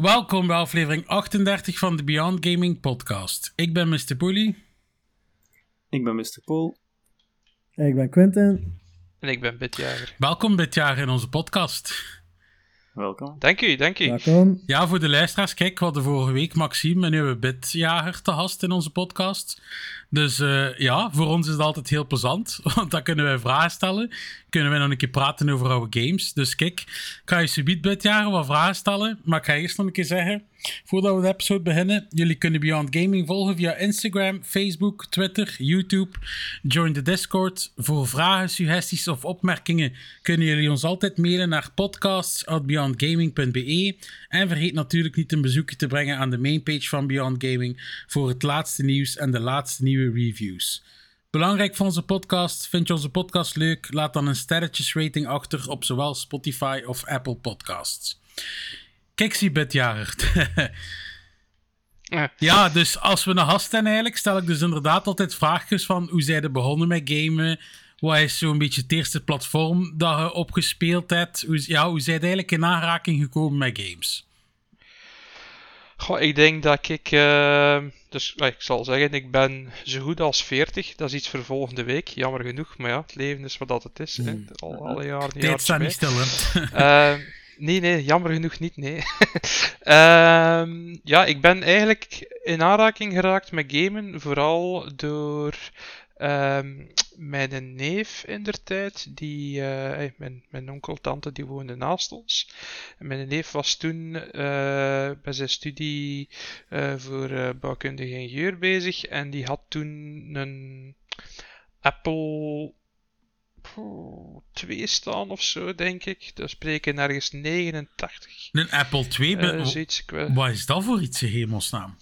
Welkom bij aflevering 38 van de Beyond Gaming podcast. Ik ben Mr. Pooley. Ik ben Mr. Paul. Ik ben Quentin. En ik ben Bitjager. Welkom dit jaar in onze podcast. Welkom. Dank u, dank u. Welkom. Ja, voor de luisteraars, kijk, we hadden vorige week Maxime en nu hebben we Bitjager te gast in onze podcast. Dus eh, ja, voor ons is het altijd heel plezant, want dan kunnen wij vragen stellen. Kunnen wij nog een keer praten over oude games. Dus kijk, ik ga je subiet Bitjager wat vragen stellen, maar ik ga eerst nog een keer zeggen, voordat we de episode beginnen, jullie kunnen Beyond Gaming volgen via Instagram, Facebook, Twitter, YouTube. Join de Discord. Voor vragen, suggesties of opmerkingen kunnen jullie ons altijd mailen naar podcasts.beyondgaming.be. En vergeet natuurlijk niet een bezoekje te brengen aan de mainpage van Beyond Gaming voor het laatste nieuws en de laatste nieuwe reviews. Belangrijk voor onze podcast, vind je onze podcast leuk? Laat dan een sterretjesrating achter op zowel Spotify of Apple Podcasts. Kijk, zie. Ja. Ja, dus als we een gast zijn eigenlijk, stel ik dus inderdaad altijd vraagjes van hoe zij er begonnen met gamen. Wat is zo'n beetje het eerste platform dat je opgespeeld hebt? Hoe, ja, hoe zij eigenlijk in aanraking gekomen met games? Goh, ik denk dat ik... eh, dus ik zal zeggen, ik ben zo goed als 40. Dat is iets voor volgende week, jammer genoeg. Maar ja, het leven is wat dat het is. Hè. Al, alle jaren Tijd staat jaartje niet stil, hè? Eh, nee, nee, jammer genoeg niet, nee. Ehm, ja, ik ben eigenlijk in aanraking geraakt met gamen, vooral door ehm, mijn neef in der tijd, die, eh, mijn, mijn onkel, tante, die woonden naast ons. En mijn neef was toen eh bij zijn studie eh, voor bouwkundige ingenieur bezig en die had toen een Apple Poeh, 2 staan of zo, denk ik. Dat spreken ergens 89. Een Apple II. eh be- zoiets. Ik weet- Wat is dat voor iets, in hemelsnaam?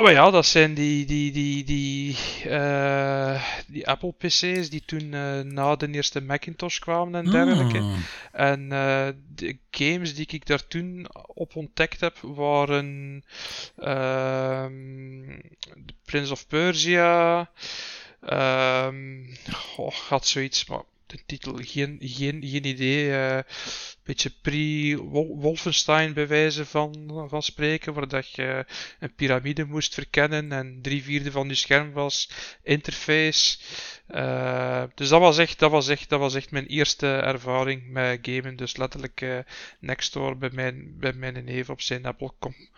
Oh, maar ja, dat zijn die, die, die, die, eh, die Apple PC's die toen eh, na de eerste Macintosh kwamen en dergelijke. Ah. En eh, de games die ik daar toen op ontdekt heb waren ehm The Prince of Persia. goh, had zoiets, maar de titel geen, geen, geen idee. Beetje pre-Wolfenstein bij wijze van, van spreken, waar dat je een piramide moest verkennen en drie vierde van je scherm was interface. Eh, dus dat was, echt, dat, was echt, dat was echt mijn eerste ervaring met gamen. Dus letterlijk eh, next door bij mijn, bij mijn neef op zijn Apple com-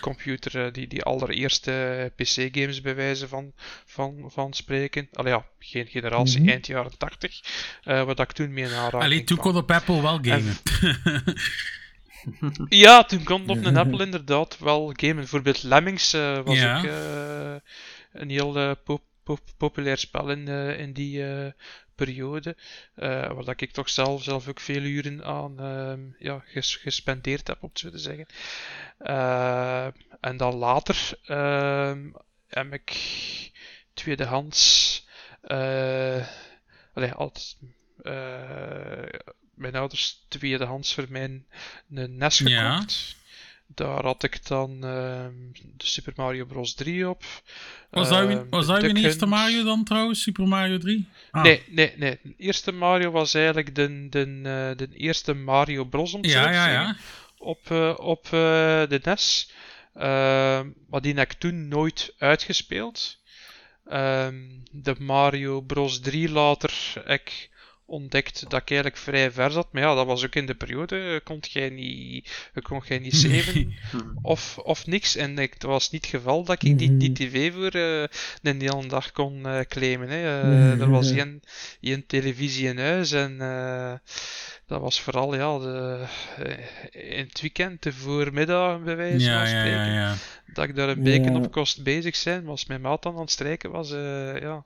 computer, eh, die, die allereerste PC-games bij wijze van, van, van spreken. Allee ja, geen generatie, Mhm. eind jaren 80. eh wat ik toen mee in aanraking Allee, toen kon op Apple wel gamen. Ja, toen kon op een Apple inderdaad wel gamen. Bijvoorbeeld Lemmings eh, was Ja. ook eh, een heel eh, pop- pop- populair spel in, in die periode. waar dat ik toch zelf, zelf ook veel uren aan ehm, ja, ges- gespendeerd heb, om het zo te zeggen. En dan later ehm, heb ik tweedehands. eh allee, altijd, mijn ouders tweedehands voor mij een NES Ja. gekocht. Daar had ik dan ehm, de Super Mario Bros. 3 op. Was dat, uw- Ehm, was dat eerste. Mario dan trouwens? Super Mario 3? Ah. Nee, nee, nee. De eerste Mario was eigenlijk de, de, eh, de eerste Mario Bros. om Ja, te ja, op, eh, op eh, de NES. Ehm, maar die heb ik toen nooit uitgespeeld. De Mario Bros 3 later ik ontdekt dat ik eigenlijk vrij ver zat. Maar ja, dat was ook in de periode. eh, Kon jij niet, eh, kon jij niet saven of, of niks. En ik, het was niet het geval dat ik die, die tv voor eh, de hele dag kon eh, claimen. Hè. Er was één, één televisie in huis en eh, dat was vooral ja, de, in het weekend, de voormiddag bij wijze van ja, spreken. ja, ja. Dat ik daar een beetje Ja. op kost bezig zijn, was mijn maat dan aan het strijken was. eh, ja.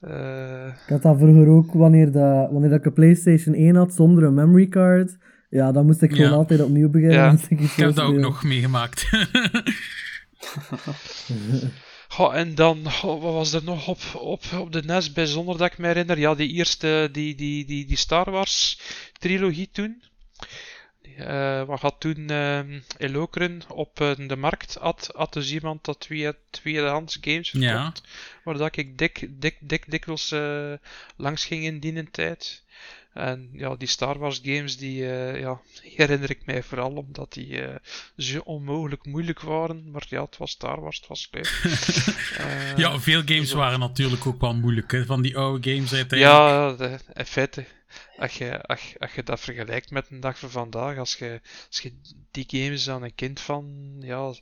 Eh, Ik had dat vroeger ook wanneer, dat, wanneer dat ik een PlayStation 1 had zonder een memory card. Ja, dan moest ik gewoon Ja. altijd opnieuw beginnen. Ja. ik heb dat ook nog meegemaakt. Goh, en dan, goh, wat was er nog op, op, op de NES bijzonder dat ik me herinner? Ja, die eerste, die, die, die, die Star Wars trilogie toen. Eh wat had toen ehm in Lokeren op eh, de markt had, had dus iemand dat twee, tweedehands games verkocht. Ja. Waar dat ik dik, dik, dik, dikwijls eh, langs ging in die tijd. En ja, die Star Wars games, die, ja, herinner ik mij vooral omdat die eh, zo onmogelijk moeilijk waren. Maar ja, het was Star Wars, het was leuk. Ja, veel games zo. waren natuurlijk ook wel moeilijk. Hè? Van die oude games uiteindelijk. Ja, de, in feite, als je, als, je- als je dat vergelijkt met een dag van vandaag, als je, als je die games aan een kind van ja,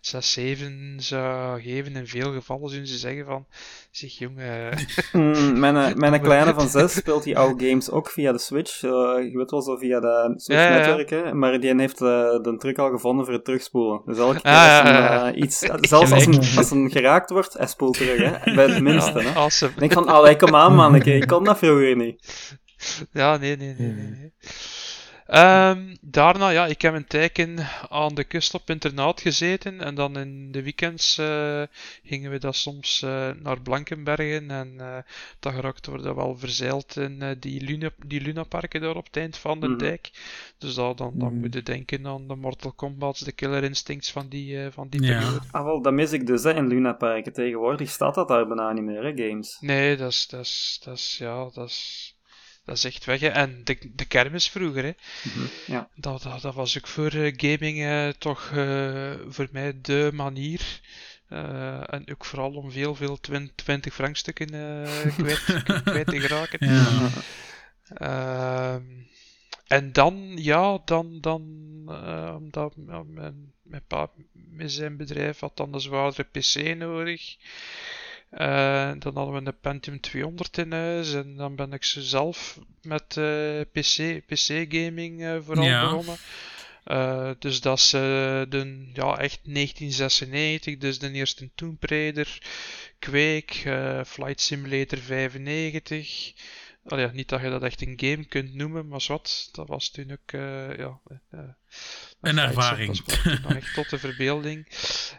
6, 7 zou geven, in veel gevallen zullen ze zeggen van, zeg jongen, Mm, mijn, eh, mijn kleine van zes speelt die oude games ook via de Switch. eh, je weet wel zo via de Switch Ja, ja, ja. netwerk, hè. Maar die heeft eh, de truc al gevonden voor het terugspoelen. Dus elke keer Ah, als een, iets... Zelfs als een, als een geraakt wordt, hij spoelt terug, hè. Bij het minste, ja, hè. denk van, allee, kom aan, manneke. Ik kon dat vroeger niet. Ja, nee, nee, nee. nee, nee. Ehm, daarna, ja, ik heb een tijdje aan de kust op internaat gezeten. En dan in de weekends eh, gingen we dat soms eh, naar Blankenbergen. En eh dan geraakten we dat wel verzeild in die, Luna, die Lunaparken daar op het eind van de Mhm. dijk. Dus dat, dan, dan Mhm. moet je denken aan de Mortal Kombats, de Killer Instincts van die, eh, van die Ja. periode. Ah, wel, dat mis ik dus, hè, in Luna Parken. Tegenwoordig staat dat daar bijna niet meer, hè, games. Nee, dat is, dat is, dat is, ja, dat is, dat is echt weg. Hè. En de, de kermis vroeger, hè. Mhm, Ja. Dat, dat, dat was ook voor eh, gaming eh, toch eh, voor mij de manier. En ook vooral om veel, veel 20, 20 frankstukken eh kwijt, kwijt te geraken. Ja. Ehm, en dan, ja, dan, dan omdat mijn, mijn pa met zijn bedrijf had dan een zwaardere PC nodig. Eh, dan hadden we een Pentium 200 in huis en dan ben ik zo zelf met eh, PC, PC-gaming eh, vooral Ja. begonnen. Dus dat is de, ja, echt 1996, dus de eerste Tomb Raider, Quake, Flight Simulator 95. Allee, niet dat je dat echt een game kunt noemen, maar wat, dat was toen ook ja, eh, Een ervaring. Dat nog echt tot de verbeelding.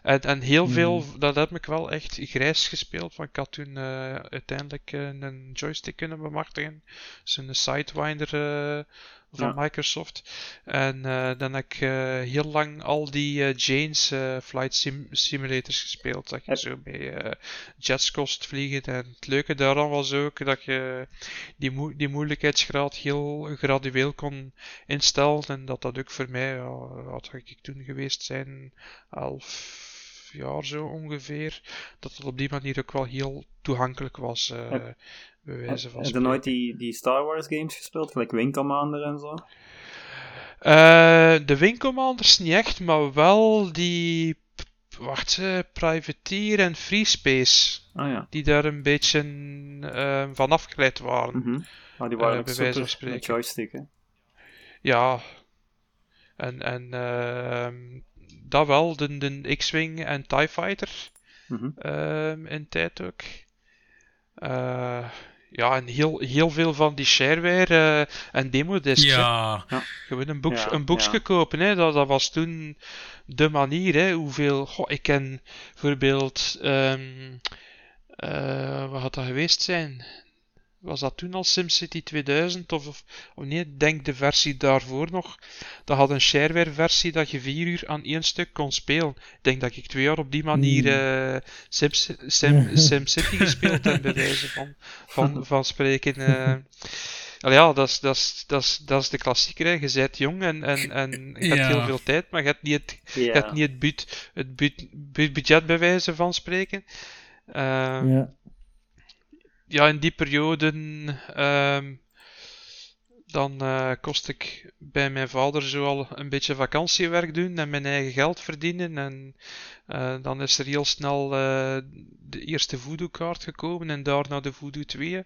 En, en heel veel, dat heb ik wel echt grijs gespeeld, want ik had toen eh, uiteindelijk eh, een joystick kunnen bemachtigen. Zo'n Sidewinder eh, van Ja. Microsoft. En eh, dan heb ik eh, heel lang al die eh, Jane's Flight sim simulators gespeeld. Dat je zo bij jets kost vliegen. En het leuke daaraan was ook dat je die, die moeilijkheidsgraad heel gradueel kon instellen. En dat dat ook voor mij, ja, wat had ik toen geweest zijn, elf jaar zo ongeveer. Dat het op die manier ook wel heel toegankelijk was. Wijze van heb je nooit die, die Star Wars games gespeeld? Gelijk Wing Commander en zo? Eh, de Wing Commanders niet echt, maar wel die. Wacht, eh, Privateer en Free Space. Ah ja. Die daar een beetje eh, van afgeleid waren. Mhm. Maar die waren ook bij wijze van spreken. joystick, hè. Ja. En, en ehm, dat wel, de, de X-Wing en TIE Fighter. Mhm. ehm, in tijd ook. Ja, en heel, heel veel van die shareware eh, en demodiscs. hè. Ja, Gewoon een, boek, Ja, een boekje ja. kopen, hè. Dat, dat was toen de manier. Hè. Hoeveel... Goh, ik ken bijvoorbeeld... ehm eh, wat had dat geweest zijn? Was dat toen al SimCity 2000? Of, of, of nee, ik denk de versie daarvoor nog. Dat had een shareware versie dat je vier uur aan één stuk kon spelen. Ik denk dat ik twee jaar op die manier Hmm. eh Sims, Sim, SimCity gespeeld heb, bij wijze van, van, van spreken. eh. Wel ja, dat is, dat, is, dat, is, dat is de klassieker. Hè. Je bent jong en, en, en je hebt Ja. heel veel tijd, maar je hebt niet het, je hebt niet het, bud, het bud, bud- budget bij wijze van spreken. Ehm, Ja. Ja, in die periode ehm, dan eh, kost ik bij mijn vader zo al een beetje vakantiewerk doen en mijn eigen geld verdienen. En eh, dan is er heel snel eh, de eerste voodoo-kaart gekomen en daarna de voodoo 2.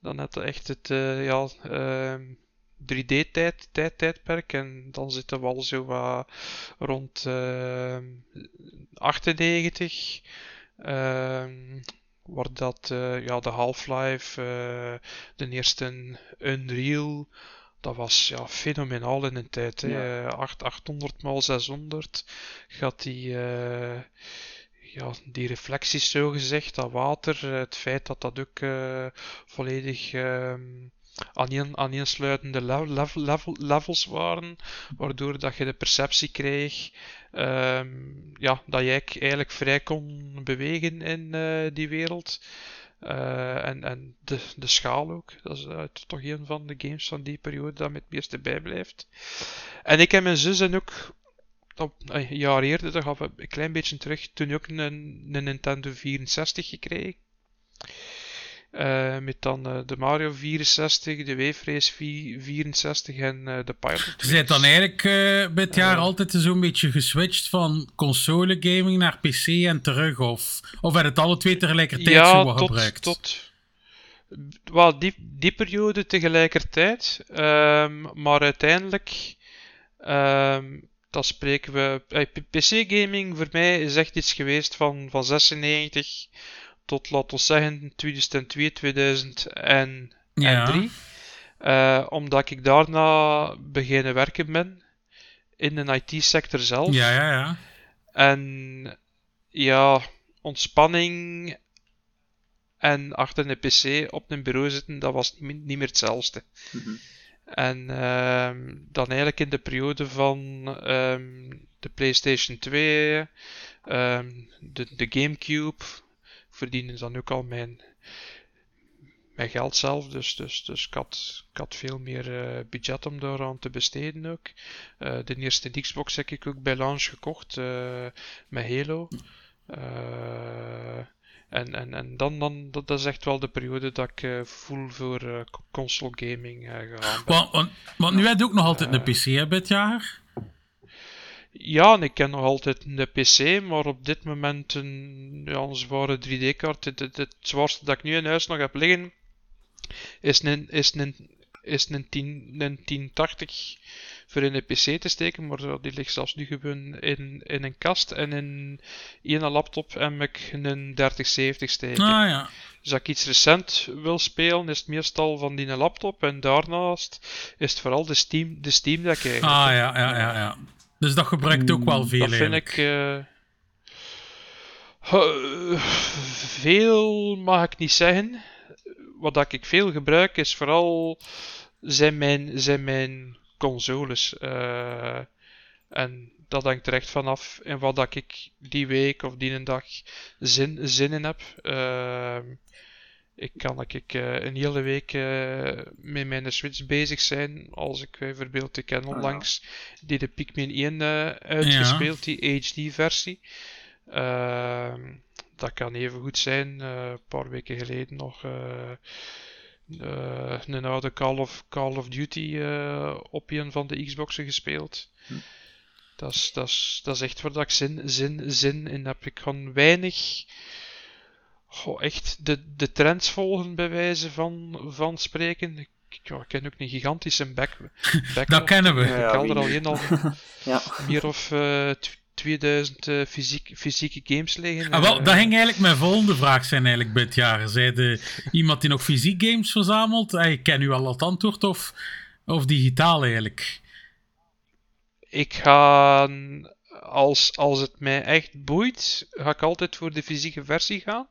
Dan had echt het ja, 3D-tijdperk en dan zitten we al zo wat rond 98. Waar dat uh, ja, de Half-Life, uh, de eerste Unreal, dat was ja, fenomenaal in een tijd. Ja. 8, 800 x 600 gaat die, uh, ja, die reflecties zo gezegd, dat water, het feit dat dat ook volledig aaneen, aaneensluitende level, level, levels waren, waardoor dat je de perceptie kreeg um, ja, dat jij eigenlijk vrij kon bewegen in uh, die wereld. Uh, en en de, de schaal ook. Dat is uh, toch een van de games van die periode dat me het meeste bijblijft. En ik en mijn zus en ook een jaar eerder, dat gaf een klein beetje terug, toen ook een, een Nintendo 64 gekregen. Uh, met dan uh, de Mario 64, de Wave-race 64 en uh, de Pilot. Je bent dan eigenlijk bij het jaar altijd zo'n beetje geswitcht van console gaming naar PC en terug? Of, of werd het alle twee tegelijkertijd ja, zo tot, gebruikt? tot well, die, die periode tegelijkertijd. Um, maar uiteindelijk, um, dan spreken we. PC-gaming voor mij is echt iets geweest van, van 96 tot, laten we zeggen, 2002, 2003. Ja. Uh, omdat ik daarna beginnen werken ben in de IT-sector zelf. Ja, ja, ja. En ja, ontspanning en achter een PC op een bureau zitten, dat was niet, niet meer hetzelfde. Mm -hmm. En uh, dan eigenlijk in de periode van um, de PlayStation 2, um, de, de GameCube, verdienen dan ook al mijn, mijn geld zelf. Dus, dus, dus ik, had, ik had veel meer uh, budget om daaraan te besteden ook. Uh, de eerste Xbox heb ik ook bij launch gekocht uh, met Halo. en, en, en dan, dan dat, dat, is echt wel de periode dat ik voel voor console gaming gegaan ben. Want, want, want nu heb je ook nog altijd een PC hè, dit jaar? Ja, en ik ken nog altijd een PC, maar op dit moment een, ja, een zware 3D-kaart. Het, het, het, zwaarste dat ik nu in huis nog heb liggen is een, is een, is een, 10, een 1080 voor in een PC te steken, maar die ligt zelfs nu gewoon in, in een kast. En in een laptop heb ik een 3070 steken. Ah, ja. Dus als ik iets recent wil spelen, is het meestal van die laptop. En daarnaast is het vooral de Steam, de Steam Deck eigenlijk. Ah ja, ja, ja. ja. Dus dat gebruikt ook wel veel. Dat vind ik. Uh, veel mag ik niet zeggen. Wat ik veel gebruik is vooral zijn mijn, zijn mijn consoles. Uh, en dat hangt er echt vanaf in wat dat ik die week of die een dag zin, zin in heb. Uh, ik kan ik, uh, een hele week uh, met mijn Switch bezig zijn. Als ik bijvoorbeeld, ik ken onlangs die de Pikmin 1 uh, uitgespeeld, ja. die HD-versie. Ehm, dat kan even goed zijn. een paar weken geleden nog een oude Call of, Call of Duty op een van de Xboxen gespeeld. Hm. Dat is, dat, is, dat is echt waar dat ik zin, zin, zin in heb. Ik kan weinig goh, echt de, de trends volgen, bij wijze van, van spreken. Ik, ja, ik ken ook een gigantische back, back Dat kennen we. Ik ja, al er al in al ja. meer of uh, 2000 uh, fysiek, fysieke games liggen. Ah, wel, uh, dat ging eigenlijk mijn volgende vraag zijn eigenlijk bij het jaar. Zij de, iemand die nog fysiek games verzamelt? Ik ken u al het antwoord of, of digitaal eigenlijk? Ik ga, als, als het mij echt boeit, ga ik altijd voor de fysieke versie gaan.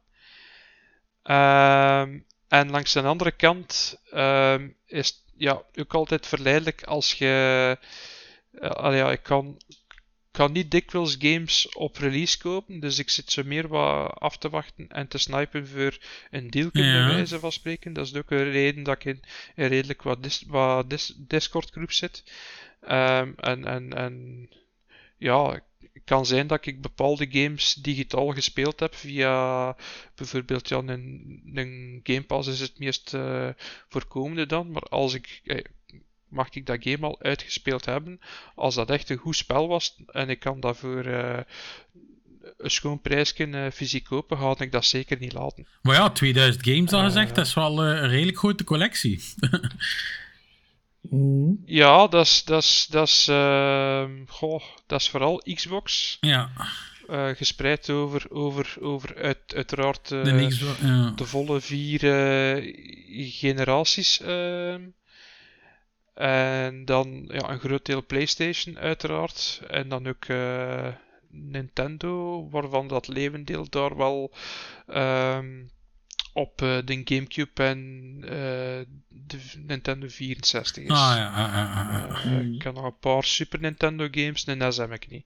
Um, en langs de andere kant um, is het ja, ook altijd verleidelijk als je. Uh, ja, ik kan, kan niet dikwijls games op release kopen, dus ik zit zo meer wat af te wachten en te snipen voor een deal ja. bij wijze van spreken. Dat is ook een reden dat ik in een redelijk wat, dis, wat dis, Discord groep zit. Um, en, en, en ja, kan zijn dat ik bepaalde games digitaal gespeeld heb via bijvoorbeeld ja, een, een Game Pass is het meest uh, voorkomende dan. Maar als ik, eh, mag ik dat game al uitgespeeld hebben. Als dat echt een goed spel was en ik kan dat voor eh, een schoon prijsje eh, fysiek kopen, ga ik dat zeker niet laten. Maar ja, 2000 games al Eh. gezegd, dat is wel eh, een redelijk grote collectie. Mhm. Ja, dat is, dat is, dat is, ehm, goh, dat is vooral Xbox. ja, eh, gespreid over, over, over uit, uiteraard eh, de Xbox, ja. de volle vier eh, generaties. ehm. en dan ja, een groot deel PlayStation, uiteraard. En dan ook eh, Nintendo, waarvan dat levendeel daar wel ehm, op eh, de GameCube en eh, de Nintendo 64 is. Ah ja, ah, ah, ah. Eh, ik heb nog een paar Super Nintendo games, en NES heb ik niet.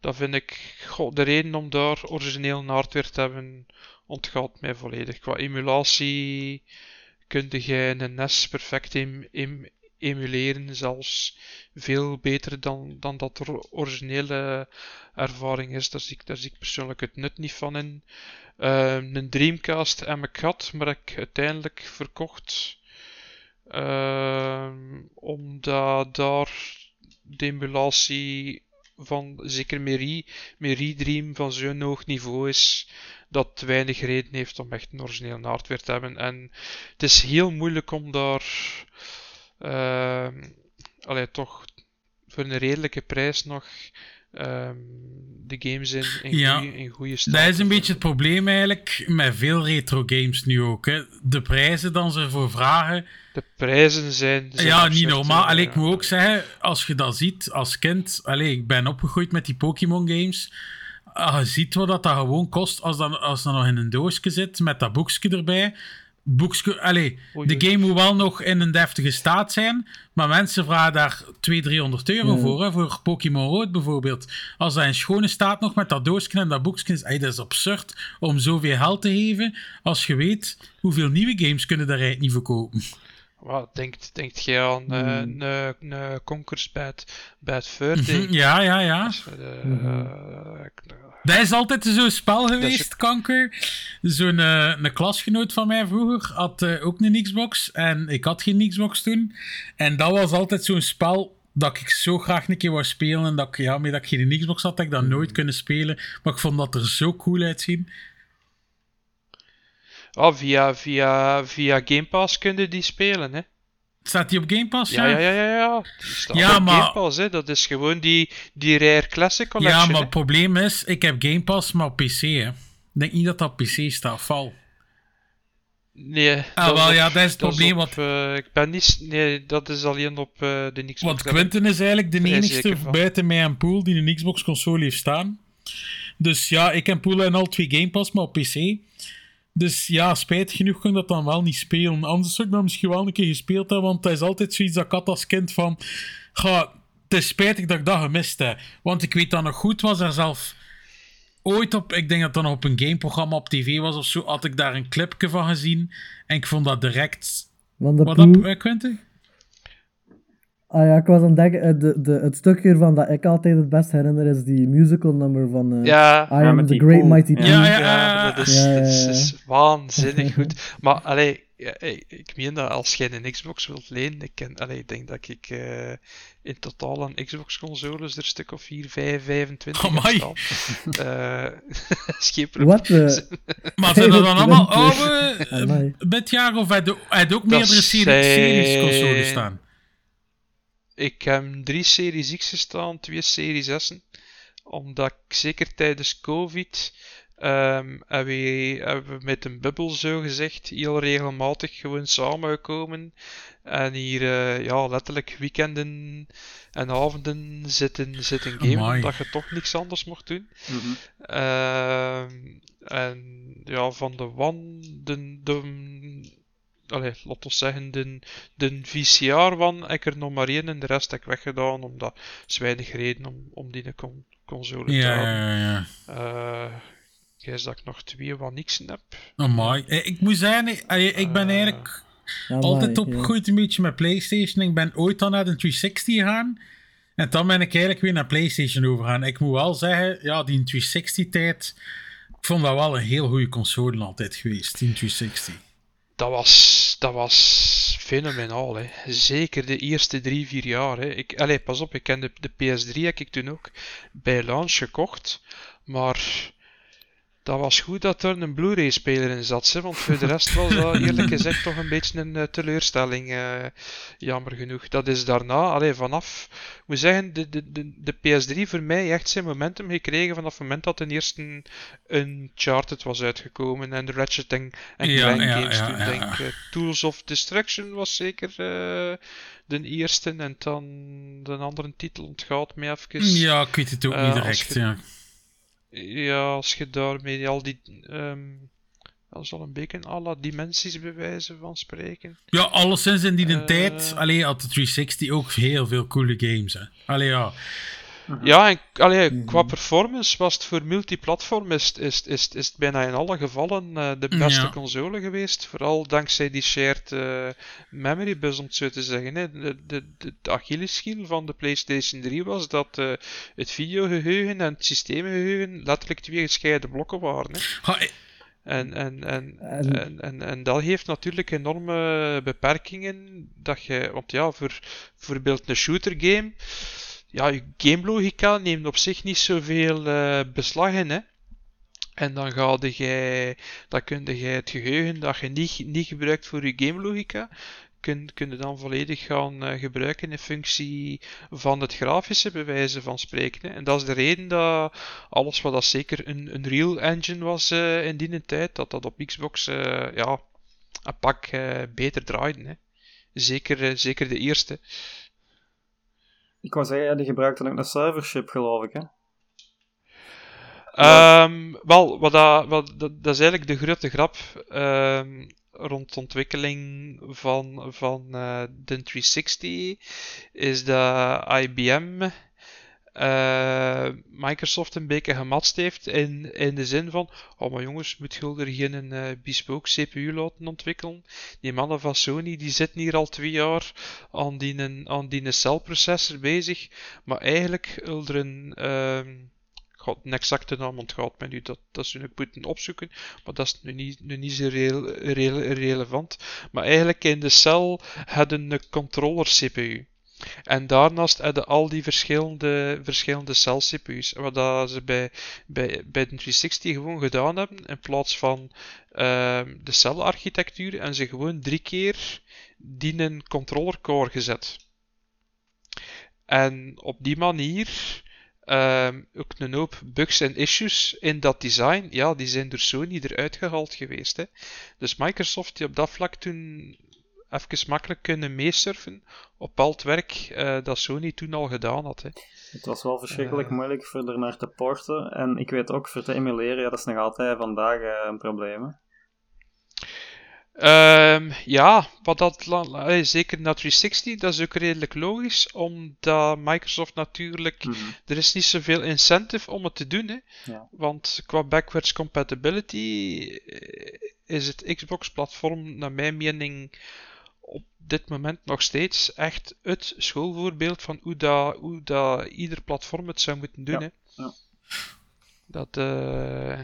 Dat vind ik, goh, de reden om daar origineel hardware te hebben, ontgaat mij volledig. Qua emulatie kun je een NES perfect em- em- emuleren, zelfs veel beter dan, dan dat originele ervaring is. Daar zie, ik, daar persoonlijk het nut niet van in. Ehm, een Dreamcast heb ik gehad, maar ik uiteindelijk verkocht. Ehm, omdat daar de emulatie van zeker Meri, Meri Dream van zo'n hoog niveau is dat weinig reden heeft om echt een origineel hardware te hebben. En het is heel moeilijk om daar allee, toch voor een redelijke prijs nog ehm, de games in, in, Ja. goeie, in goede staat. Dat is een beetje het probleem eigenlijk met veel retro games nu ook. Hè. De prijzen dan ze ervoor vragen. De prijzen zijn. zijn Ja, niet normaal. Allee, ik moet ook zeggen, als je dat ziet als kind. Allee, ik ben opgegroeid met die Pokémon games. Ah, je ziet wat dat, dat gewoon kost als dat, als dat nog in een doosje zit met dat boekje erbij. Boekje, allee, Oei, de oei. game moet wel nog in een deftige staat zijn. Maar mensen vragen daar 200, 300 euro voor. Hè, voor Pokémon Rood bijvoorbeeld. Als dat in schone staat nog met dat doosje en dat boekje is. ey, dat is absurd om zoveel geld te geven. Als je weet hoeveel nieuwe games kunnen daar eigenlijk niet verkopen. Wat denkt, denkt jij aan Hmm. een een Fur Day? Mhm, Ja, ja, ja. Dat is, Mhm. eh, ik- Dat is altijd zo'n spel geweest, kanker. Zo'n eh, een klasgenoot van mij vroeger had eh, ook een Xbox. En ik had geen Xbox toen. En dat was altijd zo'n spel dat ik zo graag een keer wou spelen. En dat ik, ja, met dat ik geen Xbox had, had ik dat nooit kunnen spelen. Maar ik vond dat er zo cool uitzien. Ah, via, via, via Game Pass kun je die spelen, hè? Staat die op Game Pass? Ja, ja, ja, ja. ja. Die staat Ja, op maar- Game Pass, hè. Dat is gewoon die, die Rare Classic Collection, Ja, maar hè. het probleem is, ik heb Game Pass, maar op PC. Hè. Ik denk niet dat dat op PC staat, val. Nee, Ah, wel, op- ja, dat is het dat probleem. op, wat, eh, ik ben niet... Nee, dat is alleen op eh, de Xbox. Want Quentin is eigenlijk de enigste buiten mij en Poel die een Xbox-console heeft staan. Dus ja, ik en Poel hebben al twee Game Pass, maar op PC. Dus ja, spijtig genoeg kan dat dan wel niet spelen. Anders zou ik dat misschien wel een keer gespeeld hebben, want dat is altijd zoiets dat ik had als kind van... Ga, het is spijtig dat ik dat gemist heb. Want ik weet dat nog goed, was er zelf ooit op... Ik denk dat dat nog op een gameprogramma op tv was of zo, had ik daar een clipje van gezien. En ik vond dat direct... Wat dat, Quentin? Ah ja, ik was aan het denken, eh, de, de, het stukje ervan dat ik altijd het best herinner is die musical nummer van eh, Ja, I Am the Great. Mighty Ja. Pool. Ja, ja, Ja, dat is, Ja, ja, dat is, ja. is waanzinnig goed. Maar allee, ik, ik meen dat als jij een Xbox wilt lenen, ik, ken, allee, ik denk dat ik eh, in totaal aan Xbox-consoles er een stuk of 4, 5, 25 heb Amai. staan. Eh, is geen probleem. Wat? Maar zijn dat dan allemaal oude bedjaren of heb je heb je ook meerdere serie- zijn- series consoles staan? Ik heb drie Series X gestaan, twee Series S'en. Omdat ik zeker tijdens COVID ehm, hebben, we, hebben we met een bubbel zo gezegd heel regelmatig gewoon samengekomen. En hier eh, ja, letterlijk weekenden en avonden zitten, zitten gamen, Amai. omdat je toch niks anders mocht doen. Mhm. Ehm, en ja, van de one, de, de, allee, laat ons zeggen, de, de VCR heb ik er nog maar één en de rest heb ik weggedaan, omdat er is weinig reden om, om die con console te Ja, hebben. ja, ja. Eh, ik is dat ik nog twee wat niks heb. Amai. Eh, Ik moet zeggen, ik, eh, ik ben eigenlijk amai, altijd ja. opgegroeid een beetje met PlayStation. Ik ben ooit dan naar de 360 gegaan. En dan ben ik eigenlijk weer naar PlayStation overgegaan. Ik moet wel zeggen, ja, die 360-tijd... Ik vond dat wel een heel goede console altijd geweest, die 360. Dat was, dat was fenomenaal. Hè. Zeker de eerste drie, vier jaar. Hè. Ik, allez, pas op, ik ken de, de PS3 heb ik toen ook bij launch gekocht. Maar dat was goed dat er een Blu-ray-speler in zat. Hè, want voor de rest was dat eerlijk gezegd toch een beetje een uh, teleurstelling. Uh, jammer genoeg. Dat is daarna, allee, vanaf, ik moet zeggen, de, de, de, de PS3 voor mij echt zijn momentum gekregen vanaf het moment dat ten eerste Uncharted was uitgekomen en de Ratchet en, en Ja, Clank ja, games ja, toen. Denk, ik. Tools of Destruction was zeker eh, de eerste en dan de andere titel ontgaat me even. Ja, ik weet het ook Eh, niet direct. Ja. Ja, als je daarmee al die. ehm dat is al een beetje alle dimensies bewijzen van spreken. ja, alleszins in die Eh. tijd alleen had de 360 ook heel veel coole games. Hè. Allee, ja. Ja, en allee, qua performance was het voor multiplatform is, het- is, is, is het bijna in alle gevallen eh, de beste Ja. console geweest. Vooral dankzij die shared eh, memory bus, om het zo te zeggen. Hè. De, de, de, de Achilleshiel van de PlayStation 3 was dat eh, het videogeheugen en het systeemgeheugen letterlijk twee gescheiden blokken waren. Hè. Ha, En, en, en, En- en, en, en dat heeft natuurlijk enorme beperkingen. Dat je, want ja, voor bijvoorbeeld een shooter game, ja, je gamelogica neemt op zich niet zoveel eh beslag in, hè. En dan ga jij, dan kun je het geheugen dat je niet, niet gebruikt voor je gamelogica, kun, kun je dan volledig gaan eh, gebruiken in functie van het grafische, bij wijze van spreken. En dat is de reden dat alles wat dat zeker een, een real engine was eh, in die tijd, dat dat op Xbox ja, een pak beter draaide. Hè. Zeker, zeker de eerste. Ik wou zeggen, die gebruikte ook een servership, geloof ik, hè? Ehm, wel, wat dat, wat, dat, dat is eigenlijk de grote grap ehm, rond de ontwikkeling van, van eh, de 360, is dat IBM eh, Microsoft een beetje gematst heeft in, in de zin van, oh maar jongens, moet je er geen eh bespoke CPU laten ontwikkelen? Die mannen van Sony, die zitten hier al twee jaar aan die, aan die celprocessor bezig, maar eigenlijk wil er een... ik ga een exacte naam ontgaat me nu, dat, dat ze nu moeten opzoeken, maar dat is nu niet, nu niet zo relevant. Maar eigenlijk in de cel hadden een controller CPU. En daarnaast hadden al die verschillende, verschillende cel-CPU's. Wat dat ze bij, bij, bij de 360 gewoon gedaan hebben, in plaats van ehm, de celarchitectuur, en ze gewoon drie keer die een controller core gezet. En op die manier ehm, ook een hoop bugs en issues in dat design, ja, die zijn door Sony eruit gehaald geweest. Hè. Dus Microsoft die op dat vlak toen even makkelijk kunnen meesurfen op al het werk eh, dat Sony toen al gedaan had. Hè. Het was wel verschrikkelijk Eh. moeilijk voor er naar te porten. En ik weet ook, voor te emuleren, ja, dat is nog altijd vandaag eh, een probleem. hè. Ehm, ja, wat dat, eh, zeker na 360, dat is ook redelijk logisch, omdat Microsoft natuurlijk, Mhm. er is niet zoveel incentive om het te doen, hè. Ja. Want qua backwards compatibility is het Xbox-platform, naar mijn mening, op dit moment nog steeds echt het schoolvoorbeeld van hoe, dat, hoe dat ieder platform het zou moeten doen. Ja, Hè. ja. Dat, eh,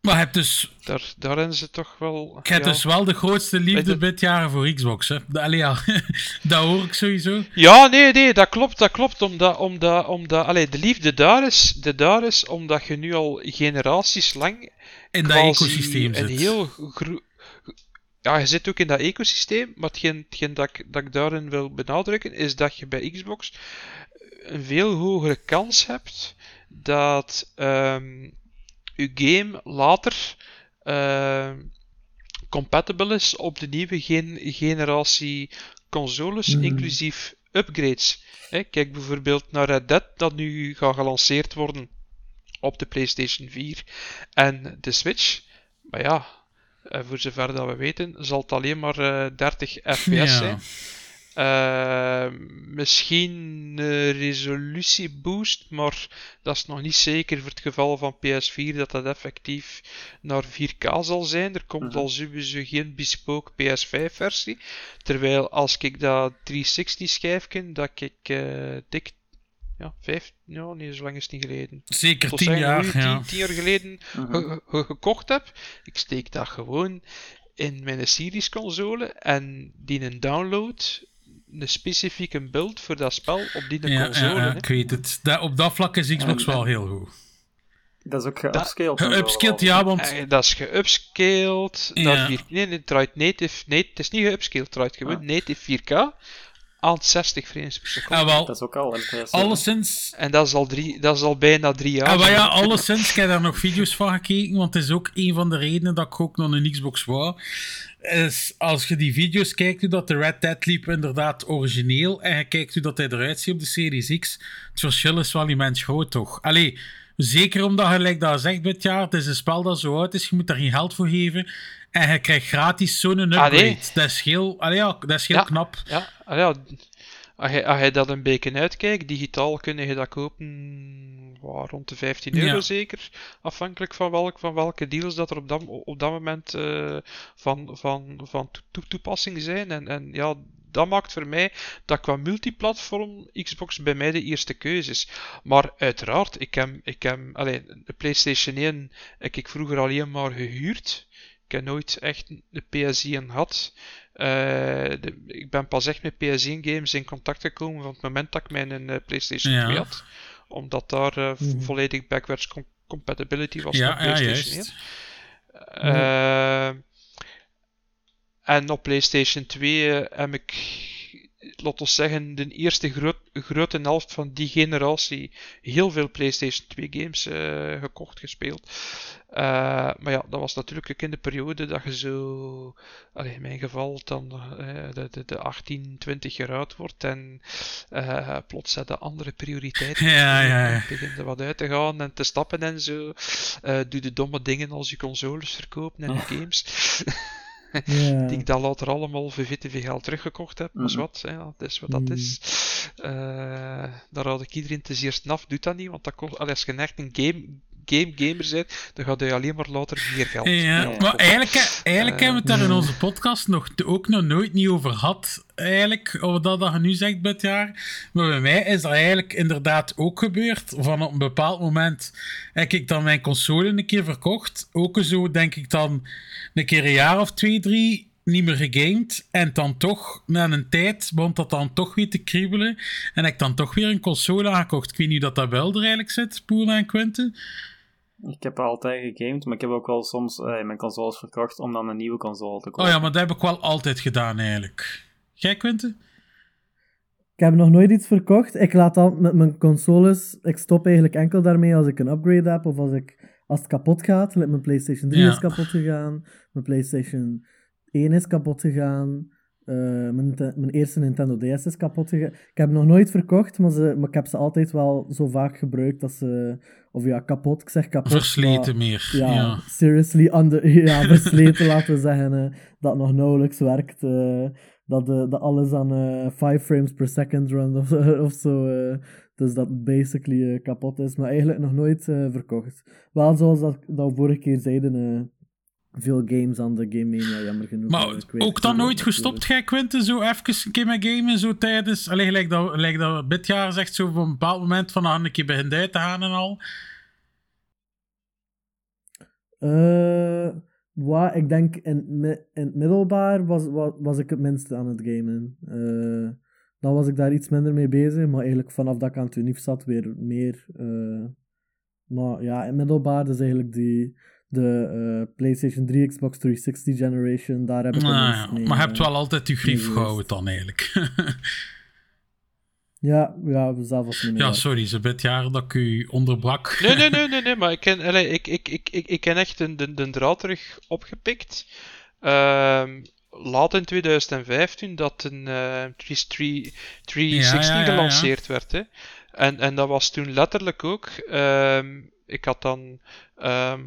Maar je hebt dus, daar, daarin ze toch wel. hebt ja. dus wel de grootste liefde dit jaar voor Xbox. Hè? De- Allee, ja. dat hoor ik sowieso. Ja, nee, nee, dat klopt, dat klopt. Omdat, omdat, omdat allee, de liefde daar is, de daar is omdat je nu al generaties lang In dat ecosysteem een zit. heel gro- Ja, je zit ook in dat ecosysteem, maar hetgeen, hetgeen dat, ik, dat ik daarin wil benadrukken, is dat je bij Xbox een veel hogere kans hebt dat ehm je game later ehm, compatible is op de nieuwe gen- generatie consoles, Mhm. inclusief upgrades. Hè, kijk bijvoorbeeld naar Red Dead, dat nu gaat gelanceerd worden op de PlayStation 4 en de Switch. Maar ja, eh, voor zover dat we weten, zal het alleen maar eh, 30 fps Ja. zijn. Eh, misschien een resolutieboost, maar dat is nog niet zeker voor het geval van PS4 dat dat effectief naar 4K zal zijn. Er komt Mhm. al sowieso geen bespoke PS5-versie. Terwijl als ik dat 360-schijfje, dat ik eh, dik, ja, vijf, ja, nee, zo lang is het niet geleden. Zeker Tot tien zeggen, jaar. nu, tien, Ja. tien jaar geleden Mhm. ge- ge- gekocht heb. Ik steek dat gewoon in mijn Series console en die een download een specifieke build voor dat spel op die Ja, console. ja, ja, ik weet het. Da- op dat vlak is Xbox En- wel heel goed. Dat is ook geupscaled. Geupscaled, ja, want... Eh, dat is geupscaled. Ja. Dat nee, nee, het draait native. Nee, het is niet geupscaled, het draait gewoon Ah. native 4K aan 60 frames per seconde. Ah, wel, Dat is ook al impressive. alleszins... En dat is, al drie, dat is al bijna drie jaar. Ah, maar ja, alleszins, ik heb daar nog video's van gekeken, want het is ook een van de redenen dat ik ook nog een Xbox wou. Is als je die video's kijkt, hoe dat de Red Dead liep inderdaad origineel, en je kijkt hoe dat hij eruit ziet op de Series X, het verschil is wel immens groot, toch? Allee, zeker omdat je, like dat zegt dit jaar, het is een spel dat zo oud is, je moet daar geen geld voor geven, en je krijgt gratis zo'n upgrade. Ah. Dat is heel, allee, ja, dat is heel Ja. knap. Ja, ah ja. Als je, als je dat een beetje uitkijkt, digitaal kun je dat kopen waar, rond de 15 euro Ja. zeker. Afhankelijk van, welk, van welke deals dat er op dat, op dat moment eh, van, van, van toe- toe- toepassing zijn. En, en ja, dat maakt voor mij dat qua multiplatform Xbox bij mij de eerste keuze is. Maar uiteraard, ik heb, ik heb allee, de PlayStation 1 heb ik vroeger alleen maar gehuurd. Ik heb nooit echt de PS1 gehad. Eh, de- ik ben pas echt met PS1 games in contact gekomen van het moment dat ik mijn eh, PlayStation Ja. 2 had. Omdat daar eh, Mhm. volledig backwards com- compatibility was met Ja, ja, PlayStation 1. juist. Eh, en op PlayStation 2 eh, heb ik, laten we zeggen, de eerste groot, grote helft van die generatie heel veel PlayStation 2 games eh, gekocht, gespeeld. Eh, maar ja, dat was natuurlijk ook in de periode dat je zo, allee, in mijn geval, dan eh, de, de, de 18, 20 jaar oud wordt en plots je andere prioriteiten. Ja, ja, ja. Er wat uit te gaan en te stappen en zo. Doe de domme dingen als je consoles verkopen en je games. Ja. Die ik dan later allemaal voor veel geld teruggekocht heb. Maar Mhm. wat, hè, dat is wat dat Mhm. is. Eh, daar had ik iedereen te zeer af. Doet dat niet, want dat kost, als je echt een game, game gamer bent, dan gaat je alleen maar later meer geld. Ja, Ja. maar eigenlijk, eigenlijk Eh, hebben we het daar in onze podcast nog, ook nog nooit niet over gehad. Eigenlijk, over dat dat je nu zegt dit jaar. Maar bij mij is dat eigenlijk inderdaad ook gebeurd. Van op een bepaald moment heb ik dan mijn console een keer verkocht. Ook zo denk ik dan een keer een jaar of twee, drie niet meer gegamed. En dan toch, na een tijd, begon dat dan toch weer te kriebelen. En heb ik dan toch weer een console aangekocht. Ik weet niet dat dat wel er eigenlijk zit, Poel en Quentin. Ik heb altijd gegamed, maar ik heb ook wel soms eh, mijn consoles verkocht om dan een nieuwe console te kopen. Oh ja, maar dat heb ik wel altijd gedaan eigenlijk. Jij, Quentin? Ik heb nog nooit iets verkocht. Ik laat al met mijn consoles. Ik stop eigenlijk enkel daarmee als ik een upgrade heb of als, ik, als het kapot gaat. Like mijn PlayStation 3 Ja. is kapot gegaan. Mijn PlayStation 1 is kapot gegaan. eh, mijn, mijn eerste Nintendo DS is kapot gegaan. Ik heb nog nooit verkocht, maar, ze, maar ik heb ze altijd wel zo vaak gebruikt dat ze. Of ja, kapot. Ik zeg kapot. Versleten maar- meer. ja, Ja. seriously, under, ja, versleten laten we zeggen, eh, dat nog nauwelijks werkt. eh, dat, de, dat alles aan eh 5 frames per second runt of, of zo. dus dat basically kapot is, maar eigenlijk nog nooit verkocht. Wel zoals dat, dat we vorige keer zeiden, veel games aan de Game Mania, jammer genoeg. Maar ook dan nooit gestopt, jij Quentin, zo even een keer met gamen, zo tijdens... Allee, gelijk dat, gelijk dat dit jaar zegt, zo op een bepaald moment van ah, een keer begint uit te gaan en al. Eh, wat, ik denk in, in het middelbaar was, was, was ik het minste aan het gamen. Eh, dan was ik daar iets minder mee bezig, maar eigenlijk vanaf dat ik aan het unief zat weer meer. eh, maar ja, in het middelbaar is eigenlijk die, de eh, PlayStation 3, Xbox 360 generation, daar heb ik het Nou ja, mee, maar je hebt eh, wel altijd je grief gehouden dan eigenlijk. Ja, ja, zelf als ja, sorry, ze dit jaar dat ik u onderbrak. Nee, nee, nee, nee, nee, maar ik ken, allee, ik, ik, ik, ik, ik ken echt een, de, de draad terug opgepikt. Ehm, laat in 2015 dat een eh 360 360 Ja, ja, ja, ja. gelanceerd werd. Hè. En, en dat was toen letterlijk ook. ehm, ik had dan ehm,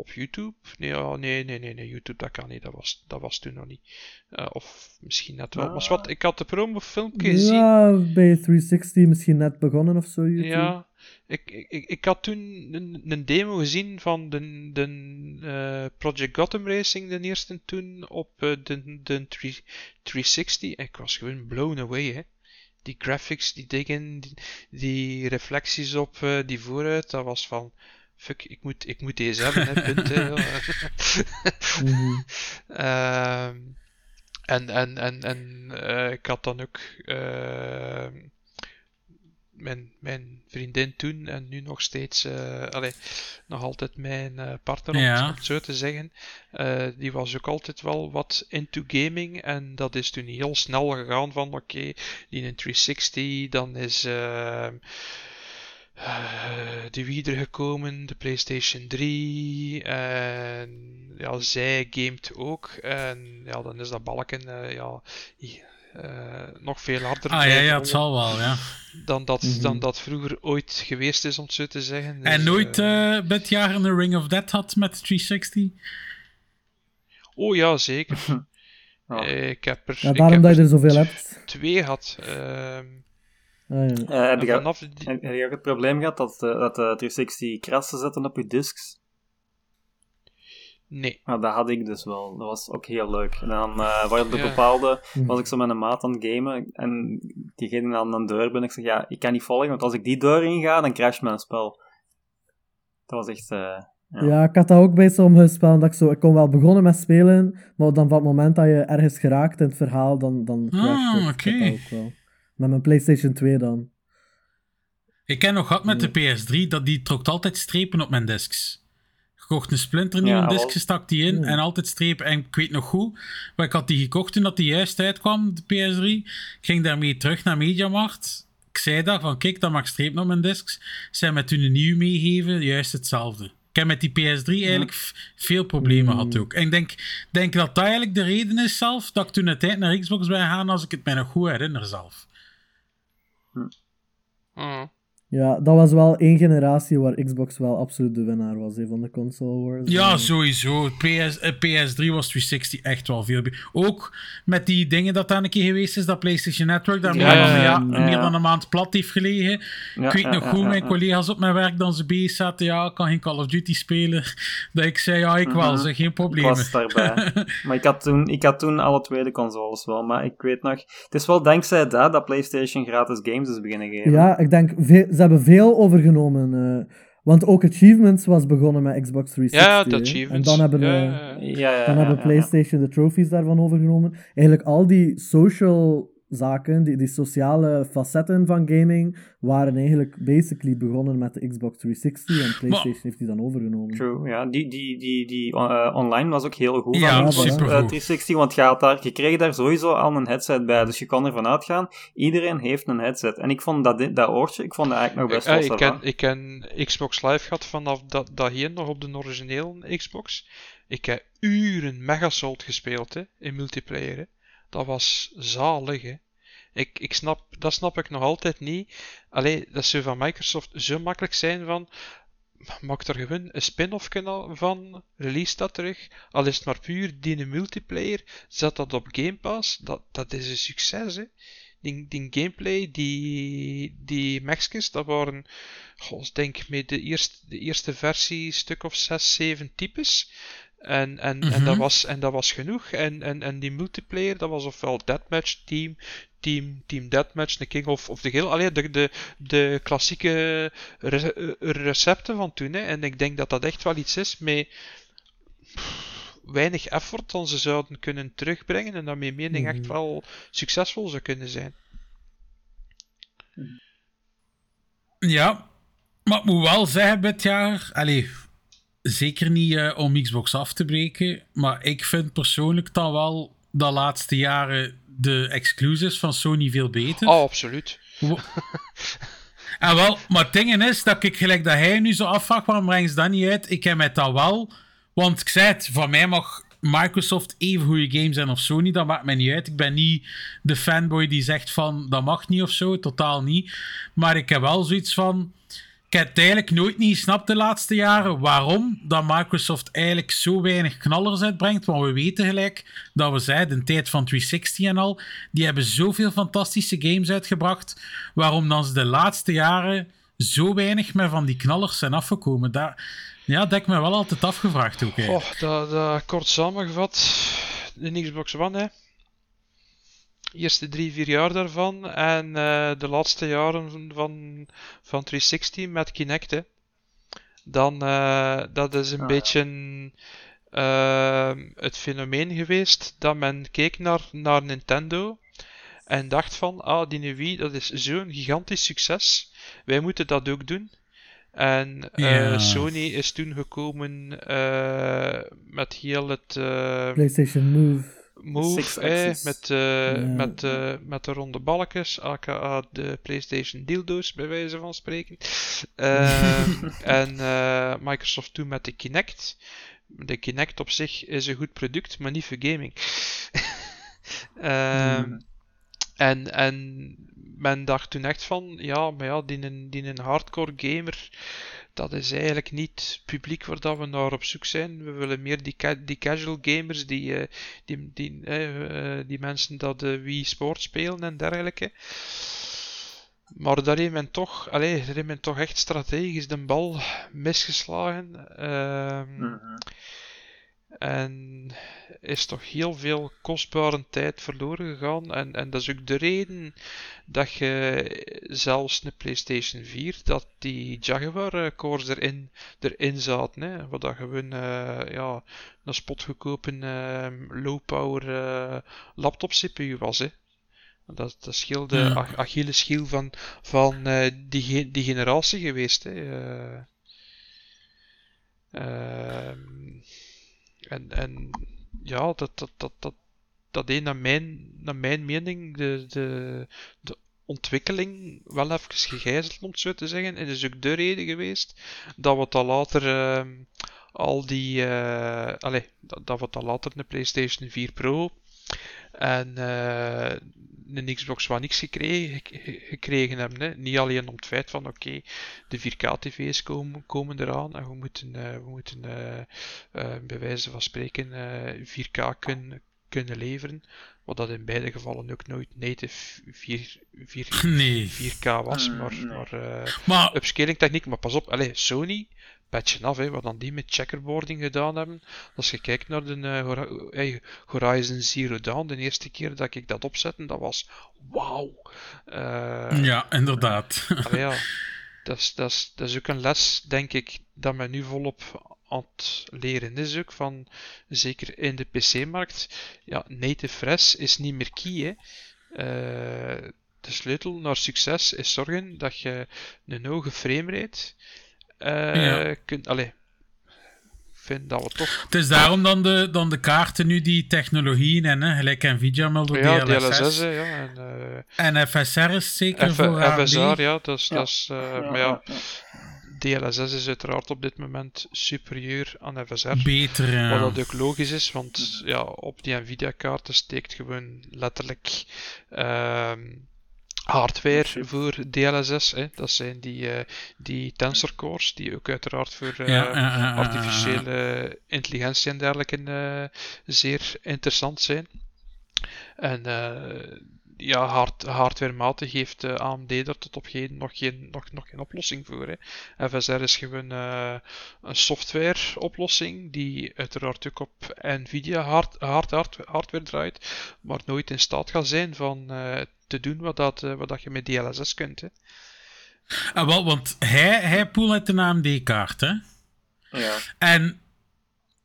op YouTube. Nee, oh, nee, nee, nee, nee, YouTube dat kan niet. Dat was, dat was toen nog niet. Eh, of misschien net wel. Maar wat, ik had de promofilmpje gezien. Ja, bij 360 misschien net begonnen of zo. YouTube. Ja, ik, ik, ik- had toen een, een demo gezien van de, de eh, Project Gotham Racing, de eerste toen, op eh, de, de 3 360. Ik was gewoon blown away, hè. Die graphics, die dingen, die, die reflecties op die vooruit, dat was van fuck, ik moet, ik moet deze hebben, hè, punt. hè. Ehm, en en, en, en eh, ik had dan ook ehm, mijn, mijn vriendin toen en nu nog steeds, eh allee, nog altijd mijn eh, partner, om, Ja. het zo te zeggen. die was ook altijd wel wat into gaming en dat is toen heel snel gegaan van oké, die een 360, dan is ehm, eh, de Wii er gekomen, de PlayStation 3 en ja, zij gamet ook en ja, dan is dat balken eh, ja, eh, nog veel harder Ah ja, ja, het zal wel, ja. dan, dat, Mhm. dan dat vroeger ooit geweest is, om het zo te zeggen. En Dus, nooit eh, eh dit jaar een Ring of Death had met de 360? Oh ja, zeker. Ja. Eh, ik heb er, Ja, ik daarom heb dat je er er zoveel hebt. twee gehad. ehm, Ah, ja. Eh, heb, je, vanaf die- heb je ook het probleem gehad dat, eh, dat de 360 krassen zetten op je discs? Nee. Nou, dat had ik dus wel. Dat was ook heel leuk. En dan eh waar op de Ja. bepaalde Mhm. was ik zo met een maat aan het gamen en die ging aan een deur binnen. Ik zeg, ja, ik kan niet volgen, want als ik die deur inga, dan crasht mijn spel. Dat was echt... eh, ja. Ja, ik had dat ook bij sommige spellen. Dat ik, zo, ik kon wel begonnen met spelen, maar dan van het moment dat je ergens geraakt in het verhaal, dan, dan Ah, crasht het. Ik had oké. dat ook wel. Met mijn PlayStation 2 dan. Ik ken nog gehad met de PS3, dat die trok altijd strepen op mijn discs. Ik kocht een splinternieuwe Ja, disc, wel. je stak die in Hmm. en altijd strepen. En ik weet nog goed, maar ik had die gekocht toen dat die juist uitkwam, de PS3. Ik ging daarmee terug naar Mediamarkt. Ik zei daar van, kijk, dat mag strepen op mijn discs. Zij met toen een nieuw meegeven, juist hetzelfde. Ik heb met die PS3 eigenlijk veel problemen gehad ook. En ik denk, denk dat dat eigenlijk de reden is zelf, dat ik toen uiteindelijk naar Xbox ben gegaan, als ik het mij nog goed herinner zelf. Ah. Ja, dat was wel één generatie waar Xbox wel absoluut de winnaar was hè, van de console wars. Ja, sowieso. PS, eh, PS3 was 360 echt wel veel. Ook met die dingen dat dan een keer geweest is, dat PlayStation Network daar Ja, meer, dan, ja, een ja, ja- ja. meer dan een maand plat heeft gelegen. Ja, ik weet ja, nog goed, ja, mijn ja. collega's op mijn werk dan ze bezig zaten. Ja, ik kan geen Call of Duty spelen. Dat ik zei, ja, ik wel, Mhm. zeg, geen Ik probleem. was daarbij. maar ik had, toen, ik had toen alle twee de consoles wel. Maar ik weet nog... Het is wel dankzij dat dat PlayStation gratis games is beginnen geven. Ja, ik denk, ve- ze hebben veel overgenomen. eh, want ook Achievements was begonnen met Xbox 360. Ja, de achievements. En dan hebben, ja, eh, ja, ja. ja, ja, dan ja, hebben ja, PlayStation de trophies daarvan overgenomen. Eigenlijk al die social zaken, die, die sociale facetten van gaming, waren eigenlijk basically begonnen met de Xbox 360 en PlayStation heeft die dan overgenomen. True, ja. Die, die, die, die eh, online was ook heel goed. Ja, van Xbox, supergoed. eh, 360, want je, had daar, je kreeg daar sowieso al een headset bij. Dus je kon ervan uitgaan, iedereen heeft een headset. En ik vond dat, dit- dat oortje, ik vond dat eigenlijk nog best wel ik, ken, ik ken Xbox Live gehad vanaf dat, dat hier nog op de originele Xbox. Ik heb uren Megasalt gespeeld hè, in multiplayer. Hè. Dat was zalig. Hè. Ik, ik snap, dat snap ik nog altijd niet. Allee, dat ze van Microsoft zo makkelijk zijn van. Maak er gewoon een spin-off van. Release dat terug. Al is het maar puur die multiplayer. Zet dat op Game Pass. Dat, dat is een succes. Hè. Die, die gameplay, die, die dat waren. Goh, ik denk met de eerste, de eerste versie stuk of 6, 7 types. En, en, en, dat Mhm. was, en dat was genoeg. En, en, en die multiplayer, dat was ofwel Deathmatch, Team, Team, team Deathmatch, de King of, of de Geel. Allee, de, de, de klassieke re- eh, recepten van toen. Hè. En ik denk dat dat echt wel iets is met weinig effort dan ze zouden kunnen terugbrengen. En dat mijn mening echt Mhm. wel succesvol zou kunnen zijn. Ja, maar ik moet wel zeggen, dit jaar... Allee, zeker niet eh, om Xbox af te breken, maar ik vind persoonlijk dan wel de laatste jaren de exclusives van Sony veel beter. Oh, absoluut. En wel, maar het ding is dat ik gelijk dat hij nu zo afvraagt, waarom brengen ze dat niet uit? Ik heb het dat wel. Want ik zei het, van mij mag Microsoft even goede games zijn of Sony, dat maakt mij niet uit. Ik ben niet de fanboy die zegt van, dat mag niet of zo, totaal niet. Maar ik heb wel zoiets van, ik heb het eigenlijk nooit niet gesnapt de laatste jaren waarom dat Microsoft eigenlijk zo weinig knallers uitbrengt. Want we weten gelijk dat we zeiden, de tijd van 360 en al, die hebben zoveel fantastische games uitgebracht. Waarom dan ze de laatste jaren zo weinig met van die knallers zijn afgekomen. Daar, ja, dat heb ik me wel altijd afgevraagd ook. Oh, dat, dat kort samengevat. De Xbox One, hè. Eerste drie, vier jaar daarvan. En eh, de laatste jaren van, van, van 360 met Kinect, hè. dan uh, dat is een Ah, beetje uh, het fenomeen geweest dat men keek naar, naar Nintendo en dacht van, ah, die Wii, dat is zo'n gigantisch succes. Wij moeten dat ook doen. En uh, Ja. Sony is toen gekomen uh, met heel het uh, PlayStation Move. Move, eh, met, uh, Ja. met, uh, met de ronde balkjes, aka de PlayStation dildo's, bij wijze van spreken. Ehm, en uh, Microsoft toen met de Kinect. De Kinect op zich is een goed product, maar niet voor gaming. Ehm, en, en men dacht toen echt van, ja, maar ja, die een, die een hardcore gamer, dat is eigenlijk niet het publiek waar dat we naar op zoek zijn. We willen meer die, die casual gamers, die, eh, die, die, eh, eh, die mensen dat Wii Sport spelen en dergelijke. Maar daar heeft men toch, allee, daar heeft men toch echt strategisch de bal misgeslagen. Mhm. En is toch heel veel kostbare tijd verloren gegaan. En, en dat is ook de reden dat je zelfs een PlayStation 4, dat die Jaguar eh, erin, erin zaten. Hè, wat dat gewoon eh, ja, een spotgoedkope eh, low-power eh, laptop CPU was. Hè. Dat, dat is heel de Ja. Ach- Achilleshiel van, van die, die generatie geweest. Hè. En, en ja, dat, dat, dat, dat, dat deed naar mijn, naar mijn mening de, de, de ontwikkeling wel even gegijzeld, om het zo te zeggen. En dat is ook de reden geweest dat we dan later ehm, al die. allee, dat, dat we dan later een PlayStation 4 Pro en eh, een Xbox One X gekregen, ge- gekregen hebben. Hè. Niet alleen om het feit van oké, de 4K-tv's komen, komen eraan en we moeten, eh, we moeten eh, eh, bij wijze van spreken eh, 4K kunnen, kunnen leveren. Wat dat in beide gevallen ook nooit native 4, 4, Nee. 4K was, Mm, maar, nee. maar eh, Maar upscaling techniek. Maar pas op, allez, Sony, patchen af, hè, wat dan die met checkerboarding gedaan hebben. Als je kijkt naar de eh, Horizon Zero Dawn, de eerste keer dat ik dat opzette, dat was wauw. Eh, ja, inderdaad. Ja, dat is, dat, is, dat is ook een les, denk ik, dat men nu volop aan het leren is ook van, zeker in de PC-markt, ja, native fresh is niet meer key, hè. Eh, de sleutel naar succes is zorgen dat je een hoge framerate Ja. kunt, allee, ik vind dat we toch, Het is daarom dan de, dan de kaarten nu die technologieën en hè, gelijk Nvidia meldde ja, DLSS. Ja, en eh, En FSR is zeker F- voor AMD. FSR, ja, dat is, Ja. dat is eh, maar ja, DLSS is uiteraard op dit moment superieur aan FSR. Beter, ja. Wat dat ook logisch is, want ja, op die Nvidia-kaarten steekt gewoon letterlijk ehm, hardware voor DLSS. Hè. Dat zijn die, eh, die tensor cores, die ook uiteraard voor eh, Ja, artificiële intelligentie en dergelijke eh, zeer interessant zijn. En ja, hard, hardwarematig heeft AMD er tot op heden nog geen, nog, nog geen oplossing voor. Hè. FSR is gewoon eh, een software-oplossing die uiteraard ook op Nvidia hard, hard, hard, hardware draait, maar nooit in staat gaat zijn van te doen wat, dat, eh, wat dat je met DLSS kunt. Hè. Ah, wel, want hij, hij poelt uit een AMD-kaart, hè. Ja. En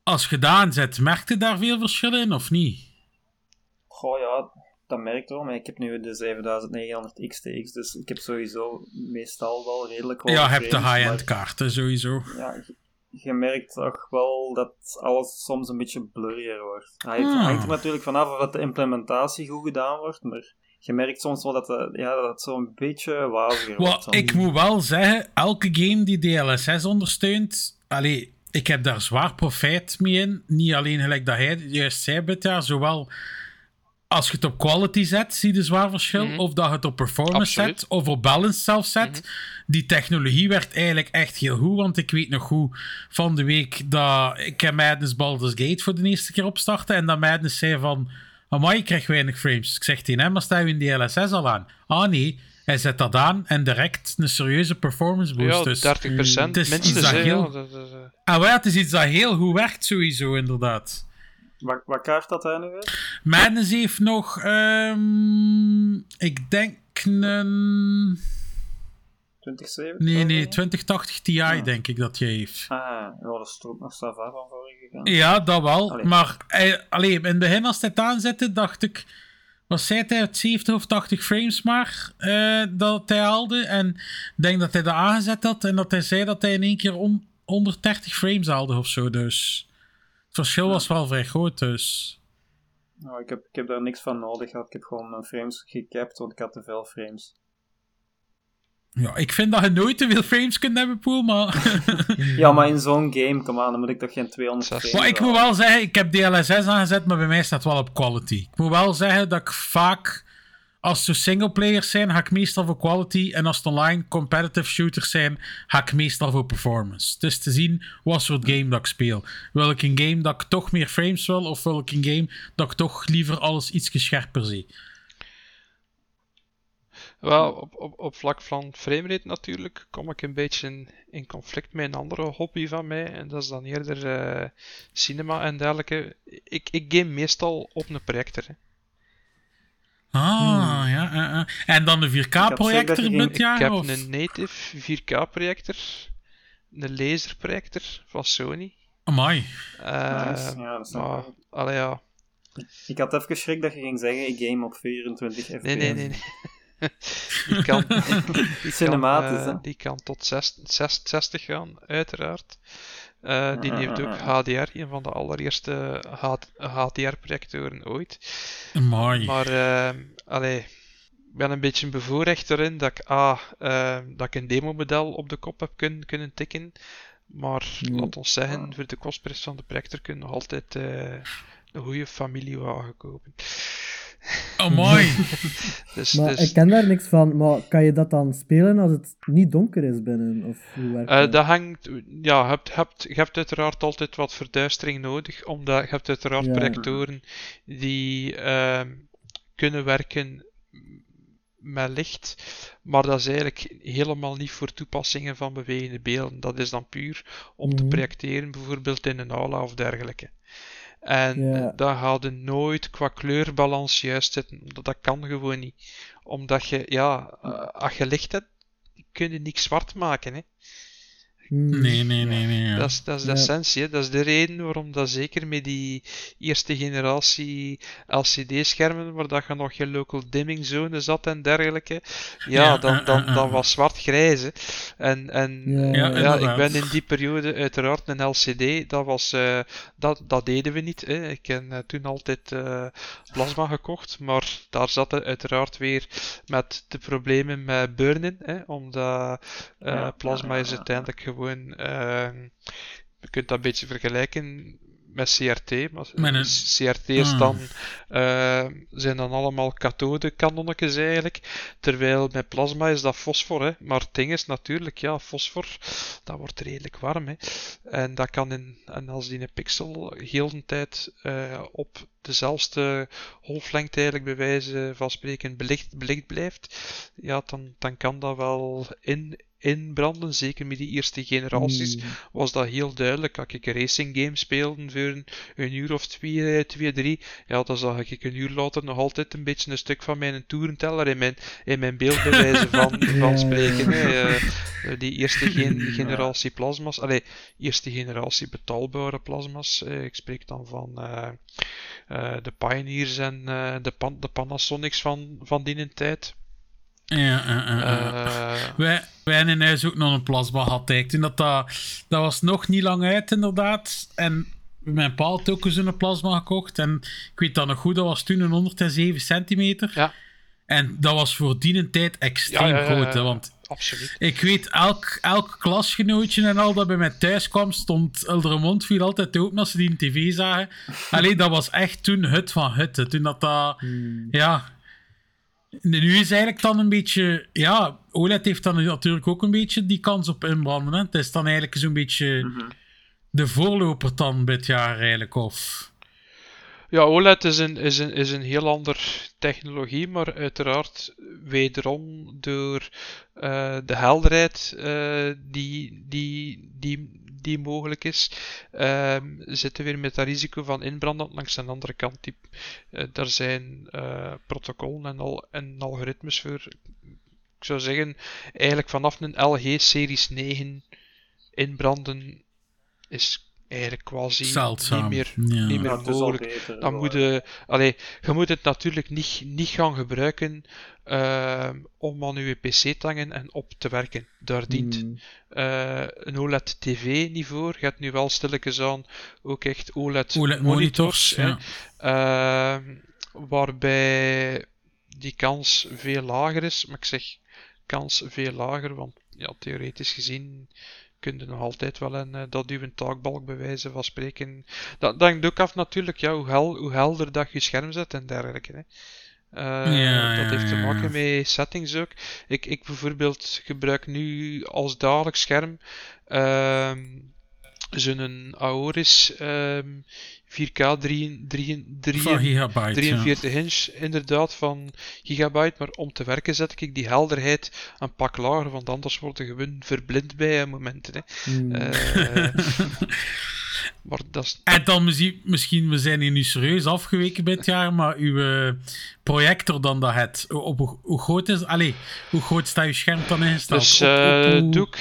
als je dat aanzet, merk je daar veel verschil in, of niet? Goh, ja, dat merkt wel, maar ik heb nu de 7900 XTX, dus ik heb sowieso meestal wel redelijk hoge ja, je hebt de high-end kaarten, sowieso. Ja, je, merkt toch wel dat alles soms een beetje blurrier wordt. Hij Hmm. hangt er natuurlijk vanaf of dat de implementatie goed gedaan wordt, maar je merkt soms wel dat, de, ja, dat het zo'n beetje waziger wordt. Ik moet wel zeggen, elke game die DLSS ondersteunt, allee, ik heb daar zwaar profijt mee in. Niet alleen gelijk dat hij juist zei, jaar, zowel als je het op quality zet, zie je zwaar verschil. Mhm. Of dat je het op performance Absoluut. zet, of op balance zelf zet. Die technologie werkt eigenlijk echt heel goed. Want ik weet nog goed van de week dat ik Madness Baldur's Gate voor de eerste keer opstartte. En dat Madness zei van, amai, ik krijg weinig frames. Ik zeg tegen hem, maar sta je in DLSS al aan? Ah nee, hij zet dat aan en direct een serieuze performance boost. Ja, dus, 30% het is minstens. iets dat heel- ja, dat is, eh, Ah, wel, het is iets dat heel goed werkt, sowieso, inderdaad. Wat, wat kaart dat hij nu weer? Madness heeft nog, ehm, ik denk een 2070? Nee, nee, denk ik? 2080 Ti Ja. denk ik dat jij heeft. Ah, ja, dat is toch nog Sava van vorige gegaan. Ja, dat wel. Allee. Maar eh, allee, in het begin, als hij het aanzette, dacht ik. Was zei hij het 70 of 80 frames maar eh, dat hij haalde? En ik denk dat hij dat aangezet had en dat hij zei dat hij in één keer on- 130 frames haalde of zo. Dus het verschil was wel vrij groot. Dus. Nou, ik, heb, ik heb daar niks van nodig gehad. Ik heb gewoon mijn frames gecapt, want ik had te veel frames. Ja, ik vind dat je nooit te veel frames kunt hebben, Poel, maar. Ja, maar in zo'n game, kom aan, dan moet ik toch geen 200 Zes. frames Maar ik moet wel zeggen, ik heb DLSS aangezet, maar bij mij staat wel op quality. Ik moet wel zeggen dat ik vaak, als het singleplayers zijn, ga ik meestal voor quality. En als het online competitive shooters zijn, ga ik meestal voor performance. Het is te zien wat soort game dat ik speel. Wil ik een game dat ik toch meer frames wil, of wil ik een game dat ik toch liever alles iets scherper zie? Wel, op, op, op vlak van framerate natuurlijk kom ik een beetje in, in conflict met een andere hobby van mij. En dat is dan eerder eh, cinema en dergelijke. Ik, ik game meestal op een projector. hè. Ah, ja. eh, eh. En dan de gezegd dat 4K-projector je met geen- Ik ja? heb Of? een native 4K-projector, een laserprojector van Sony. Amai. Eh, Nice. Ja, dat ik maar, allee, ja. Ik had even schrik dat je ging zeggen, ik game op 24 fps. Nee, nee, nee. nee. die kan, die Cinematisch, kan, eh, hè? die kan tot 6, 6, 60 gaan, uiteraard. Eh, die Ja, heeft ja, ook ja. HDR, een van de allereerste HDR-projectoren ooit. Amai. Maar, eh, allee, ik ben een beetje bevoorrecht erin dat ik, ah, eh, dat ik een demo-model op de kop heb kunnen, kunnen tikken. Maar laat ons zeggen, voor de kostprijs van de projector kun je nog altijd eh, een goede familiewagen kopen. Amai. Dus, Maar dus ik ken daar niks van. Maar kan je dat dan spelen als het niet donker is binnen? Of hoe werkt Eh, dat? dat hangt, ja, je hebt, hebt, je hebt uiteraard altijd wat verduistering nodig, omdat je hebt uiteraard Ja. projectoren die ehm, kunnen werken met licht, maar dat is eigenlijk helemaal niet voor toepassingen van bewegende beelden. Dat is dan puur om te Mhm. projecteren, bijvoorbeeld in een aula of dergelijke. En Ja. gaat je nooit qua kleurbalans juist zitten. Dat, dat kan gewoon niet. Omdat je, ja, eh, als je licht hebt, kun je niks zwart maken. Hè. Hmm. Nee, nee, nee, nee. ja. Dat is, dat is de Ja. essentie. Hè. Dat is de reden waarom dat zeker met die eerste generatie LCD-schermen, waar dat je nog je local dimming zone zat en dergelijke, ja, Ja, dan, eh, dan, eh, eh, dan was zwart-grijs. En, en Ja, Ja, ja, inderdaad. ik ben in die periode uiteraard een LCD, dat, was, eh, dat, dat deden we niet. Hè. Ik heb toen altijd eh, plasma gekocht, maar daar zat het uiteraard weer met de problemen met burnen, hè, omdat eh, Ja, plasma ja, is ja. uiteindelijk gewoon. eh, je kunt dat een beetje vergelijken met CRT. Maar een- CRT is Ah. dan, eh, zijn dan allemaal kathode-kanonnetjes eigenlijk. Terwijl met plasma is dat fosfor. Hè. Maar het ding is natuurlijk, ja, fosfor, dat wordt redelijk warm. Hè. En, dat kan in, en als die een pixel heel de tijd eh, op dezelfde golflengte eigenlijk bij wijze van spreken belicht, belicht blijft, ja, dan, dan kan dat wel in, inbranden. Zeker met die eerste generaties Hmm. was dat heel duidelijk. Als ik een racing game speelde voor een, een uur of twee, eh, twee, drie, ja, dan zag ik een uur later nog altijd een beetje een stuk van mijn toerenteller in mijn, in mijn beeld bij wijze van, van spreken. hè. Eh, eh, die eerste gen- generatie plasma's, allee, eerste generatie betaalbare plasma's. ik spreek dan van de Pioneers en de, Pan- de Panasonics van, van die tijd. Ja, ja. Eh, Wij, wij in huis ook nog een plasma eigenlijk. Toen dat, dat, dat was nog niet lang uit, inderdaad. En mijn pa had ook zo'n plasma gekocht. En ik weet dat nog goed, dat was toen een 107 centimeter. Ja. En dat was voor die tijd extreem Ja, ja, ja, groot. Hè, want absoluut. ik weet, elk, elk klasgenootje en al dat bij mij thuis kwam, stond de mond viel altijd open als ze die in tv zagen. Alleen dat was echt toen het van het. hè. Toen dat dat... Hmm. Ja. Nu is eigenlijk dan een beetje... Ja, OLED heeft dan natuurlijk ook een beetje die kans op inbranden. Hè. Het is dan eigenlijk zo'n beetje Mhm. de voorloper dan dit jaar eigenlijk. Of... Ja, OLED is een, is, een, is een heel ander technologie, maar uiteraard wederom door eh, de helderheid eh, die, die, die, die mogelijk is, ehm, zitten we weer met dat risico van inbranden. Langs de andere kant, die, eh, er zijn eh, protocollen en, al, en algoritmes voor. Ik zou zeggen, eigenlijk vanaf een LG Series 9 inbranden is eigenlijk quasi Zeldzaam. niet meer, Ja. niet meer Ja, al mogelijk. beter. Dan wel, moet hè. je, allee, je moet het natuurlijk niet, niet gaan gebruiken ehm, om aan je PC te hangen en op te werken. Daar dient Hmm. eh, een OLED TV niet voor. Je hebt nu wel stilletjes aan ook echt OLED, OLED monitors. ja. Ehm, waarbij die kans veel lager is. Maar ik zeg kans veel lager, want ja, theoretisch gezien kun je nog altijd wel een, eh, dat uw taakbalk bij wijze van spreken. Dat, dat hangt ook af natuurlijk ja, hoe, hel, hoe helder dat je scherm zet en dergelijke. Hè. Eh, Ja, dat heeft te maken met settings ook. Ik, ik bijvoorbeeld gebruik nu als dagelijks scherm ehm zo'n Aoris ehm 4K 3, 3, 3, Van gigabyte. 43 inch, inderdaad, van gigabyte. Maar om te werken zet ik die helderheid een pak lager, want anders word je gewoon verblind bij momenten. Hè. Hmm. Eh, maar dat. En dan misschien, misschien, we zijn hier nu serieus afgeweken het jaar, maar uw eh, projector dan dat het, op, hoe, hoe groot is, allee, hoe groot staat uw scherm dan ingesteld? Dus Op- op hoe- doek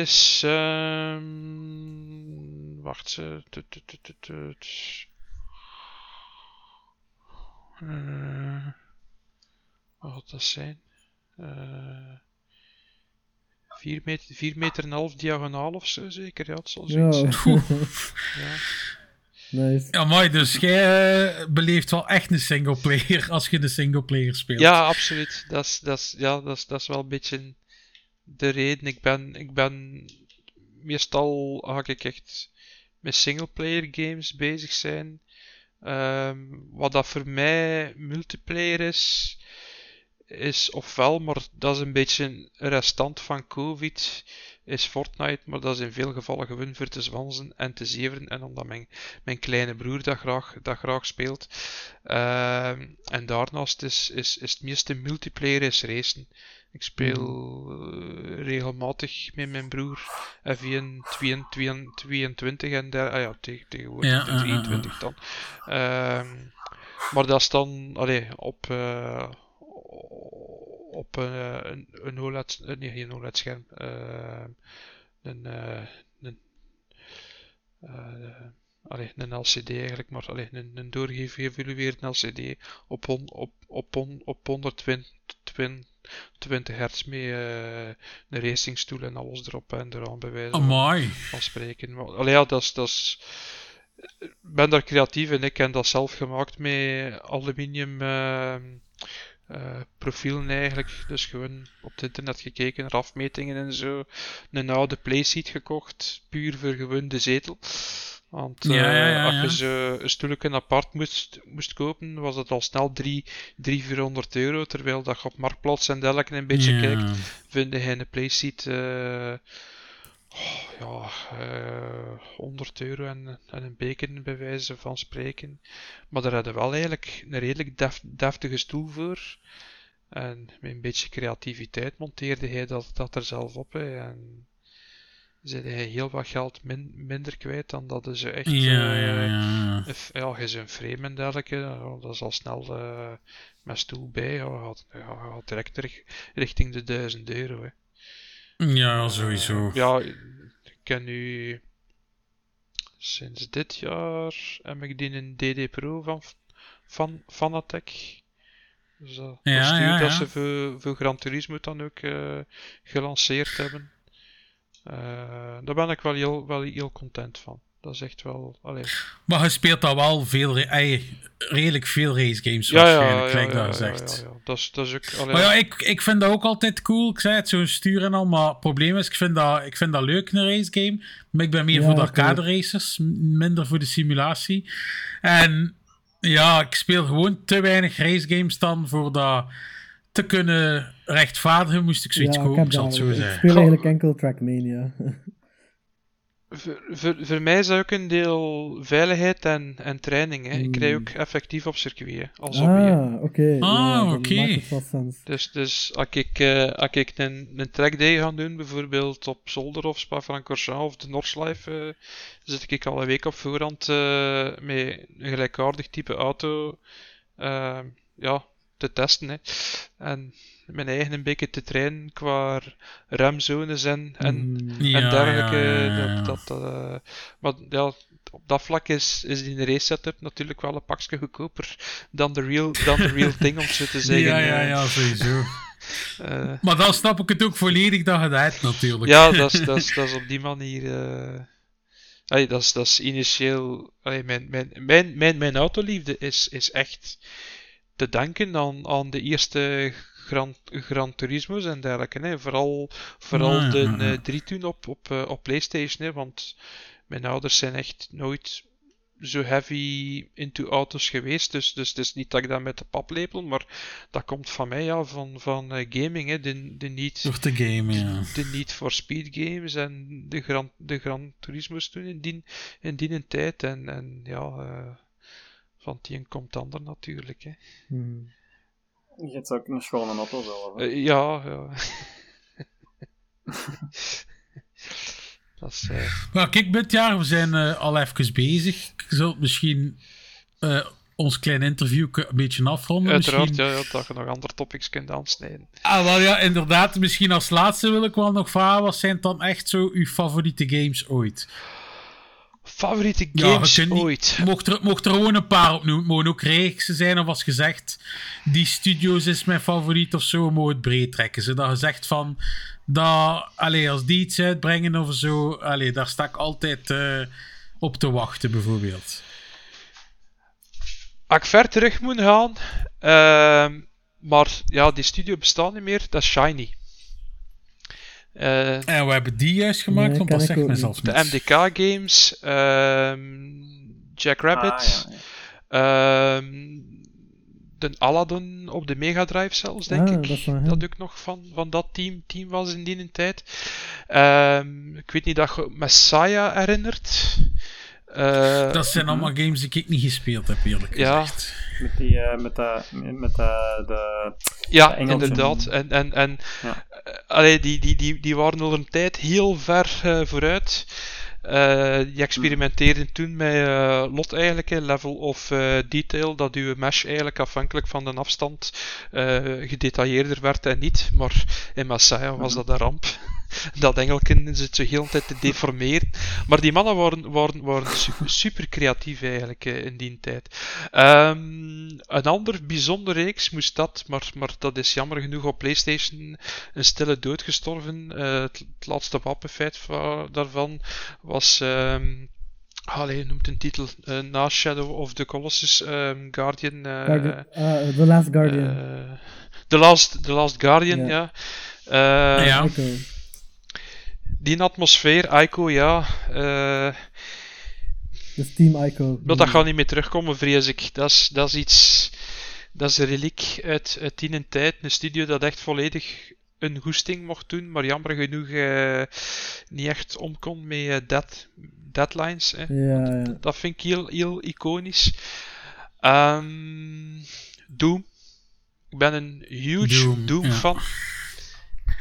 is... ehm wacht, tut, tut, tut. Eh, wat gaat dat zijn? Eh 4 meter, 4 meter en een half diagonaal of zo, zeker? Ja, het zal Ja. zoiets zijn. Ja. nice. Ja, mooi, dus jij eh, beleeft wel echt een singleplayer als je de singleplayer speelt. Ja, absoluut. Dat is, dat is, ja, dat is, dat is wel een beetje de reden. Ik ben, ik ben meestal ga ik echt met singleplayer games bezig zijn. Ehm, wat dat voor mij multiplayer is, is ofwel, maar dat is een beetje een restant van COVID, is Fortnite, maar dat is in veel gevallen gewoon voor te zwansen en te zeveren. En omdat mijn, mijn kleine broer dat graag, dat graag speelt. Ehm, en daarnaast is, is, is het meeste multiplayer is racen. Ik speel eh, regelmatig met mijn broer F1 22, 22 en der, ah ja, tegen, tegenwoordig Ja, ah. 23 dan. Ehm, maar dat is dan allee, op, eh, op eh, een, een OLED, eh, nee, geen OLED scherm. eh, een, een, allee, een LCD eigenlijk, maar allee, een, een doorgeëvalueerde LCD op, on, op, op, on, op 120 20 hertz met een racingstoel en alles erop en eraan wijze Oh, van- spreken. Maar, allee, ja, dat is, dat is, ik ben daar creatief in. Ik heb dat zelf gemaakt met aluminium ehm, eh, profielen eigenlijk. Dus gewoon op het internet gekeken naar afmetingen en zo. Een oude playseat gekocht, puur voor gewoon de zetel. Want Ja, ja, eh, ja, als je ze een stoelje apart moest, moest kopen, was het al snel 3 400 euro. Terwijl dat je op Marktplaats en dergelijke een beetje kijkt, vind je een playseat eh, ja, eh 100 euro en, en een beker bij wijze van spreken. Maar daar hadden we wel eigenlijk een redelijk def- deftige stoel voor. En met een beetje creativiteit monteerde hij dat, dat er zelf op. Hè. En zit hij heel wat geld min- minder kwijt dan dat ze echt... Ja, eh, ja, ja. Ja, je een frame en dergelijke, ja, dat is al snel eh, met stoel bij. Ja, ja, je gaat direct ri- richting de 1000 euro. Hè. Ja, sowieso. Ja, ik ken nu sinds dit jaar heb ik die een DD Pro van, van Fanatec. Dus dat, Ja, dat stuur ja, dat ja. ze voor, voor Gran Turismo dan ook eh, gelanceerd hebben. Eh, daar ben ik wel heel, wel heel content van. Dat is echt wel. Allee. Maar je speelt dan wel veel, redelijk veel race games Ja, waarschijnlijk, ja, gelijk ja, dat ja, zegt. ja, ja. Dat, is, dat is ook. allee, Maar ja, ik, ik vind dat ook altijd cool. Ik zei het, zo'n stuur en al. Maar het probleem is, ik vind dat, ik vind dat leuk, een race game. Maar ik ben meer Ja, voor de arcade races, m- minder voor de simulatie. En ja, ik speel gewoon te weinig race games dan voor dat te kunnen rechtvaardigen. Moest ik zoiets kopen, zal het zo al. Ik speel eigenlijk enkel Trackmania. Voor, voor, voor mij is dat ook een deel veiligheid en, en training. Hè. Ik rij Hmm. ook effectief op circuit, als hobby. ah, oké. ja, Ah, dan oké. sens. Dus, dus als ik, eh, als ik een, een trackday ga doen, bijvoorbeeld op Zolder of Spa-Francorchamps of de Norslife, eh zit ik al een week op voorhand eh, met een gelijkaardig type auto ja, te testen. Hè. En mijn eigen een beetje te trainen qua remzones en, en, Mm. Ja, en dergelijke. ja, ja, ja. Dat, dat, eh, maar ja, op dat vlak is, is die race setup natuurlijk wel een pakje goedkoper dan de real, dan de real thing, om het zo te zeggen. ja, ja, eh. ja, sowieso. Eh, Maar dan snap ik het ook volledig dat je dat hebt, natuurlijk. ja, dat is, dat, is, dat is op die manier. eh allee, dat, is, dat is initieel. allee, mijn, mijn, mijn, mijn, mijn autoliefde is, is echt te danken aan, aan de eerste Gran, Gran Turismo's en dergelijke. Hè. Vooral, vooral Ja, de ja, ja. eh, drie toen op, op, eh, op PlayStation. Hè, want mijn ouders zijn echt nooit zo heavy into auto's geweest. Dus, dus het is niet dat ik dat met de paplepel, maar dat komt van mij, ja, van, van eh, gaming. Hè. De, de niet Door te game, ja. de Need for Speed games en de Gran, de Gran Turismo's toen in die, in die tijd. En, en ja, eh, van die een komt de ander natuurlijk. Hè. Mm. Je hebt ook een schone auto zelf. hè. Eh, ja, ja. dat is, eh, Maar kijk, dit jaar, we zijn eh, al even bezig. Ik zal misschien eh, ons klein interview een beetje afronden. uiteraard, misschien. ja, ja, dat je nog andere topics kunt aansnijden. Ah, wel ja, inderdaad. Misschien als laatste wil ik wel nog vragen, wat zijn dan echt zo uw favoriete games ooit? Favoriete Ja, games niet- ooit? Mocht er, mocht er gewoon een paar opnoemen. Mogen ook reeksen zijn, of als je zegt, die studios is mijn favoriet of zo, mogen het breed trekken. Zodat je zegt van, dat, allee, als die iets uitbrengen of zo, allee, daar sta ik altijd eh, op te wachten, bijvoorbeeld. Als ik ver terug moet gaan, ehm, maar ja, die studio bestaat niet meer, dat is Shiny. Eh, En we hebben die juist gemaakt, Nee, want dat ik zegt ook me niet. zelfs de. MDK games, ehm Jack Rabbit, Ah, ja, ja. ehm, de Aladdin op de Mega Drive zelfs, denk Ah, ik. dat ook nog van, van dat team, team was in die tijd. Ehm, ik weet niet dat je Messiah herinnert. Eh, Dat zijn allemaal games die ik niet gespeeld heb, eerlijk Ja. gezegd. Met, die, eh, met, de, met de, de... Ja, inderdaad. En, en, en Ja. eh, allee, die, die, die, die waren al een tijd heel ver eh, vooruit. Eh, die experimenteerden toen met eh, lot eigenlijk, level of eh, detail, dat uw mesh eigenlijk afhankelijk van de afstand eh, gedetailleerder werd en niet. Maar in Messiah was dat een ramp. Dat engelken zit zo heel de tijd te deformeren. Maar die mannen waren, waren, waren super, creatief eigenlijk eh, in die tijd. Ehm, een ander bijzonder reeks moest dat, maar, maar dat is jammer genoeg op PlayStation een stille dood gestorven. Eh, het, het laatste wapenfeit va- daarvan was. ehm Allee, noemt een titel. eh, na Shadow of the Colossus, ehm, Guardian. Guardian- The Last Guardian. the, Last, the Last Guardian, Ja. ja. Eh. Die atmosfeer, Ico, ja. eh, Dus Team Ico. maar dat gaat niet meer terugkomen, vrees ik. Dat is, dat is iets. Dat is een reliek uit, uit die tijd. Een studio dat echt volledig een goesting mocht doen, maar jammer genoeg eh, niet echt om kon met eh, dead, deadlines. Hè. Ja, ja. Dat vind ik heel, heel iconisch. Ehm, Doom. Ik ben een huge Doom, Doom,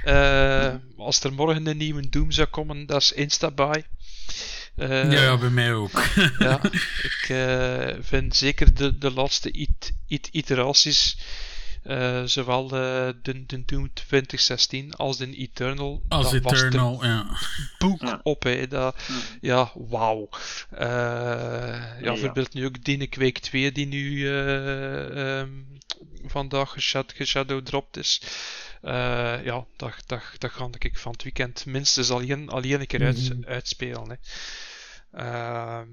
Eh, als er morgen een nieuwe Doom zou komen, dat is insta-buy. Eh, ja, ja, bij mij ook. ja, ik eh, vind zeker de, de laatste it, it- iteraties, eh, zowel de, de, de Doom 2016 als de Eternal, Als dat was de Eternal, ja. boek Ja. op. Hè. Dat, ja, wauw. Eh, ja, ja. bijvoorbeeld nu ook die Quake 2 die nu eh, ehm, vandaag geshad- geshadowdropt is. Eh, ja, dat, dat, dat ga ik van het weekend minstens alleen, alleen een keer uit, Mhm. uitspelen. Hè. Ehm,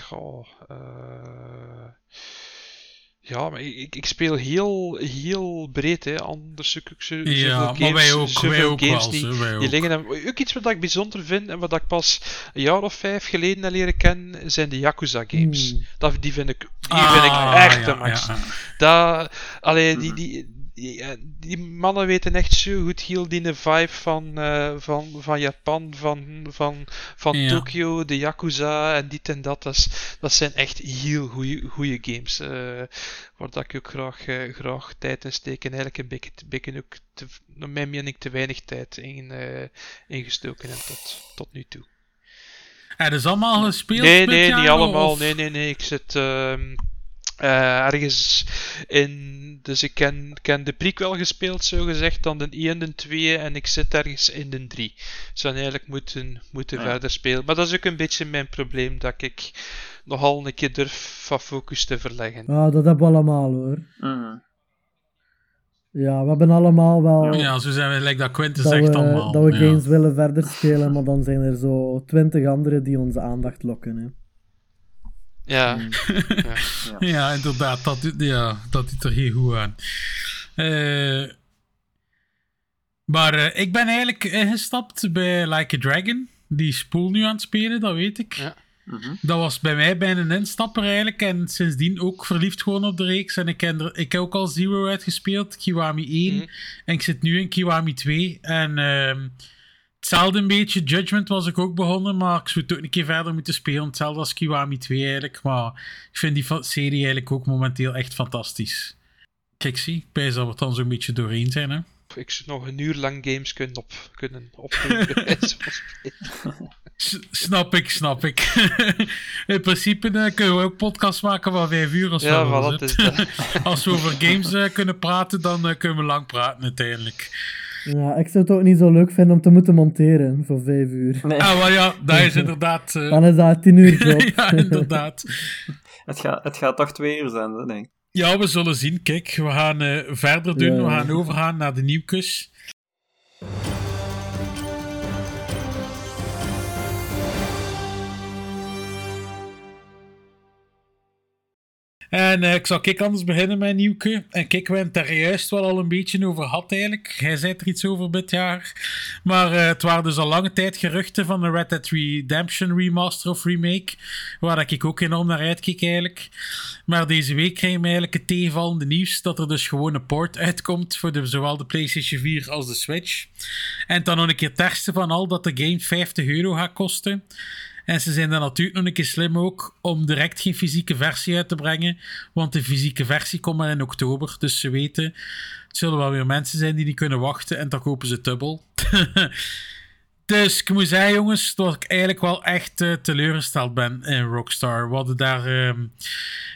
goh, eh, ja, maar ik, ik speel heel, heel breed, hè. Anders zoek ik zo, Ja, games, wij ook, wij ook games wel, die, die ook. liggen. En ook iets wat ik bijzonder vind en wat ik pas een jaar of vijf geleden heb leren kennen, zijn de Yakuza games. Hmm. Dat, die vind ik, die vind ik Ah, echt ja, de max. ja, ja. Dat, allee, die, die, die, die mannen weten echt zo goed heel die vibe van, eh, van, van Japan, van, van, van Ja. Tokyo, de Yakuza en dit en dat. Dat, is- dat zijn echt heel goede games. eh waar dat ik ook graag, eh, graag tijd in steek. En eigenlijk een beetje, beetje ook, te, naar mijn mening, te weinig tijd in, ingestoken heb tot, tot nu toe. Heb je dus allemaal gespeeld Nee, nee, niet allemaal. of- Nee, nee, nee. Ik zit. ehm, Eh, ergens in. Dus ik ken, ken de prequel gespeeld, zo gezegd, dan de 1 en de 2. En ik zit ergens in de 3. Dus dan eigenlijk moeten, moeten Ja. verder spelen. Maar dat is ook een beetje mijn probleem, dat ik nogal een keer durf van focus te verleggen. Ah, dat hebben we allemaal hoor. Mhm. Ja, we hebben allemaal wel Ja, zo zijn we, like dat Quinten zegt we, allemaal. dat we ja. games willen verder spelen, maar dan zijn er zo twintig andere die onze aandacht lokken. Hè. Ja, Mm. Ja, inderdaad. Dat, doet- ja, dat doet er heel goed aan. Eh, maar eh, ik ben eigenlijk ingestapt bij Like a Dragon. Die Spoel nu aan het spelen, dat weet ik. Ja. Mhm. Dat was bij mij bijna een instapper eigenlijk. En sindsdien ook verliefd gewoon op de reeks. En ik, ken er, ik heb ook al Zero uitgespeeld, Kiwami 1. Mhm. En ik zit nu in Kiwami 2. En ehm, hetzelfde een beetje. Judgment was ik ook begonnen. Maar ik zou het ook een keer verder moeten spelen. Hetzelfde als Kiwami 2 eigenlijk. Maar ik vind die serie eigenlijk ook momenteel echt fantastisch. Kijk, zie. Ik pijs dat we het dan zo'n beetje doorheen zijn. Hè? ik zou nog een uur lang games kunnen, op, kunnen snap ik, snap ik. In principe eh, kunnen we ook podcasts maken van vijf uur als Ja, we voilà. Als we over games eh, kunnen praten, dan eh, kunnen we lang praten uiteindelijk. Ja, ik zou het ook niet zo leuk vinden om te moeten monteren voor vijf uur. Nee, Ah, maar ja, dat is inderdaad... eh, Dan is dat tien uur job. ja, inderdaad. het, gaat, het gaat toch twee uur zijn, dat denk ik. Ja, we zullen zien. Kijk, we gaan eh, verder doen. Ja. We gaan overgaan naar de nieuwkus. En eh, ik zal kijk anders beginnen met een nieuwke. En kijk, we het daar juist wel al een beetje over gehad eigenlijk. Hij zei er iets over dit jaar. Maar eh, het waren dus al lange tijd geruchten van de Red Dead Redemption remaster of remake. Waar ik ook enorm naar uitkeek eigenlijk. Maar deze week kregen we eigenlijk het tegenvallende nieuws dat er dus gewoon een port uitkomt voor zowel de PlayStation 4 als de Switch. En dan nog een keer ergste van al dat de game 50 euro gaat kosten. En ze zijn dan natuurlijk nog een keer slim ook om direct geen fysieke versie uit te brengen. Want de fysieke versie komt maar in oktober. Dus ze weten, het zullen wel weer mensen zijn die niet kunnen wachten. En dan kopen ze dubbel. dus ik moet zeggen, jongens, dat ik eigenlijk wel echt eh, teleurgesteld ben in Rockstar. We hadden daar ehm,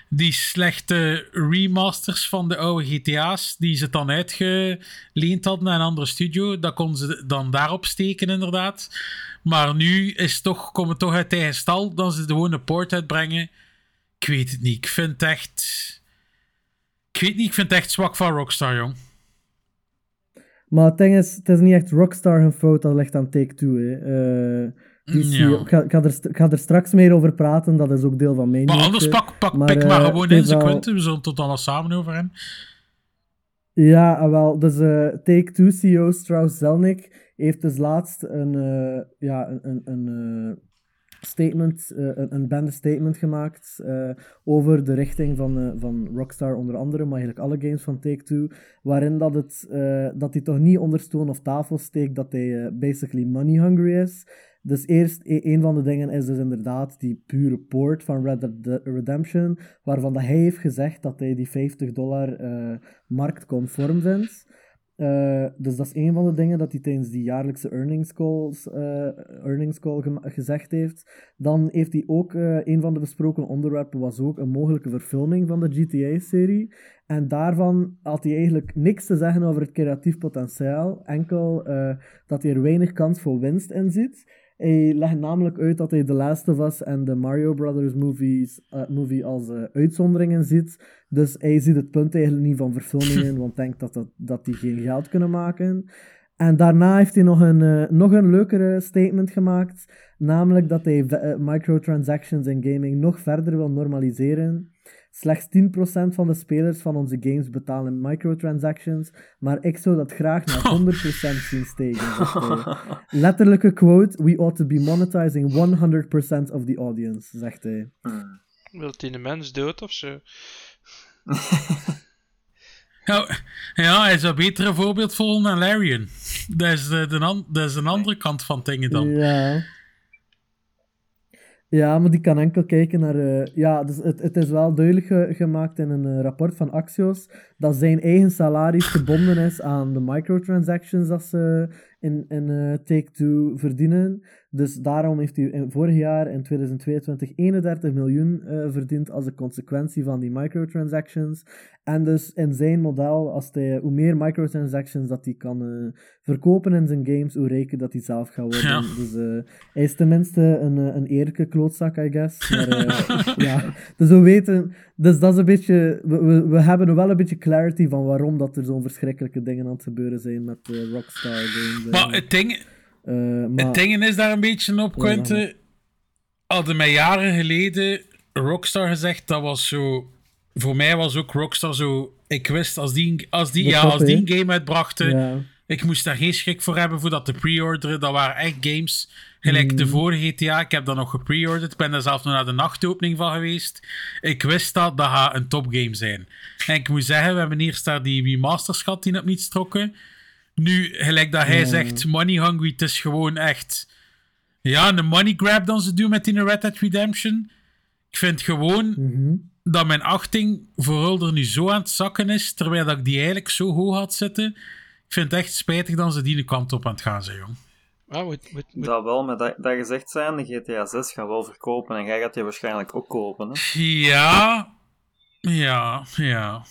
die slechte remasters van de oude GTA's, die ze dan uitgeleend hadden naar een andere studio. Dat konden ze dan daarop steken, inderdaad. Maar nu is toch, komen toch uit eigen stal, dan ze gewoon een port uitbrengen. Ik weet het niet. Ik vind het echt... Ik weet niet, ik vind het echt zwak van Rockstar, jong. Maar het ding is, het is niet echt Rockstar hun fout, dat ligt aan Take-Two. Eh, Ja. CEO ik, ga, ik, ga er, st- ik ga er straks meer over praten, dat is ook deel van mijn Maar anders pak, pak, Maar, pik maar eh, gewoon in wel- Quinten. We zullen het tot wel samen over hebben. Ja, ah, wel. Dus eh Take-Two CEO Strauss Zelnick heeft dus laatst een, eh, ja, een, een, een eh, statement, eh, een, bande statement gemaakt eh, over de richting van, eh, van Rockstar onder andere, maar eigenlijk alle games van Take-Two, waarin dat, het, dat hij toch niet onder stoel of tafel steekt dat hij basically money hungry is. Dus eerst, e- een van de dingen is dus inderdaad die pure port van Red Dead Redemption, waarvan dat hij heeft gezegd dat hij die 50 dollar marktconform vindt. Eh, dus dat is een van de dingen dat hij tijdens die jaarlijkse earnings, calls, eh, earnings call gezegd heeft. Dan heeft hij ook, eh, een van de besproken onderwerpen was ook een mogelijke verfilming van de GTA-serie. En daarvan had hij eigenlijk niks te zeggen over het creatief potentieel. Enkel dat hij er weinig kans voor winst in ziet. Hij legt namelijk uit dat hij The Last of Us en de Mario Brothers movies, eh, movie als eh, uitzonderingen ziet. Dus hij ziet het punt eigenlijk niet van verfilmingen, want denkt dat, dat, dat die geen geld kunnen maken. En daarna heeft hij nog een, eh, nog een leukere statement gemaakt. Namelijk dat hij microtransactions in gaming nog verder wil normaliseren. Slechts 10% van de spelers van onze games betalen microtransactions, maar ik zou dat graag naar 100% zien stegen. Letterlijke quote: We ought to be monetizing 100% of the audience, zegt hij. Hmm. Wilt hij een mens dood of zo? Ja, ja, hij zou beter een voorbeeld volgen dan Larian. Dat is, de, de, dat is een andere kant van dingen dan. Ja. Ja, maar die kan enkel kijken naar... eh, ja, dus het, het is wel duidelijk ge- gemaakt in een eh, rapport van Axios dat zijn eigen salaris gebonden is aan de microtransactions dat ze in, in eh, Take-Two verdienen. Dus daarom heeft hij in, vorig jaar, in 2022, 31 miljoen eh, verdiend als een consequentie van die microtransactions. En dus in zijn model, als hij, hoe meer microtransactions dat hij kan eh, verkopen in zijn games, hoe rijker dat hij zelf gaat worden. Ja. Dus hij is tenminste een, een eerlijke klootzak, I guess. Maar ja, dus we weten, dus dat is een beetje, we, we, we hebben wel een beetje clarity van waarom dat er zo'n verschrikkelijke dingen aan het gebeuren zijn met Rockstar games. Maar het ding, Eh, maar- het ding is daar een beetje op, Ja, Quinte. Hadden mij jaren geleden Rockstar gezegd, dat was zo... Voor mij was ook Rockstar zo... Ik wist, als die, als die, ja, top, als die game uitbrachten... ja. Ik moest daar geen schrik voor hebben voor dat te pre-orderen. Dat waren echt games. Gelijk de vorige GTA. Ik heb dat nog gepre-orderd. Ik ben daar zelf nog naar de nachtopening van geweest. Ik wist dat dat gaat een topgame zijn. En ik moet zeggen, we hebben eerst daar die remasters gehad die op niets trokken. Nu, gelijk dat hij zegt, money hungry, het is gewoon echt... Ja, een money grab dan ze doen met die Red Dead Redemption. Ik vind gewoon Mhm. dat mijn achting voor Hulder nu zo aan het zakken is, terwijl dat ik die eigenlijk zo hoog had zitten. Ik vind het echt spijtig dat ze die kant op aan het gaan zijn, jong. Ah, Dat wel, maar dat, dat gezegd zijn, de GTA 6 gaat wel verkopen en jij gaat die waarschijnlijk ook kopen. Hè? Ja, ja, ja.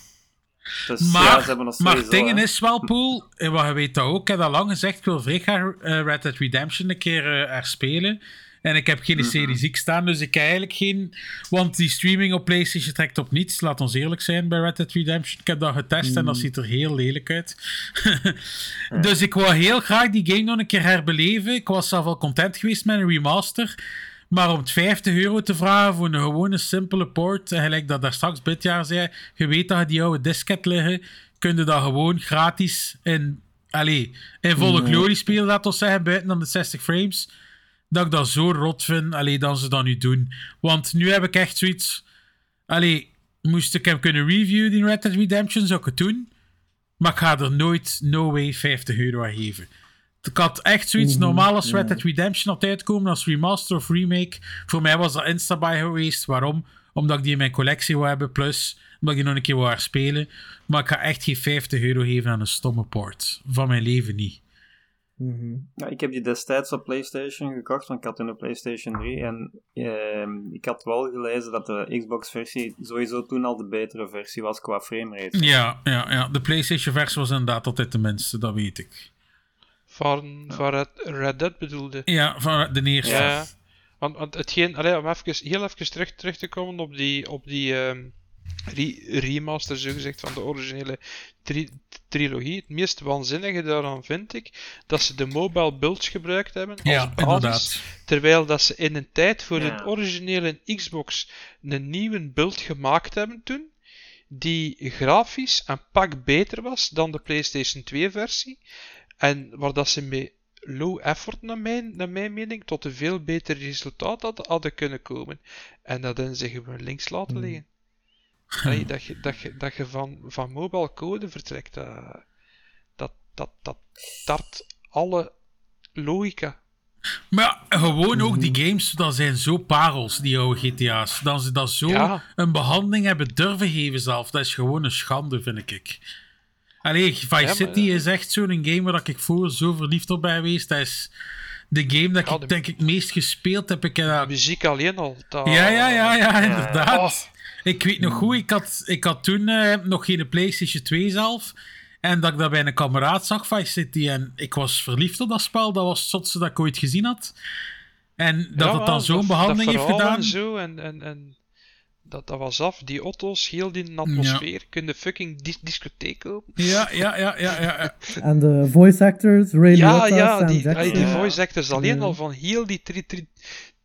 Dus ja, Maar, ze hebben nog maar sowieso, het ding hè. is wel, Poel, en wat je weet dat ook, ik heb dat lang gezegd, ik wil graag eh, Red Dead Redemption een keer eh herspelen. En ik heb geen Mhm. Series X staan, dus ik heb eigenlijk geen... Want die streaming op PlayStation trekt op niets, laat ons eerlijk zijn, bij Red Dead Redemption. Ik heb dat getest en dat ziet er heel lelijk uit. Dus ik wou heel graag die game nog een keer herbeleven. Ik was zelf wel content geweest met een remaster. Maar om het 50 euro te vragen voor een gewone simpele port, en gelijk dat daar straks Bitjaar zei, je weet dat je die oude disket liggen, kun je dat gewoon gratis in, allee, in volle Ja. glorie spelen, laat ons zeggen, buiten dan de 60 frames. Dat ik dat zo rot vind, allee, dan ze dat nu doen. Want nu heb ik echt zoiets, allee, moest ik hem kunnen reviewen, die Red Dead Redemption, zou ik het doen. Maar ik ga er nooit, no way, 50 euro aan geven. Ik had echt zoiets, Mhm, normaal als. Red Dead Redemption had uitkomen, als remaster of remake. Voor mij was dat Instabuy geweest. Waarom? Omdat ik die in mijn collectie wil hebben, plus omdat ik die nog een keer wil herspelen. Maar ik ga echt geen 50 euro geven aan een stomme port. Van mijn leven niet. Ja, ik heb die destijds op PlayStation gekocht, want ik had toen een PlayStation 3. En ehm, ik had wel gelezen dat de Xbox-versie sowieso toen al de betere versie was qua framerate. Ja, ja, ja. De PlayStation-versie was inderdaad altijd de minste, dat weet ik. Van, van Red, Red Dead bedoelde. Ja, van de eerste. Ja, want, want hetgeen, allee, om even, heel even terug, terug te komen op die, op die ehm, re- remaster, zogezegd, van de originele tri- trilogie. Het meest waanzinnige daaraan vind ik dat ze de mobile builds gebruikt hebben als Ja, basis, inderdaad. terwijl dat ze in een tijd voor Ja. de originele Xbox een nieuwe build gemaakt hebben toen, die grafisch een pak beter was dan de PlayStation 2-versie. En waar dat ze met low effort, naar mijn, naar mijn mening, tot een veel beter resultaat had, hadden kunnen komen. En dat hebben ze gewoon links laten liggen. Allee, dat, je, dat, je, dat je van, van mobile code vertrekt, dat, dat, dat, dat tart alle logica. Maar ja, gewoon ook die games, dat zijn zo parels, die oude GTA's. Dat ze dat zo Ja. een behandeling hebben durven geven zelf. Dat is gewoon een schande, vind ik. Allee, Vice City eh, is echt zo'n game waar ik voor zo verliefd op ben geweest. Dat is de game dat Ja, ik de- denk ik meest gespeeld heb. Ik heb dat- Muziek alleen al. Dat, Ja, ja, ja, ja, inderdaad. Oh. Ik weet nog goed, ik had, ik had toen eh, nog geen PlayStation 2 zelf. En dat ik dat bij een kameraad zag, Vice City. En ik was verliefd op dat spel. Dat was het zotste dat ik ooit gezien had. En dat Ja, het dan zo'n behandeling heeft gedaan. En zo, en, en, en dat, dat was af. Die auto's, heel die atmosfeer. Kun je fucking dis discotheek kopen. Ja, ja, ja, ja, ja. ja. En de voice actors, Ray Ja, Liotta, ja, Sam die, Jackson. die Ja. voice actors alleen Ja. al van heel die tri tri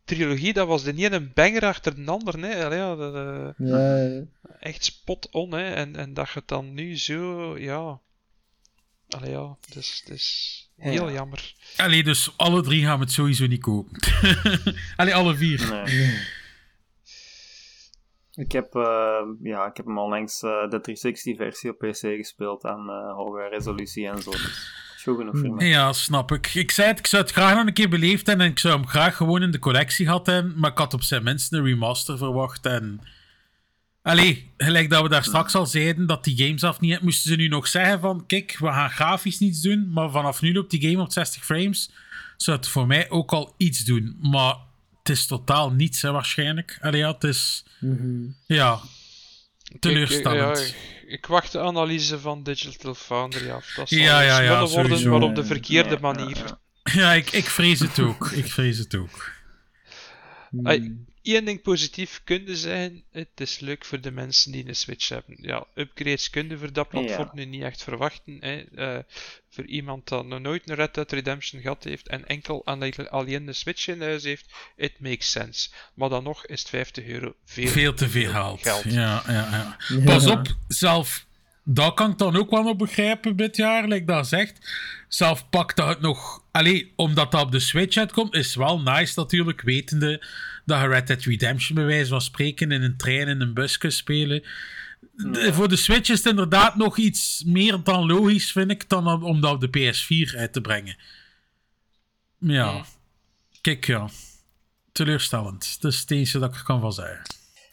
trilogie, dat was de ene banger achter de ander. Hè. Allee, ja, dat, eh, Ja, ja. echt spot on. Hè. En, en dat je het dan nu zo, ja. Allee, ja, dus, dus heel Ja. jammer. Allee, dus alle drie gaan we het sowieso niet kopen. Allee, alle vier. Nee. Ik heb, eh, ja, ik heb hem onlangs eh, de 360-versie op PC gespeeld aan eh hoge resolutie en zo. Dus goed genoeg voor mij. Ja, snap ik. Ik zei het, ik zou het graag nog een keer beleefd hebben en ik zou hem graag gewoon in de collectie gehad hebben, maar ik had op zijn minst een remaster verwacht en Allee, gelijk dat we daar straks al zeiden dat die games af niet... Moesten ze nu nog zeggen van, kijk, we gaan grafisch niets doen, maar vanaf nu loopt die game op 60 frames, zou het voor mij ook al iets doen. Maar het is totaal niets, hè, waarschijnlijk. Allee, ja, het is... Mhm. Ja, Kijk, teleurstellend. ja, ik- wacht de analyse van Digital Foundry af. Dat zal Ja, ja, ja, worden, sowieso. maar op de verkeerde Ja, ja, manier. ja. Ja, ik, ik vrees het ook. Ik vrees het ook. Ai, Eén ding positief kunnen zijn, het is leuk voor de mensen die een Switch hebben. Ja, upgrades kunnen voor dat platform Ja. nu niet echt verwachten. Hè. Eh, voor iemand dat nog nooit een Red Dead Redemption gehad heeft en enkel alleen de Switch in huis heeft, it makes sense. Maar dan nog is het 50 euro veel, Veel te veel geld. ja, ja. Ja. Pas op, zelf, dat kan ik dan ook wel nog begrijpen dit jaar, like dat zegt. Zelf pakt dat het nog. Allee, omdat dat op de Switch uitkomt, is wel nice natuurlijk, wetende dat je Red Dead Redemption bij wijze van spreken in een trein in een bus kunt spelen. Voor de Switch is het inderdaad nog iets meer dan logisch, vind ik, dan om- dat op de PS4 uit te brengen. Ja, kijk ja. Teleurstellend. Dat is het enige dat ik er kan van zeggen.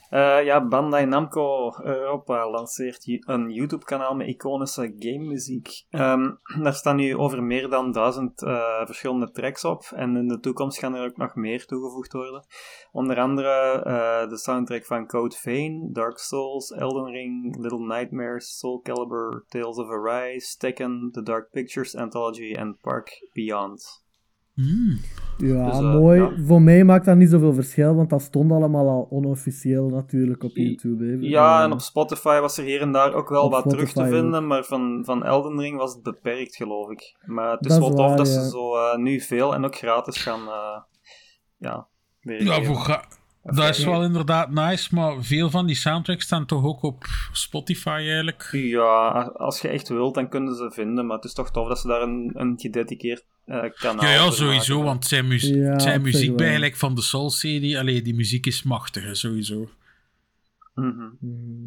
Eh, ja, Bandai Namco Europa lanceert een YouTube-kanaal met iconische game-muziek. Ehm, daar staan nu over meer dan duizend eh, verschillende tracks op. En in de toekomst gaan er ook nog meer toegevoegd worden. Onder andere eh, de soundtrack van Code Vein, Dark Souls, Elden Ring, Little Nightmares, Soul Calibur, Tales of Arise, Tekken, The Dark Pictures Anthology en Park Beyond. Ja, Dus, eh, mooi. ja. Voor mij maakt dat niet zoveel verschil, want dat stond allemaal al onofficieel natuurlijk op YouTube. hè. Ja, Eh, en op Spotify was er hier en daar ook wel Op wat terug te vinden, maar van, van Elden Ring was het beperkt, geloof ik. Maar het is Dat is wel tof waar, dat ja. ze zo eh, nu veel en ook gratis gaan uh, ja, Ja, voor dat is wel inderdaad nice, maar veel van die soundtracks staan toch ook op Spotify eigenlijk. Ja, als je echt wilt, dan kunnen ze vinden, maar het is toch tof dat ze daar een, een gedediceerd eh, kanaal Ja, ja, sowieso, maken. want zijn, muzie- Ja, zijn muziek bij gelijk van de Soul-serie, allee, die muziek is machtig, hè, sowieso. Mhm. mhm.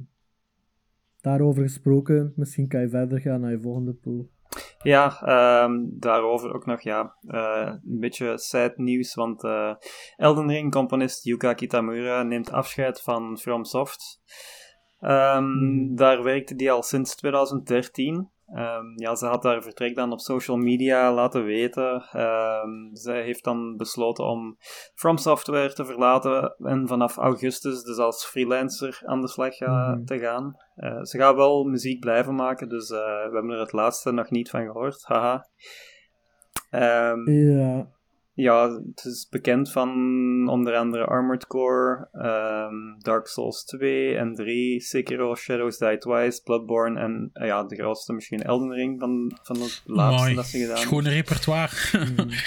Daarover gesproken, misschien kan je verder gaan naar je volgende pool. Ja, ehm, daarover ook nog ja, eh, een beetje sad nieuws, want eh Elden Ring-componist Yuka Kitamura neemt afscheid van FromSoft. Ehm Hmm. Daar werkte hij al sinds 2013. Ehm, ja, ze had haar vertrek dan op social media laten weten. Ehm, zij heeft dan besloten om From Software te verlaten en vanaf augustus dus als freelancer aan de slag ga- Mhm. te gaan. Eh, ze gaat wel muziek blijven maken, dus eh, we hebben er het laatste nog niet van gehoord. Haha. Ehm, Ja, ja, het is bekend van onder andere Armored Core, ehm, Dark Souls 2 en 3, Sekiro, Shadows Die Twice, Bloodborne en eh, ja, de grootste misschien Elden Ring van, van het laatste Mooi. dat ze gedaan. Schone repertoire. mhm.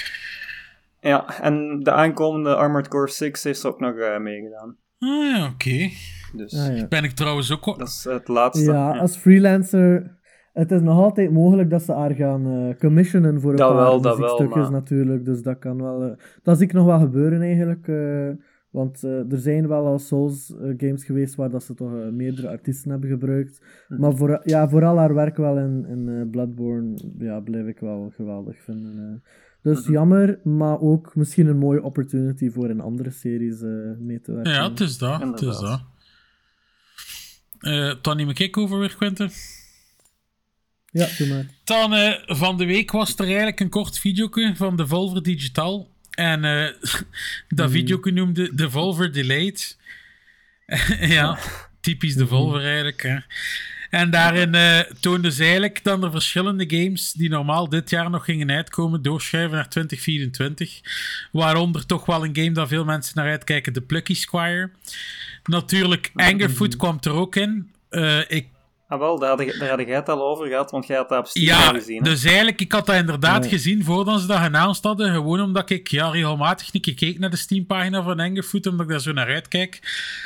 Ja, en de aankomende Armored Core 6 heeft ze ook nog eh, meegedaan. ah ja, oké. Dus Ah, ja. Ben ik trouwens ook... dat is het laatste. ja, als freelancer, het is nog altijd mogelijk dat ze haar gaan eh, commissionen voor een Dat paar wel, dat wel, muziekstukjes maar- natuurlijk. Dus dat kan wel... eh, dat zie ik nog wel gebeuren eigenlijk. eh, want eh, er zijn wel al Souls games geweest waar dat ze toch meerdere artiesten hebben gebruikt. Hm. Maar voor, ja, vooral haar werk wel in, in Bloodborne ja, blijf ik wel geweldig vinden. eh. Dus Mhm. jammer, maar ook misschien een mooie opportunity voor in andere series eh, mee te werken. Ja, het is dat. Het is dat. Eh Tony McKick over weer, Quentin. Ja, doe maar. Dan van de week was er eigenlijk een kort videoke van Devolver Digital. En eh, dat videoke noemde Devolver Delayed. ja, typisch Devolver eigenlijk. Hè. En daarin eh toonden ze eigenlijk dan de verschillende games die normaal dit jaar nog gingen uitkomen, doorschuiven naar 2024. Waaronder toch wel een game dat veel mensen naar uitkijken, The Plucky Squire. Natuurlijk, Angerfoot kwam er ook in. Eh, ik Ah, wel, daar had, ik- daar had jij het al over gehad, want jij had dat op Steam ja, gezien. hè? dus eigenlijk, ik had dat inderdaad Ja. gezien voordat ze dat geannounced hadden. Gewoon omdat ik ja, regelmatig een keer keek naar de Steam-pagina van Angerfoot, omdat ik daar zo naar uitkijk.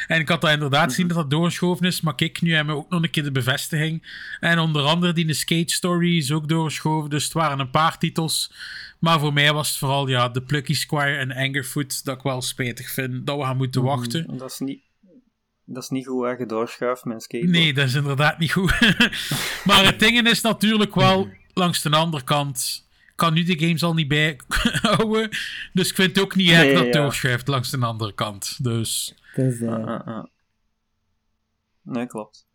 En ik had dat inderdaad zien dat dat doorgeschoven is, maar kijk, nu hebben we ook nog een keer de bevestiging. En onder andere die Skate Story is ook doorgeschoven, dus het waren een paar titels. Maar voor mij was het vooral ja, de Plucky Squire en Angerfoot dat ik wel spijtig vind dat we gaan moeten wachten. Dat is niet, dat is niet goed hè, je doorschuift met een skateboard. Nee, dat is inderdaad niet goed. maar het ding is natuurlijk wel, langs de andere kant, kan nu de games al niet bijhouden. Dus ik vind het ook niet erg Nee, dat het ja. doorschuift langs de andere kant. Dus Het is dat. Ah, ah, ah. Nee, klopt.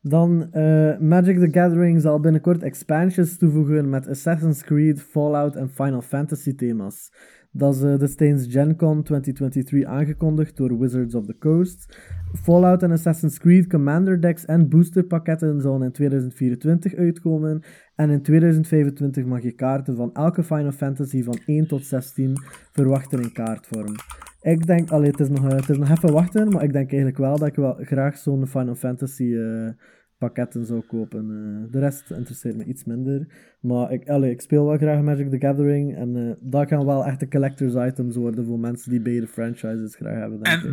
Dan eh, Magic the Gathering zal binnenkort expansions toevoegen met Assassin's Creed, Fallout en Final Fantasy thema's. Dat is uh, destijds Gen Con 2023 aangekondigd door Wizards of the Coast. Fallout en Assassin's Creed Commander decks en boosterpakketten zullen in 2024 uitkomen. En in 2025 mag je kaarten van elke Final Fantasy van 1 tot 16 verwachten in kaartvorm. Ik denk, allee, het is, nog, het is nog even wachten, maar ik denk eigenlijk wel dat ik wel graag zo'n Final Fantasy uh, pakketten zou kopen. Uh, de rest interesseert me iets minder. Maar ik, allee, ik speel wel graag Magic the Gathering. En uh, dat kan wel echt de collector's items worden voor mensen die beide franchises graag hebben. En.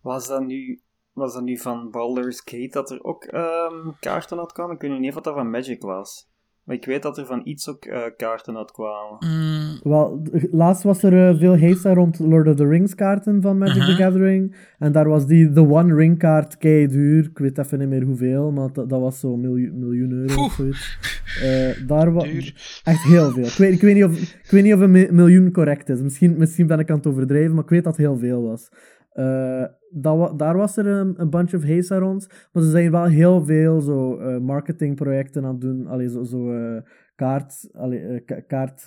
Was dat nu was dat nu van Baldur's Gate dat er ook um, kaarten uitkwamen? Ik weet niet of dat van Magic was. Maar ik weet dat er van iets ook uh, kaarten uitkwamen. Mm. Wel, laatst was er uh, veel haste rond Lord of the Rings kaarten van Magic uh -huh. the Gathering. En daar was die The One Ring kaart kei duur. Ik weet even niet meer hoeveel, maar dat, dat was zo'n miljoen, miljoen euro of zoiets. Uh, daar was echt heel veel. Ik weet, ik, weet niet of, ik weet niet of een miljoen correct is. Misschien, misschien ben ik aan het overdrijven, maar ik weet dat het heel veel was. Uh, dat, daar was er een, een bunch of haze rond. Maar ze zijn wel heel veel zo uh, marketingprojecten aan het doen. Allee, zo, zo uh, kaart, allee, uh, kaart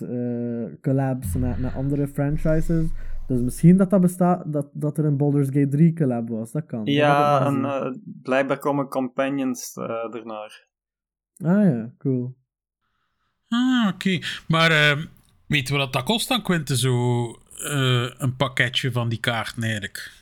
collabs met, met andere franchises. Dus misschien dat dat bestaat, dat, dat er een Baldur's Gate 3 collab was. Dat kan. Ja, en blijkbaar komen companions ernaar. Ah ja, cool. Ah, oké. Okay. Maar weten we wat dat kost dan, Quinte, zo een pakketje van die kaarten eigenlijk?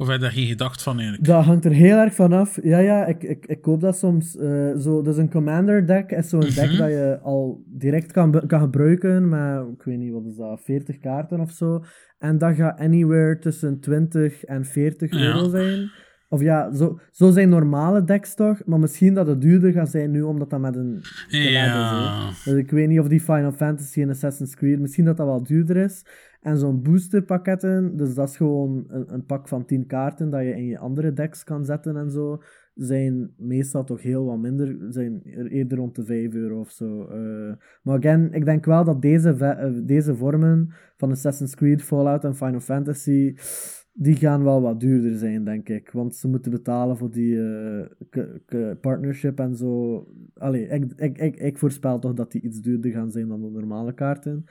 Of heb je daar geen gedacht van eigenlijk? Dat hangt er heel erg van af. Ja, ja, ik, ik, ik koop dat soms. Uh, zo, dus een commander deck is zo'n mm -hmm. deck dat je al direct kan, kan gebruiken met, ik weet niet, wat is dat, 40 kaarten of zo. En dat gaat anywhere tussen 20 en 40 Ja. euro zijn. Of ja, zo, zo zijn normale decks toch, maar misschien dat het duurder gaat zijn nu, omdat dat met een is. Ja. hè. Dus ik weet niet of die Final Fantasy en Assassin's Creed, misschien dat dat wel duurder is. En zo'n boosterpakketten, dus dat is gewoon een, een pak van 10 kaarten dat je in je andere decks kan zetten en zo, zijn meestal toch heel wat minder, zijn er eerder rond de 5 euro of zo. Eh, maar again, ik denk wel dat deze, eh, deze vormen van Assassin's Creed, Fallout en Final Fantasy, die gaan wel wat duurder zijn, denk ik. Want ze moeten betalen voor die eh, partnership en zo. Allee, ik, ik, ik, ik voorspel toch dat die iets duurder gaan zijn dan de normale kaarten.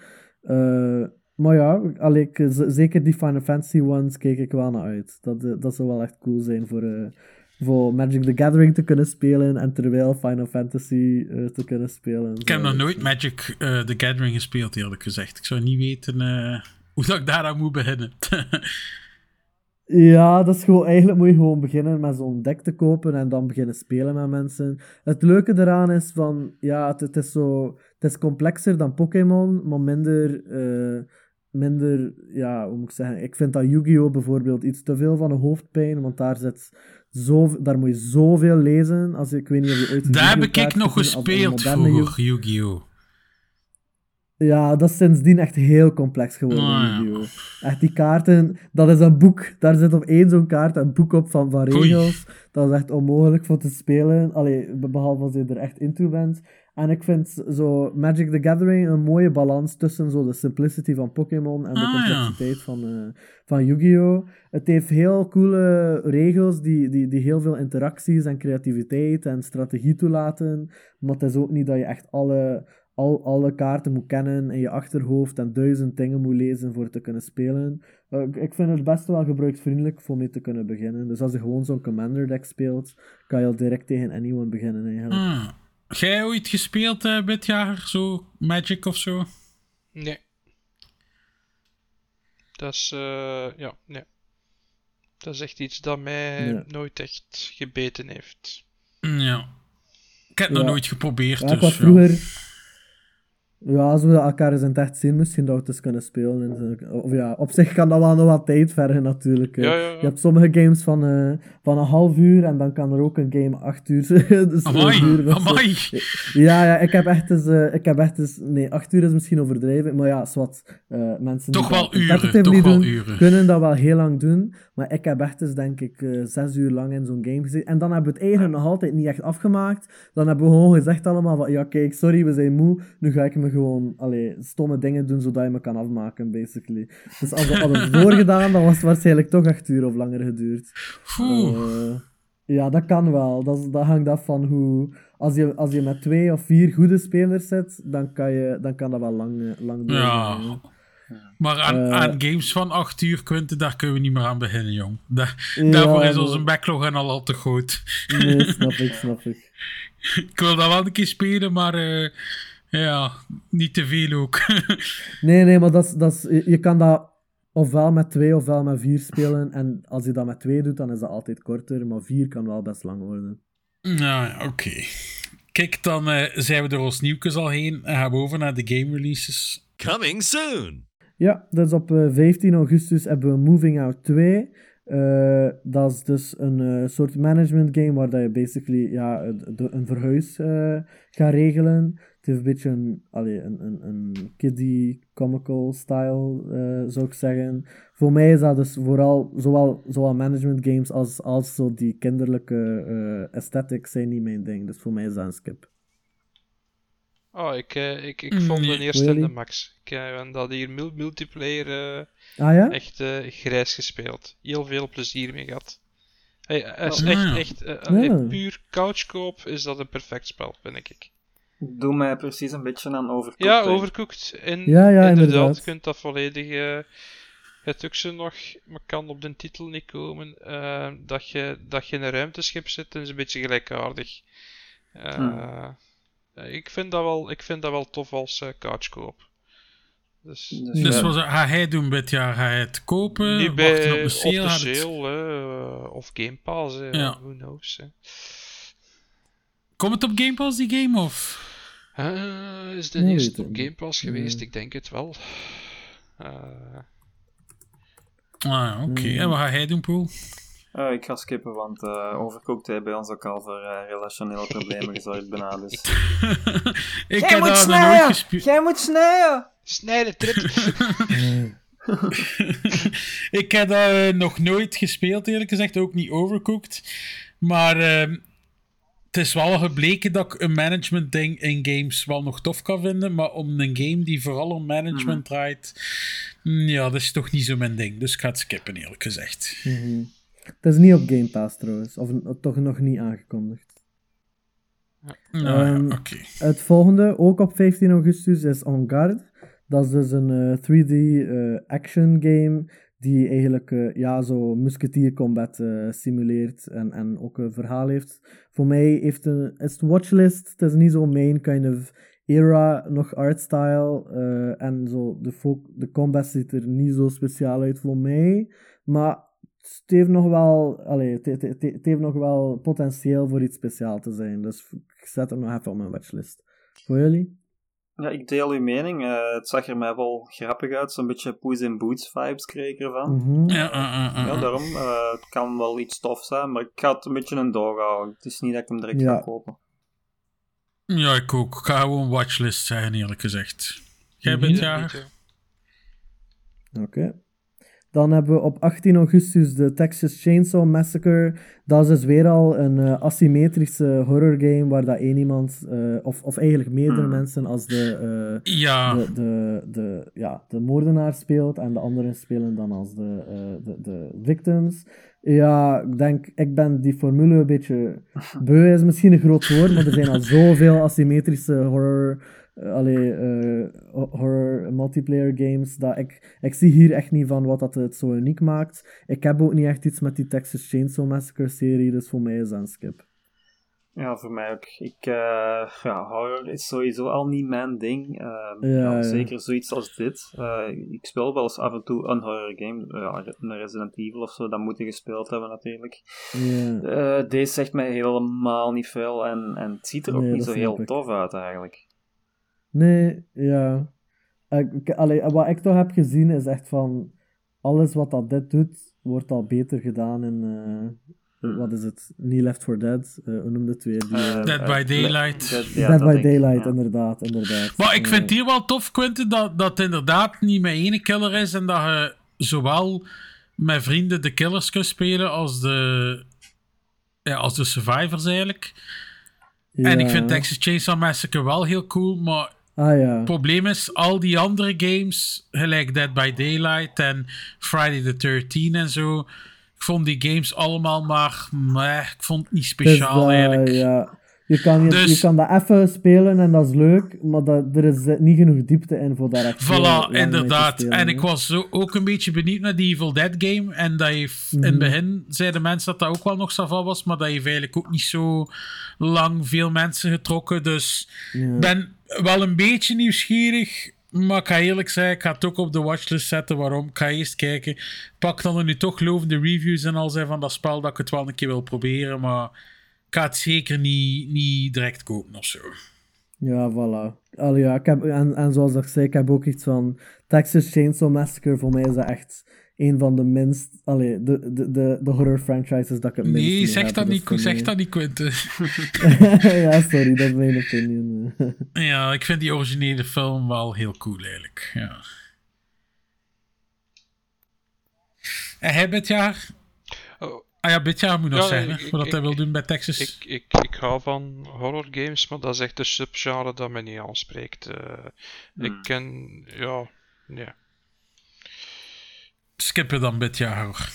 Maar ja, allee, zeker die Final Fantasy ones keek ik wel naar uit. Dat, eh, dat zou wel echt cool zijn voor, eh, voor Magic the Gathering te kunnen spelen en terwijl Final Fantasy eh, te kunnen spelen. Ik heb nog nooit Magic uh, the Gathering gespeeld, eerlijk gezegd. Ik zou niet weten hoe dat ik daaraan moet beginnen. Ja, dat is gewoon, eigenlijk moet je gewoon beginnen met zo'n deck te kopen en dan beginnen spelen met mensen. Het leuke eraan is van, ja, het, het is zo, het is complexer dan Pokémon, maar minder, uh, minder, ja, hoe moet ik zeggen, ik vind dat Yu-Gi-Oh! bijvoorbeeld iets te veel van een hoofdpijn, want daar zit zo, daar moet je zoveel lezen, als ik weet niet of je ooit... Daar heb ik nog gespeeld vroeger, Yu-Gi-Oh! Ja, dat is sindsdien echt heel complex geworden. Oh, ja. Echt die kaarten, dat is een boek. Daar zit op één zo'n kaart een boek op van, van regels. Dat is echt onmogelijk voor te spelen. Allee, behalve als je er echt into bent. En ik vind zo Magic the Gathering een mooie balans tussen zo de simplicity van Pokémon en de Ah, ja. complexiteit van, eh, van Yu-Gi-Oh! Het heeft heel coole regels die, die, die heel veel interacties en creativiteit en strategie toelaten. Maar het is ook niet dat je echt alle, al, alle kaarten moet kennen in je achterhoofd en duizend dingen moet lezen voor te kunnen spelen. Eh, ik- ik vind het best wel gebruiksvriendelijk voor mee te kunnen beginnen. Dus als je gewoon zo'n commander deck speelt, kan je al direct tegen anyone beginnen eigenlijk. Ah. Jij ooit gespeeld, uh, Bitjager? Zo Magic of zo? Nee. Dat is, eh, ja, nee. Dat is echt iets dat mij nooit echt gebeten heeft. Ja. Ik heb het nog nooit geprobeerd, Ja, dus ik vroeger... Ja, als we elkaar eens in het echt zien, misschien dat we het eens kunnen spelen. en. Of ja, op zich kan dat wel nog wat tijd vergen natuurlijk. hè. Ja, ja, ja. Je hebt sommige games van, eh, van een half uur en dan kan er ook een game acht uur dus Amai. Ja, ja, ik heb echt eens... eh, ik heb echt eens nee, acht uur is misschien overdreven, maar ja, zwart. eh mensen Toch wel uren, toch wel doen, uren. kunnen dat wel heel lang doen. Maar ik heb echt eens, denk ik, eh, zes uur lang in zo'n game gezeten. En dan hebben we het eigenlijk nog altijd niet echt afgemaakt. Dan hebben we gewoon gezegd allemaal van, ja kijk, sorry, we zijn moe. Nu ga ik me gewoon allee, stomme dingen doen zodat je me kan afmaken, basically. Dus als we hadden voorgedaan, dan was het waarschijnlijk toch acht uur of langer geduurd. Eh, ja, dat kan wel. Dat, dat hangt af van hoe... Als je, als je met twee of vier goede spelers zit, dan kan, je, dan kan dat wel lang, eh, lang Ja. doorgaan, Maar aan, Eh. aan games van 8 uur, Quinten, daar kunnen we niet meer aan beginnen, jong. Daarvoor Ja, is onze backlog en al al te groot. Nee, snap ik, snap ik. Ik wil dat wel een keer spelen, maar ja, niet te veel ook. Nee, nee, maar dat is, dat is, je, kan dat ofwel met twee ofwel met vier spelen. En als je dat met twee doet, dan is dat altijd korter. Maar vier kan wel best lang worden. nou ja, oké. Kijk, dan eh, zijn we door ons nieuwtjes al heen en gaan we over naar de game releases. Coming soon. Ja, dus op eh, 15 augustus hebben we Moving Out 2. Eh, dat is dus een eh, soort management game waar dat je basically ja, een- verhuis eh, gaat regelen. Het heeft een beetje een, allee, een, een, een kiddie comical style, zou ik zeggen. Voor mij is dat dus vooral zowel, zowel management games als, als zo die kinderlijke aesthetics zijn niet mijn ding. Dus voor mij is dat een skip. Oh, ik, eh, ik, ik Mm, vond de eerste in de Really? max. Ik heb dat hier mul- multiplayer eh, Ah ja? echt eh, grijs gespeeld. Heel veel plezier mee gehad. Hey, het is Oh. echt, Ah. echt eh, Ja. eh, puur couchkoop is dat een perfect spel, vind ik. Doe mij precies een beetje aan overcooked. Ja, overcooked. En Ja, ja, inderdaad, je kunt dat volledig... eh het ook zo nog, maar kan op de titel niet komen, eh, dat, je, dat je in een ruimteschip zit is een beetje gelijkaardig. Eh, Hmm. Ik, vind dat wel, ik vind dat wel tof als eh couchkoop. Dus, Dus, Dus ga hij doen dit jaar? Ga hij het kopen? Wachten bij op de sale? het- hè, of Game Pass, hè, Ja. who knows. Hè. Komt het op Game Pass, die game? Of? Eh, is de Nee, eerste op Game niet. Pass geweest? Nee. Ik denk het wel. Eh, Ah, oké. Hmm. En wat ga hij doen, Poel? Eh, ik ga skippen, want eh overcooked heeft bij ons ook al voor eh, relationele problemen gezorgd bijna. Dus. ik heb dat nog nooit gespeeld. Jij moet snijden! Snijden, trip! ik heb dat nog nooit gespeeld, eerlijk gezegd. Ook niet overcooked. Maar ehm, het is wel gebleken dat ik een management ding in games wel nog tof kan vinden. Maar om een game die vooral om management draait, mm, ja, dat is toch niet zo mijn ding. Dus ik ga het skippen, eerlijk gezegd. Mhm. Het is niet op Game Pass trouwens, of toch nog niet aangekondigd. Nou, ja, Ehm, oké. Het volgende, ook op 15 augustus, is On Guard. Dat is dus een eh, 3D eh, action game die eigenlijk eh, ja, zo musketeer combat simuleert en, en ook een verhaal heeft. Voor mij heeft een, is het watchlist, het is niet zo main kind of era, nog artstyle en zo de, de combat ziet er niet zo speciaal uit voor mij, maar het heeft nog wel, allee, het, het, het, het heeft nog wel potentieel voor iets speciaal te zijn. Dus ik zet hem nog even op mijn watchlist. Voor jullie? Ja, ik deel uw mening. Eh, het zag er mij wel grappig uit. Zo'n beetje Poes in Boots vibes kreeg ik ervan. Ja, uh, uh, uh, Ja, uh. daarom. eh, het kan wel iets tof zijn, maar ik ga het een beetje een doog houden. Het is niet dat ik hem direct Ja. ga kopen. Ja, ik ook. Ik ga gewoon watchlist zeggen, eerlijk gezegd. Jij bent jarig? niet, Oké. Dan hebben we op 18 augustus de Texas Chainsaw Massacre. Dat is dus weer al een eh, asymmetrische horror game waar dat één iemand, eh, of, of eigenlijk meerdere Hmm. mensen, als de, eh, Ja, de, de, de, ja, de moordenaar speelt en de anderen spelen dan als de, de, de victims. Ja, ik denk, ik ben die formule een beetje beu, is misschien een groot woord, maar er zijn al zoveel asymmetrische horror, allee, eh, ho- horror multiplayer games, dat ik, ik zie hier echt niet van wat dat het zo uniek maakt. Ik heb ook niet echt iets met die Texas Chainsaw Massacre serie, dus voor mij is dat een skip. Ja, voor mij ook. Ik, eh, ja, horror is sowieso al niet mijn ding. Ehm, Ja, ja, ja. Zeker zoiets als dit. Eh, ik speel wel eens af en toe een horror game. Ja, een Resident Evil of zo, dat moet je gespeeld hebben natuurlijk. Ja. Eh, deze zegt mij helemaal niet veel en, en het ziet er ook Nee, niet zo heel ik. tof uit eigenlijk. Nee, ja. Ik- allee, wat ik toch heb gezien is echt van... Alles wat dat dit doet, wordt al beter gedaan in... eh, Hmm. Wat is het? Niet Left 4 Dead. eh hoe noemde het weer? Die, Eh, Dead by Daylight. Dead- ja, Dead dat by Daylight, ja. inderdaad, inderdaad. Maar ik vind hier wel tof, Quentin, dat, dat het inderdaad niet met ene killer is en dat je zowel met vrienden de killers kunt spelen als de, ja, als de survivors eigenlijk. En ik vind Texas Chainsaw Massacre wel heel cool, maar Ah ja. Het probleem is, al die andere games, gelijk Dead by Daylight en Friday the 13 en zo, ik vond die games allemaal maar, ik vond het niet Dus, speciaal eigenlijk. ja. Je kan, je, Dus- je kan dat even spelen en dat is leuk, maar dat, er is niet genoeg diepte in voor lang Voilà, inderdaad. spelen, En ik was zo ook een beetje benieuwd naar die Evil Dead game. En dat heeft, in Mhm. het begin zeiden mensen dat dat ook wel nog saval was, maar dat heeft eigenlijk ook niet zo lang veel mensen getrokken. Dus ik ben wel een beetje nieuwsgierig. Maar ik ga eerlijk zeggen, ik ga het ook op de watchlist zetten. Waarom? Ik ga eerst kijken. Pak dan er nu toch lovende reviews en al zijn van dat spel dat ik het wel een keer wil proberen. Maar ga het zeker niet, niet direct kopen of zo. Ja, voilà. Allee, ja, ik heb, en, en zoals ik zei, ik heb ook iets van Texas Chainsaw Massacre. Voor mij is dat echt een van de minst... Allee, de, de, de, de horror franchises dat ik het minst Nee, zeg heb. dat niet, zeg dat niet, ja, sorry, dat is mijn opinion. Ja, ik vind die originele film wel heel cool eigenlijk. Ja. En hij dit jaar? Ah ja, dit jaar moet nog Ja, zeggen, ik- wat ik- hij wil doen bij Texas. Ik, ik, ik hou van horror games, maar dat is echt een subgenre dat me niet aanspreekt. Eh, Ik ken, ja, nee. Skippen dan dit jaar hoor.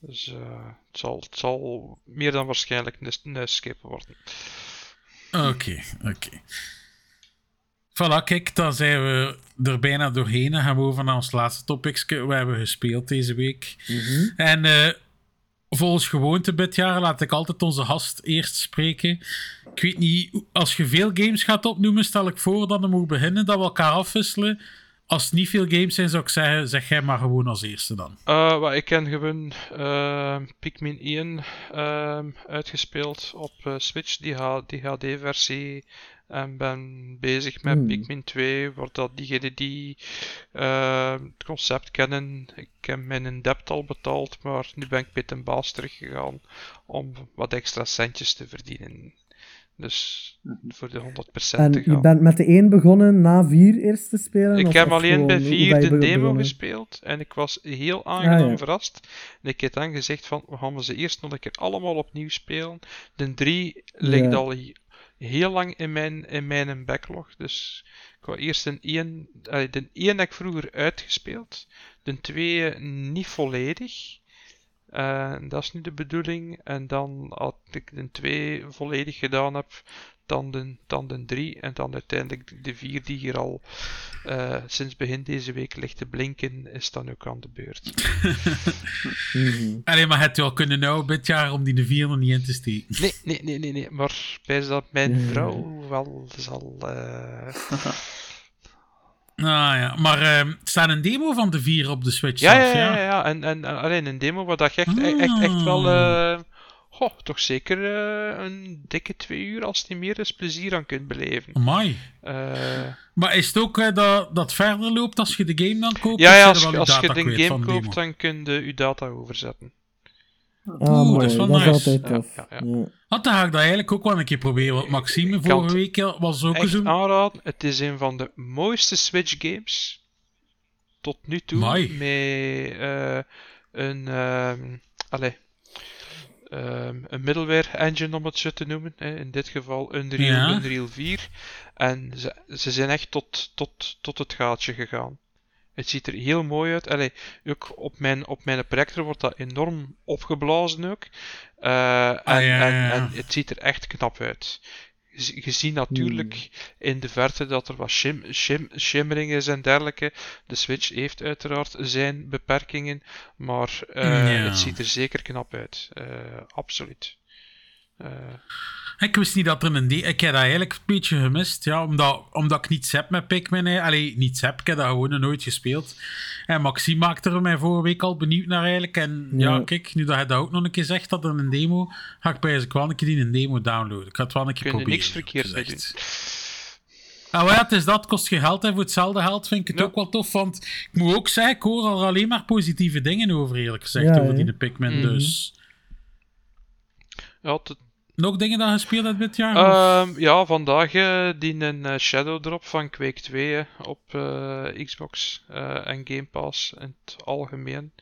Dus eh, het, zal, het zal meer dan waarschijnlijk een, een skip worden. Oké, oké. Voilà, kijk, dan zijn we er bijna doorheen. Dan gaan we over naar ons laatste topic. We hebben gespeeld deze week. En eh, volgens gewoonte dit laat ik altijd onze gast eerst spreken. Ik weet niet, als je veel games gaat opnoemen, stel ik voor dat we mogen beginnen, dat we elkaar afwisselen. Als het niet veel games zijn, zou ik zeggen, zeg jij maar gewoon als eerste dan. Wat ik ken gewoon eh, Pikmin 1 ehm, uitgespeeld op eh, Switch, die HD-versie. En ben bezig met Hmm. Pikmin 2, voor dat diegenen die eh, het concept kennen. Ik heb mijn debt al betaald, maar nu ben ik met een baas teruggegaan om wat extra centjes te verdienen. Dus voor de 100% en te je gaan. bent met de 1 begonnen na 4 eerst te spelen? Ik heb alleen bij hoe 4 ben je de demo begonnen? gespeeld en ik was heel aangenaam Ah, ja. verrast. En ik heb dan gezegd van, we gaan ze eerst nog een keer allemaal opnieuw spelen. De 3 ligt Ja. al heel lang in mijn, in mijn backlog, dus ik wou eerst een 1, eh, de 1 heb ik vroeger uitgespeeld, de 2 niet volledig. Eh, dat is nu de bedoeling. En dan als ik de 2 volledig gedaan heb, dan de, dan de 3 en dan uiteindelijk de 4 die hier al eh, sinds begin deze week ligt te blinken, is dan ook aan de beurt. Mhm. Allee, maar het wel kunnen nou dit jaar om die de vier nog niet in te steken. Nee, nee, nee, nee, nee. Maar bij dat mijn Ja. vrouw wel zal. Ah ja, maar ehm, er staat een demo van de vier op de Switch Ja, ja, zelf, ja, ja, ja. En, en, en alleen een demo waar dat je echt, echt, echt wel. Goh, toch zeker eh, een dikke twee uur, als het niet meer is, plezier aan kunt beleven. Amai. Eh, Maar is het ook eh, dat dat verder loopt als je de game dan koopt? ja, ja, als, je- als je je de game koopt, demo? dan kun je je data overzetten. Ah, Oeh, mooi. dat is wel dat is nice. altijd Ja, tof. ja, ja. Ja. Want dan ga ik dat eigenlijk ook wel een keer proberen. Want Maxime Ik vorige het week eh, was ook Echt zo. aanraden, het is een van de mooiste Switch games tot nu toe. Met eh, een, ehm allee, ehm, een middleware engine om het zo te noemen. Hè. In dit geval Unreal, Ja. Unreal 4. En ze, ze zijn echt tot, tot, tot het gaatje gegaan. Het ziet er heel mooi uit. Allee, ook op mijn, op mijn projector wordt dat enorm opgeblazen ook. Eh, en, Ah, ja, ja, en, ja. en het ziet er echt knap uit. Je, zi- je ziet natuurlijk in de verte dat er wat shim, shim, shimmering is en dergelijke. De Switch heeft uiteraard zijn beperkingen, maar eh, het ziet er zeker knap uit. Eh, absoluut. Eh, Ik wist niet dat er een... Ik heb dat eigenlijk een beetje gemist. Ja, omdat, omdat ik niets heb met Pikmin. hè. Allee, niets heb. Ik heb dat gewoon nog nooit gespeeld. En Maxime maakte er mij vorige week al benieuwd naar eigenlijk. En ja, Ja. kijk, nu dat hij dat ook nog een keer zegt, dat er een demo... Ga ik bij wel een keer die een demo downloaden. Ik ga het wel een keer kun je proberen. niks verkeerd mee. Ah, ja, het is dat. Kost je geld. En voor hetzelfde geld vind ik het Ja. ook wel tof. Want ik moet ook zeggen, ik hoor er alleen maar positieve dingen over, eerlijk gezegd. Ja, over die de Pikmin. Mhm. Dus... Ja, Nog dingen dat gespeeld hebt dit jaar? Ehm, ja, vandaag eh die een eh, Shadow Drop van Quake 2 hè, op eh, Xbox eh, en Game Pass in het algemeen.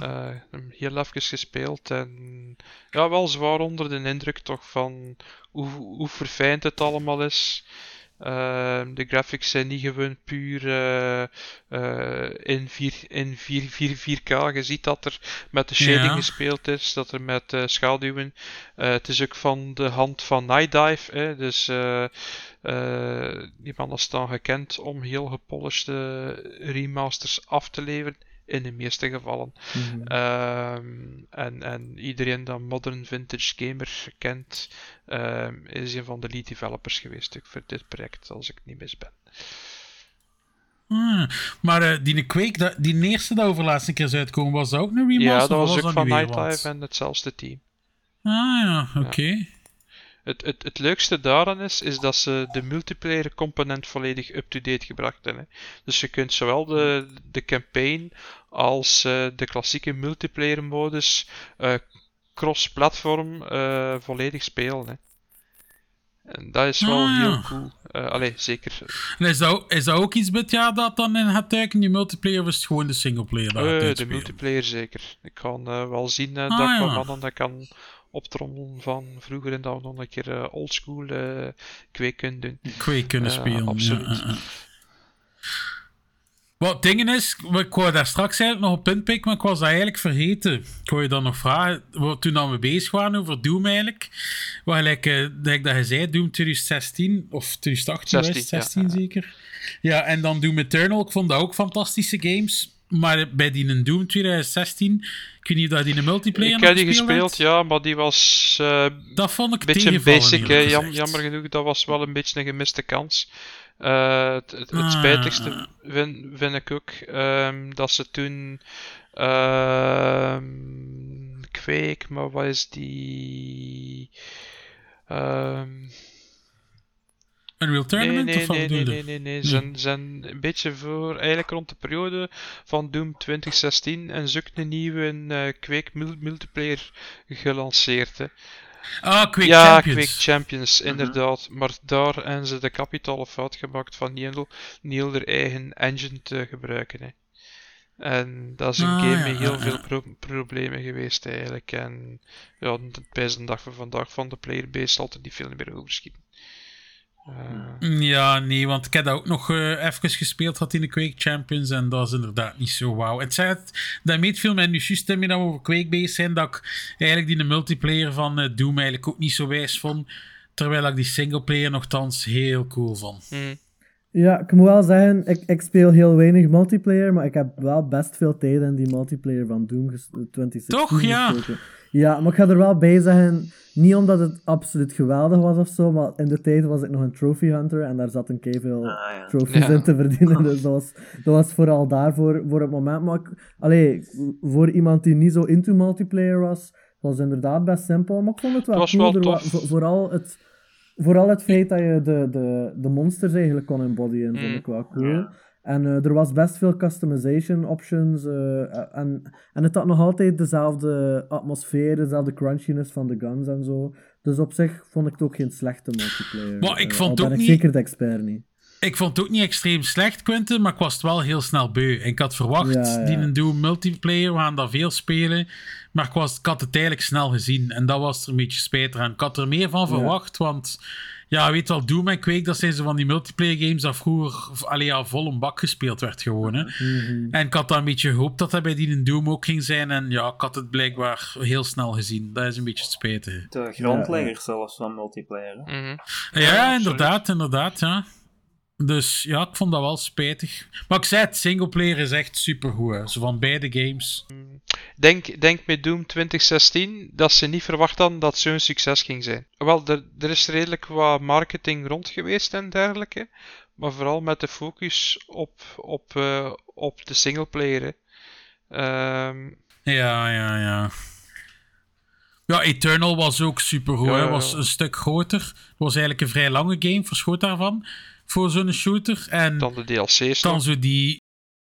Eh, hem heel even gespeeld en ja, wel zwaar onder de indruk toch van hoe, hoe verfijnd het allemaal is. Ehm, de graphics zijn niet gewoon puur eh, eh, in, 4, in 4, 4, 4K. Je ziet dat er met de shading Ja. gespeeld is, dat er met eh, schaduwen. Het is ook van de hand van Night Dive. Hè, dus die man is dan gekend om heel gepolished remasters af te leveren. In de meeste gevallen. Mhm. Ehm, en, en iedereen dat Modern Vintage Gamer kent, ehm, is een van de lead developers geweest ook voor dit project, als ik niet mis ben. Ah, maar eh, die Quake, dat, die eerste dat over laatste keer is uitkomen, was dat ook een remaster? ja, dat was ook van Nightlife en hetzelfde team. Ah ja, oké. Het, het, het leukste daaraan is, is dat ze de multiplayer component volledig up-to-date gebracht hebben. Dus je kunt zowel de, de campaign als eh, de klassieke multiplayer modus eh, cross-platform eh, volledig spelen. Hè. En dat is wel Ah, heel cool. Eh allee, zeker. En is dat, ook- is dat ook iets met ja, dat dan in gaat duiken, die multiplayer, het gewoon de singleplayer gaat de multiplayer zeker. Ik kan wel zien Ah, dat ik ja. van mannen dat kan optrommelen van vroeger en we nog een keer eh, oldschool eh kweek kunnen doen. Kunnen Eh, spelen. absoluut. Ja. Wat het ding is, ik wou daar straks eigenlijk nog op inpikken, maar ik was dat eigenlijk vergeten. Ik wou je dan nog vragen, wat- toen dat we bezig waren over Doom eigenlijk, wat gelijk, denk dat je zei, Doom 2016, of 2018 was het, 16, ja, 16 zeker. Ja, en dan Doom Eternal, ik vond dat ook fantastische games. Maar bij die Doom 2016, ik weet niet of dat die een multiplayer Ik heb die gespeeld ja, maar die was eh, Dat vond ik een beetje basic. Jam- jammer genoeg, dat was wel een beetje een gemiste kans. Eh, het, het, Ah. spijtigste vind, vind ik ook ehm, dat ze toen. ehm kweek, maar wat is die. ehm Unreal Tournament, nee, nee, of wat nee, nee, nee, nee, nee. Zijn, zijn een beetje voor, eigenlijk rond de periode van Doom 2016 en zoek een nieuwe eh Quake mul- multiplayer gelanceerd. Hè. Ah, Quake ja, Champions. Quake Champions, inderdaad. Maar daar hebben ze de kapitale fout gemaakt van niet heel haar eigen engine te gebruiken. Hè. En dat is een Ah, game ja, met heel ja, veel pro- problemen geweest eigenlijk. En ja, bij de dag van vandaag van de playerbase zal er niet veel meer overschieten. Eh, Ja, nee, want ik heb dat ook nog eh, even gespeeld had in de Quake Champions en dat is inderdaad niet zo wauw. Het zei het, dat meet veel met nu juist dat we over Quake bezig zijn, dat ik eigenlijk die multiplayer van eh, Doom eigenlijk ook niet zo wijs vond, terwijl ik die singleplayer nogthans heel cool vond. mm. Ja, ik moet wel zeggen, ik, ik speel heel weinig multiplayer, maar ik heb wel best veel tijd in die multiplayer van Doom ges- 2016 Toch, ja. Ja, maar ik ga er wel bij zeggen, niet omdat het absoluut geweldig was of zo, maar in de tijd was ik nog een trophy hunter en daar zat een veel Ah, ja. trophies Ja. in te verdienen, dus dat was, dat was vooral daarvoor voor het moment. Maar ik, allee, voor iemand die niet zo into multiplayer was, was het inderdaad best simpel, maar ik vond het wel Het was cool. wel wa- vooral het... Vooral het feit dat je de, de, de monsters eigenlijk kon embodyen, vond Mm. ik wel cool. En eh, er was best veel customization options. eh, en, en het had nog altijd dezelfde atmosfeer, dezelfde crunchiness van de guns en zo. Dus op zich vond ik het ook geen slechte multiplayer. Maar ik Eh, vond ben ook ik niet- zeker de expert niet. Ik vond het ook niet extreem slecht, Quentin, maar ik was het wel heel snel beu. En ik had verwacht, Ja, ja. die een multiplayer, we gaan dat veel spelen. Maar ik, was, ik had het eigenlijk snel gezien. En dat was er een beetje spijtig aan. Ik had er meer van Ja. verwacht, want... Ja, weet wel, Doom en Quake, dat zijn zo van die multiplayer games dat vroeger allee, ja, vol een bak gespeeld werd gewoon. Hè. Mhm. En ik had dan een beetje gehoopt dat dat bij die een Doom ook ging zijn. En ja, ik had het blijkbaar heel snel gezien. Dat is een beetje het spijtige. De grondlegger zelfs van multiplayer. hè. mhm. Ja, inderdaad, inderdaad, ja. Dus ja, ik vond dat wel spijtig. Maar ik zei het, singleplayer is echt supergoed. hè. Zo van beide games. Denk, denk met Doom 2016 dat ze niet verwacht hadden dat zo'n succes ging zijn. Wel, er, er is redelijk wat marketing rond geweest en dergelijke. Maar vooral met de focus op, op, eh, op de singleplayer. Ehm, Ja, ja, ja. Ja, Eternal was ook supergoed. Ja, hè. ja, was een stuk groter. Het was eigenlijk een vrij lange game, verschoot daarvan. Voor zo'n shooter. En dan de DLC's. dan zo die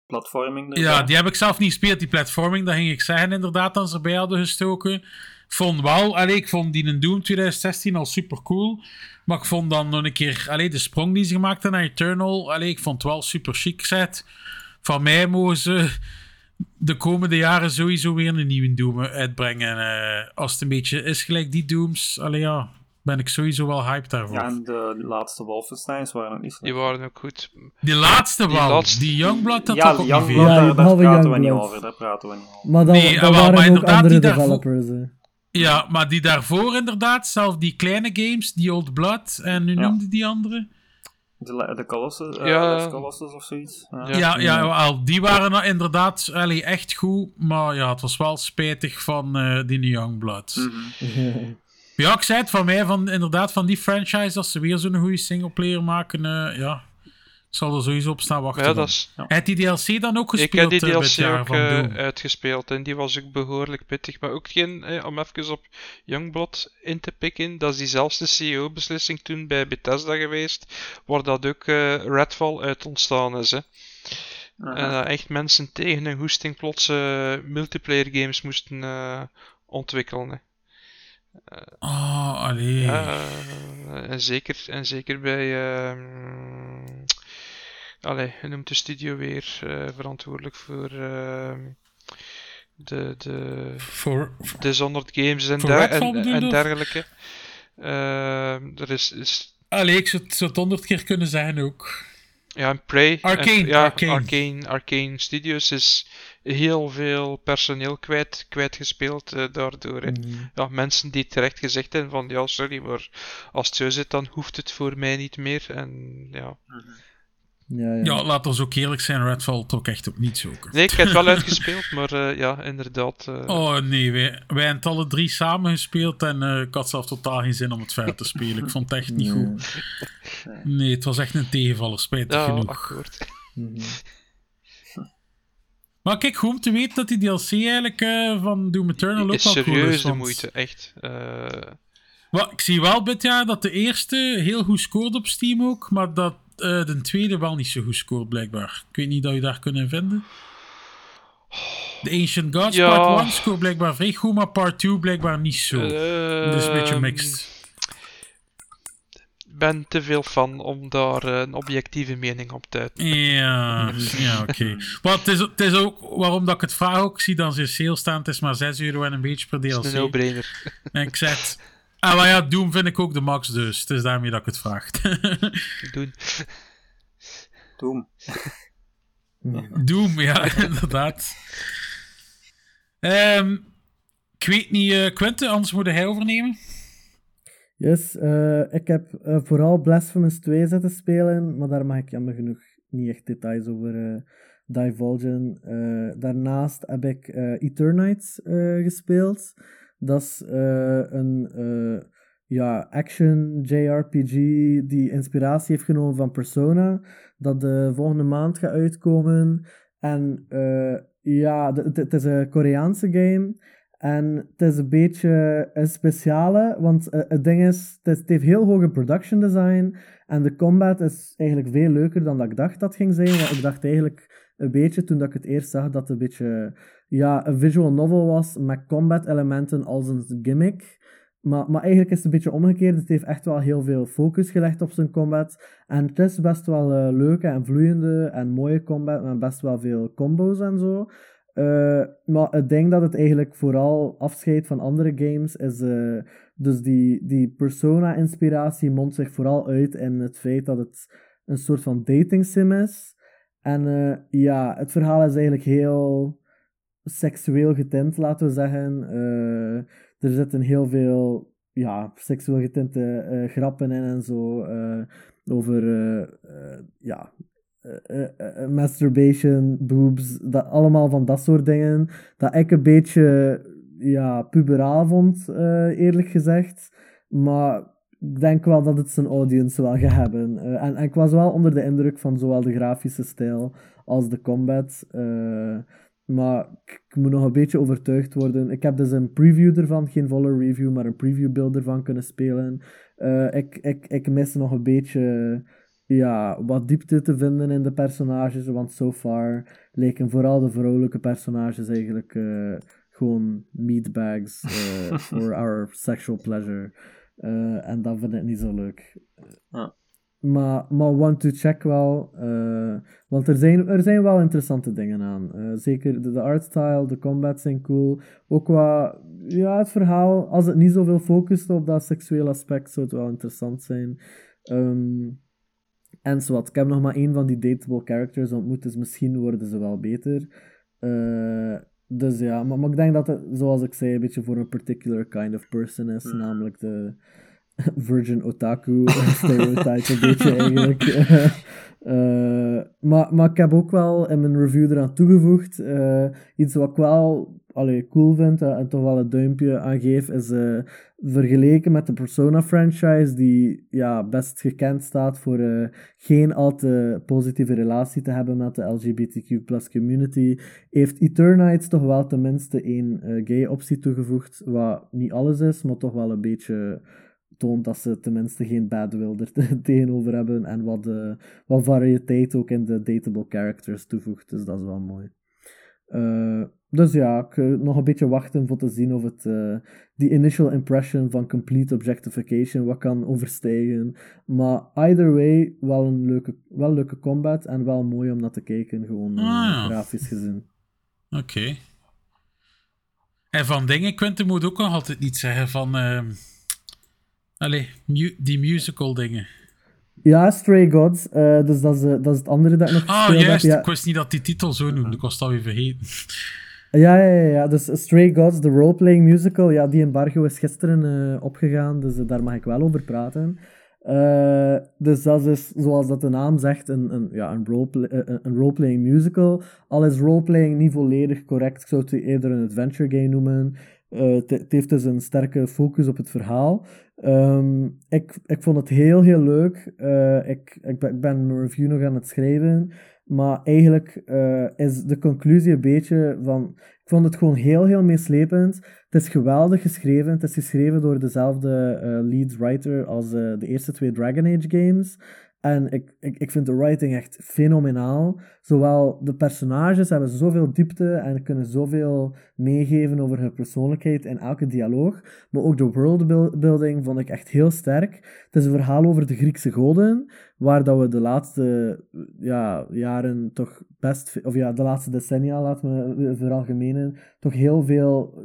Platforming. Ja, die heb ik zelf niet gespeeld, die platforming. Dat ging ik zeggen, inderdaad, dat ze erbij hadden gestoken. Ik vond wel, allee, ik vond die in Doom 2016 al super cool. Maar ik vond dan nog een keer, allee, de sprong die ze gemaakt hebben naar Eternal, allee, ik vond het wel super chic gezet. Van mij mogen ze de komende jaren sowieso weer een nieuwe Doom uitbrengen. eh, als het een beetje is gelijk die Dooms, allee ja, ben ik sowieso wel hyped daarvoor. Ja, en de laatste Wolfensteins waren ook niet Die slecht. waren ook goed. Die laatste Die wel, laatste- die Youngblood, dat ja, toch ook Young niet Blood, veel. Ja, daar, praten we niet over. Daar praten we niet over. Maar dat, Nee, ah, wel, waren maar ook inderdaad, andere die daarvoor- developers. Ja, maar die daarvoor inderdaad, zelf die kleine games, die Old Blood, en nu Ja. noemde die andere? De, de Colossus, eh, Ja. Last Colossus of zoiets. Ja. Ja. Ja, ja, wel, die waren nou inderdaad allee, echt goed, maar ja, het was wel spijtig van eh, die Youngblood. Mhm. Ja, ik zei het van mij, van, inderdaad, van die franchise, als ze weer zo'n goede singleplayer maken, eh, ja, ik zal er sowieso op staan wachten. Ja, dat is... Heb je die DLC dan ook Ik gespeeld heb die eh, DLC ook eh, uitgespeeld en die was ook behoorlijk pittig. Maar ook geen, eh, om even op Youngblood in te pikken, dat is diezelfde CEO-beslissing toen bij Bethesda geweest, waar dat ook Redfall uit ontstaan is. Hè. En dat echt mensen tegen een hoesting plots eh, multiplayer games moesten ontwikkelen. Hè. Oh, allee. Ja, eh, en, zeker, en zeker bij. ehm allee, hoe noemt de studio weer eh, verantwoordelijk voor. ehm de, de Voor, Dishonored Games en, der- en, en dergelijke. Ehm, er is, is allee, ik zou het- zou het honderd keer kunnen zeggen ook. Ja, en Prey. Arcane, en, ja, Arcane. Arcane. Arcane Studios is heel veel personeel kwijt, kwijtgespeeld eh, daardoor. hè. Ja, mensen die terecht gezegd hebben van ja, sorry, maar als het zo zit, dan hoeft het voor mij niet meer. En ja. Ja, ja. Ja, laten we zo eerlijk zijn, Redfall toch echt ook niet zo. Nee, ik heb het wel uitgespeeld, maar eh, ja, inderdaad. eh, Oh nee, wij, wij hebben het alle drie samen gespeeld en eh, ik had zelf totaal geen zin om het verder te spelen. Ik vond het echt niet Nee. goed. Nee, het was echt een tegenvaller, spijtig ja, genoeg. akkoord. Mhm. Maar kijk, goed om te weten dat die DLC eigenlijk eh, van Doom Eternal ook Is wel cool serieus is. de want- moeite, echt. Eh, ik zie wel dit jaar dat de eerste heel goed scoort op Steam ook, maar dat eh, de tweede wel niet zo goed scoort blijkbaar. Ik weet niet dat je daar kunnen vinden. De Ancient Gods Ja. Part 1 scoort blijkbaar vrij goed, maar Part 2 blijkbaar niet zo. dus een beetje mixed. Ik ben te veel fan om daar eh, een objectieve mening op te uiten. Ja, ja oké. Maar het is, het is ook, waarom dat ik het vraag ook, zie dan zijn sale staan, het is maar 6 euro en een beetje per Dat is een no-brainer. En ik zeg, ah maar ja, Doom vind ik ook de max dus, het is daarmee dat ik het vraag. Doen. Doom. Doom, ja, inderdaad. Ehm, ik weet niet, eh Quentin, anders moet hij overnemen. Yes, eh, ik heb eh, vooral Blasphemous 2 zitten spelen, maar daar mag ik jammer genoeg niet echt details over eh divulgen. Eh, daarnaast heb ik eh Eternites eh, gespeeld. Dat is eh, een eh, ja, action JRPG die inspiratie heeft genomen van Persona, dat de volgende maand gaat uitkomen. En eh, ja, het- is een Koreaanse game. En het is een beetje een speciale, want het ding is, het, is, het heeft heel hoge production design. En de combat is eigenlijk veel leuker dan dat ik dacht dat ging zijn. Want ik dacht eigenlijk een beetje, toen dat ik het eerst zag, dat het een beetje ja, een visual novel was met combat elementen als een gimmick. Maar, maar eigenlijk is het een beetje omgekeerd. Het heeft echt wel heel veel focus gelegd op zijn combat. En het is best wel eh, leuke en vloeiende en mooie combat met best wel veel combos en zo. Eh, maar het ding dat het eigenlijk vooral afscheidt van andere games is. eh, dus die, die persona-inspiratie mondt zich vooral uit in het feit dat het een soort van dating sim is. En ja, het verhaal is eigenlijk heel seksueel getint, laten we zeggen. Eh, er zitten heel veel ja, seksueel getinte eh, grappen in en zo. eh, over ja, masturbation, boobs, dat, allemaal van dat soort dingen. Dat ik een beetje ja, puberaal vond, eerlijk gezegd. Maar ik denk wel dat het zijn audience wel gaat hebben. En, ik was wel onder de indruk van zowel de grafische stijl als de combat. Maar ik, moet nog een beetje overtuigd worden. Ik heb dus een preview ervan, geen volle review, maar een preview beeld ervan kunnen spelen. Eh, ik, ik, ik mis nog een beetje ja, wat diepte te vinden in de personages, want so far leken vooral de vrouwelijke personages eigenlijk eh, gewoon meatbags eh, for our sexual pleasure. En dat vind ik niet zo leuk. Maar, maar one to check wel. eh, want er zijn, er zijn wel interessante dingen aan. Eh, zeker de, de artstyle, de combat zijn cool. Ook qua ja, het verhaal. Als het niet zoveel focust op dat seksuele aspect, zou het wel interessant zijn. Ehm, en zowat. Ik heb nog maar één van die dateable characters ontmoet, dus misschien worden ze wel beter. Eh, dus ja, maar, maar ik denk dat het, zoals ik zei, een beetje voor een particular kind of person is. Namelijk de virgin otaku stereotype, een beetje eigenlijk. Eh, maar, maar ik heb ook wel in mijn review eraan toegevoegd. eh, iets wat ik wel allee, cool vind eh, en toch wel een duimpje aan geef, is eh, vergeleken met de Persona franchise, die ja, best gekend staat voor eh, geen al te positieve relatie te hebben met de LGBTQ community, heeft Eternites toch wel tenminste één eh, gay optie toegevoegd, wat niet alles is, maar toch wel een beetje toont dat ze tenminste geen bad will er te- tegenover hebben en wat, eh, wat variëteit ook in de dateable characters toevoegt, dus dat is wel mooi. Eh, dus ja, ik eh, nog een beetje wachten voor te zien of het eh, die initial impression van complete objectification wat kan overstijgen. Maar either way, wel een leuke, wel leuke combat en wel mooi om naar te kijken, gewoon Ah, grafisch gezien. Oké. En van dingen, Quentin moet ook nog altijd niet zeggen van... ehm allee, mu- die musical dingen. Ja, Stray Gods, eh, dus dat is, eh, dat is het andere dat ik nog Ah, juist. heb. Ja. Ik wist niet dat die titel zo noemde. Ik was dat weer vergeten. Ja, ja, ja, ja. Dus Stray Gods, de roleplaying musical, ja, die embargo is gisteren eh, opgegaan, dus daar mag ik wel over praten. Dus dat is, zoals dat de naam zegt, een, een, ja, een, rolepla- eh, een- roleplaying musical. Al is roleplaying niet volledig correct, ik zou het eerder een adventure game noemen. Het heeft dus een sterke focus op het verhaal. Ehm, ik, ik vond het heel, heel leuk. Eh, ik, ik, ben, mijn review nog aan het schrijven. Maar eigenlijk eh, is de conclusie een beetje van... Ik vond het gewoon heel, heel meeslepend. Het is geweldig geschreven. Het is geschreven door dezelfde eh, lead writer als de eerste twee Dragon Age games. En ik, ik, ik vind de writing echt fenomenaal. Zowel de personages hebben zoveel diepte en kunnen zoveel meegeven over hun persoonlijkheid in elke dialoog. Maar ook de worldbuilding vond ik echt heel sterk. Het is een verhaal over de Griekse goden, waar dat we de laatste ja, jaren toch best... Of ja, de laatste decennia, laten we veralgemenen, toch heel veel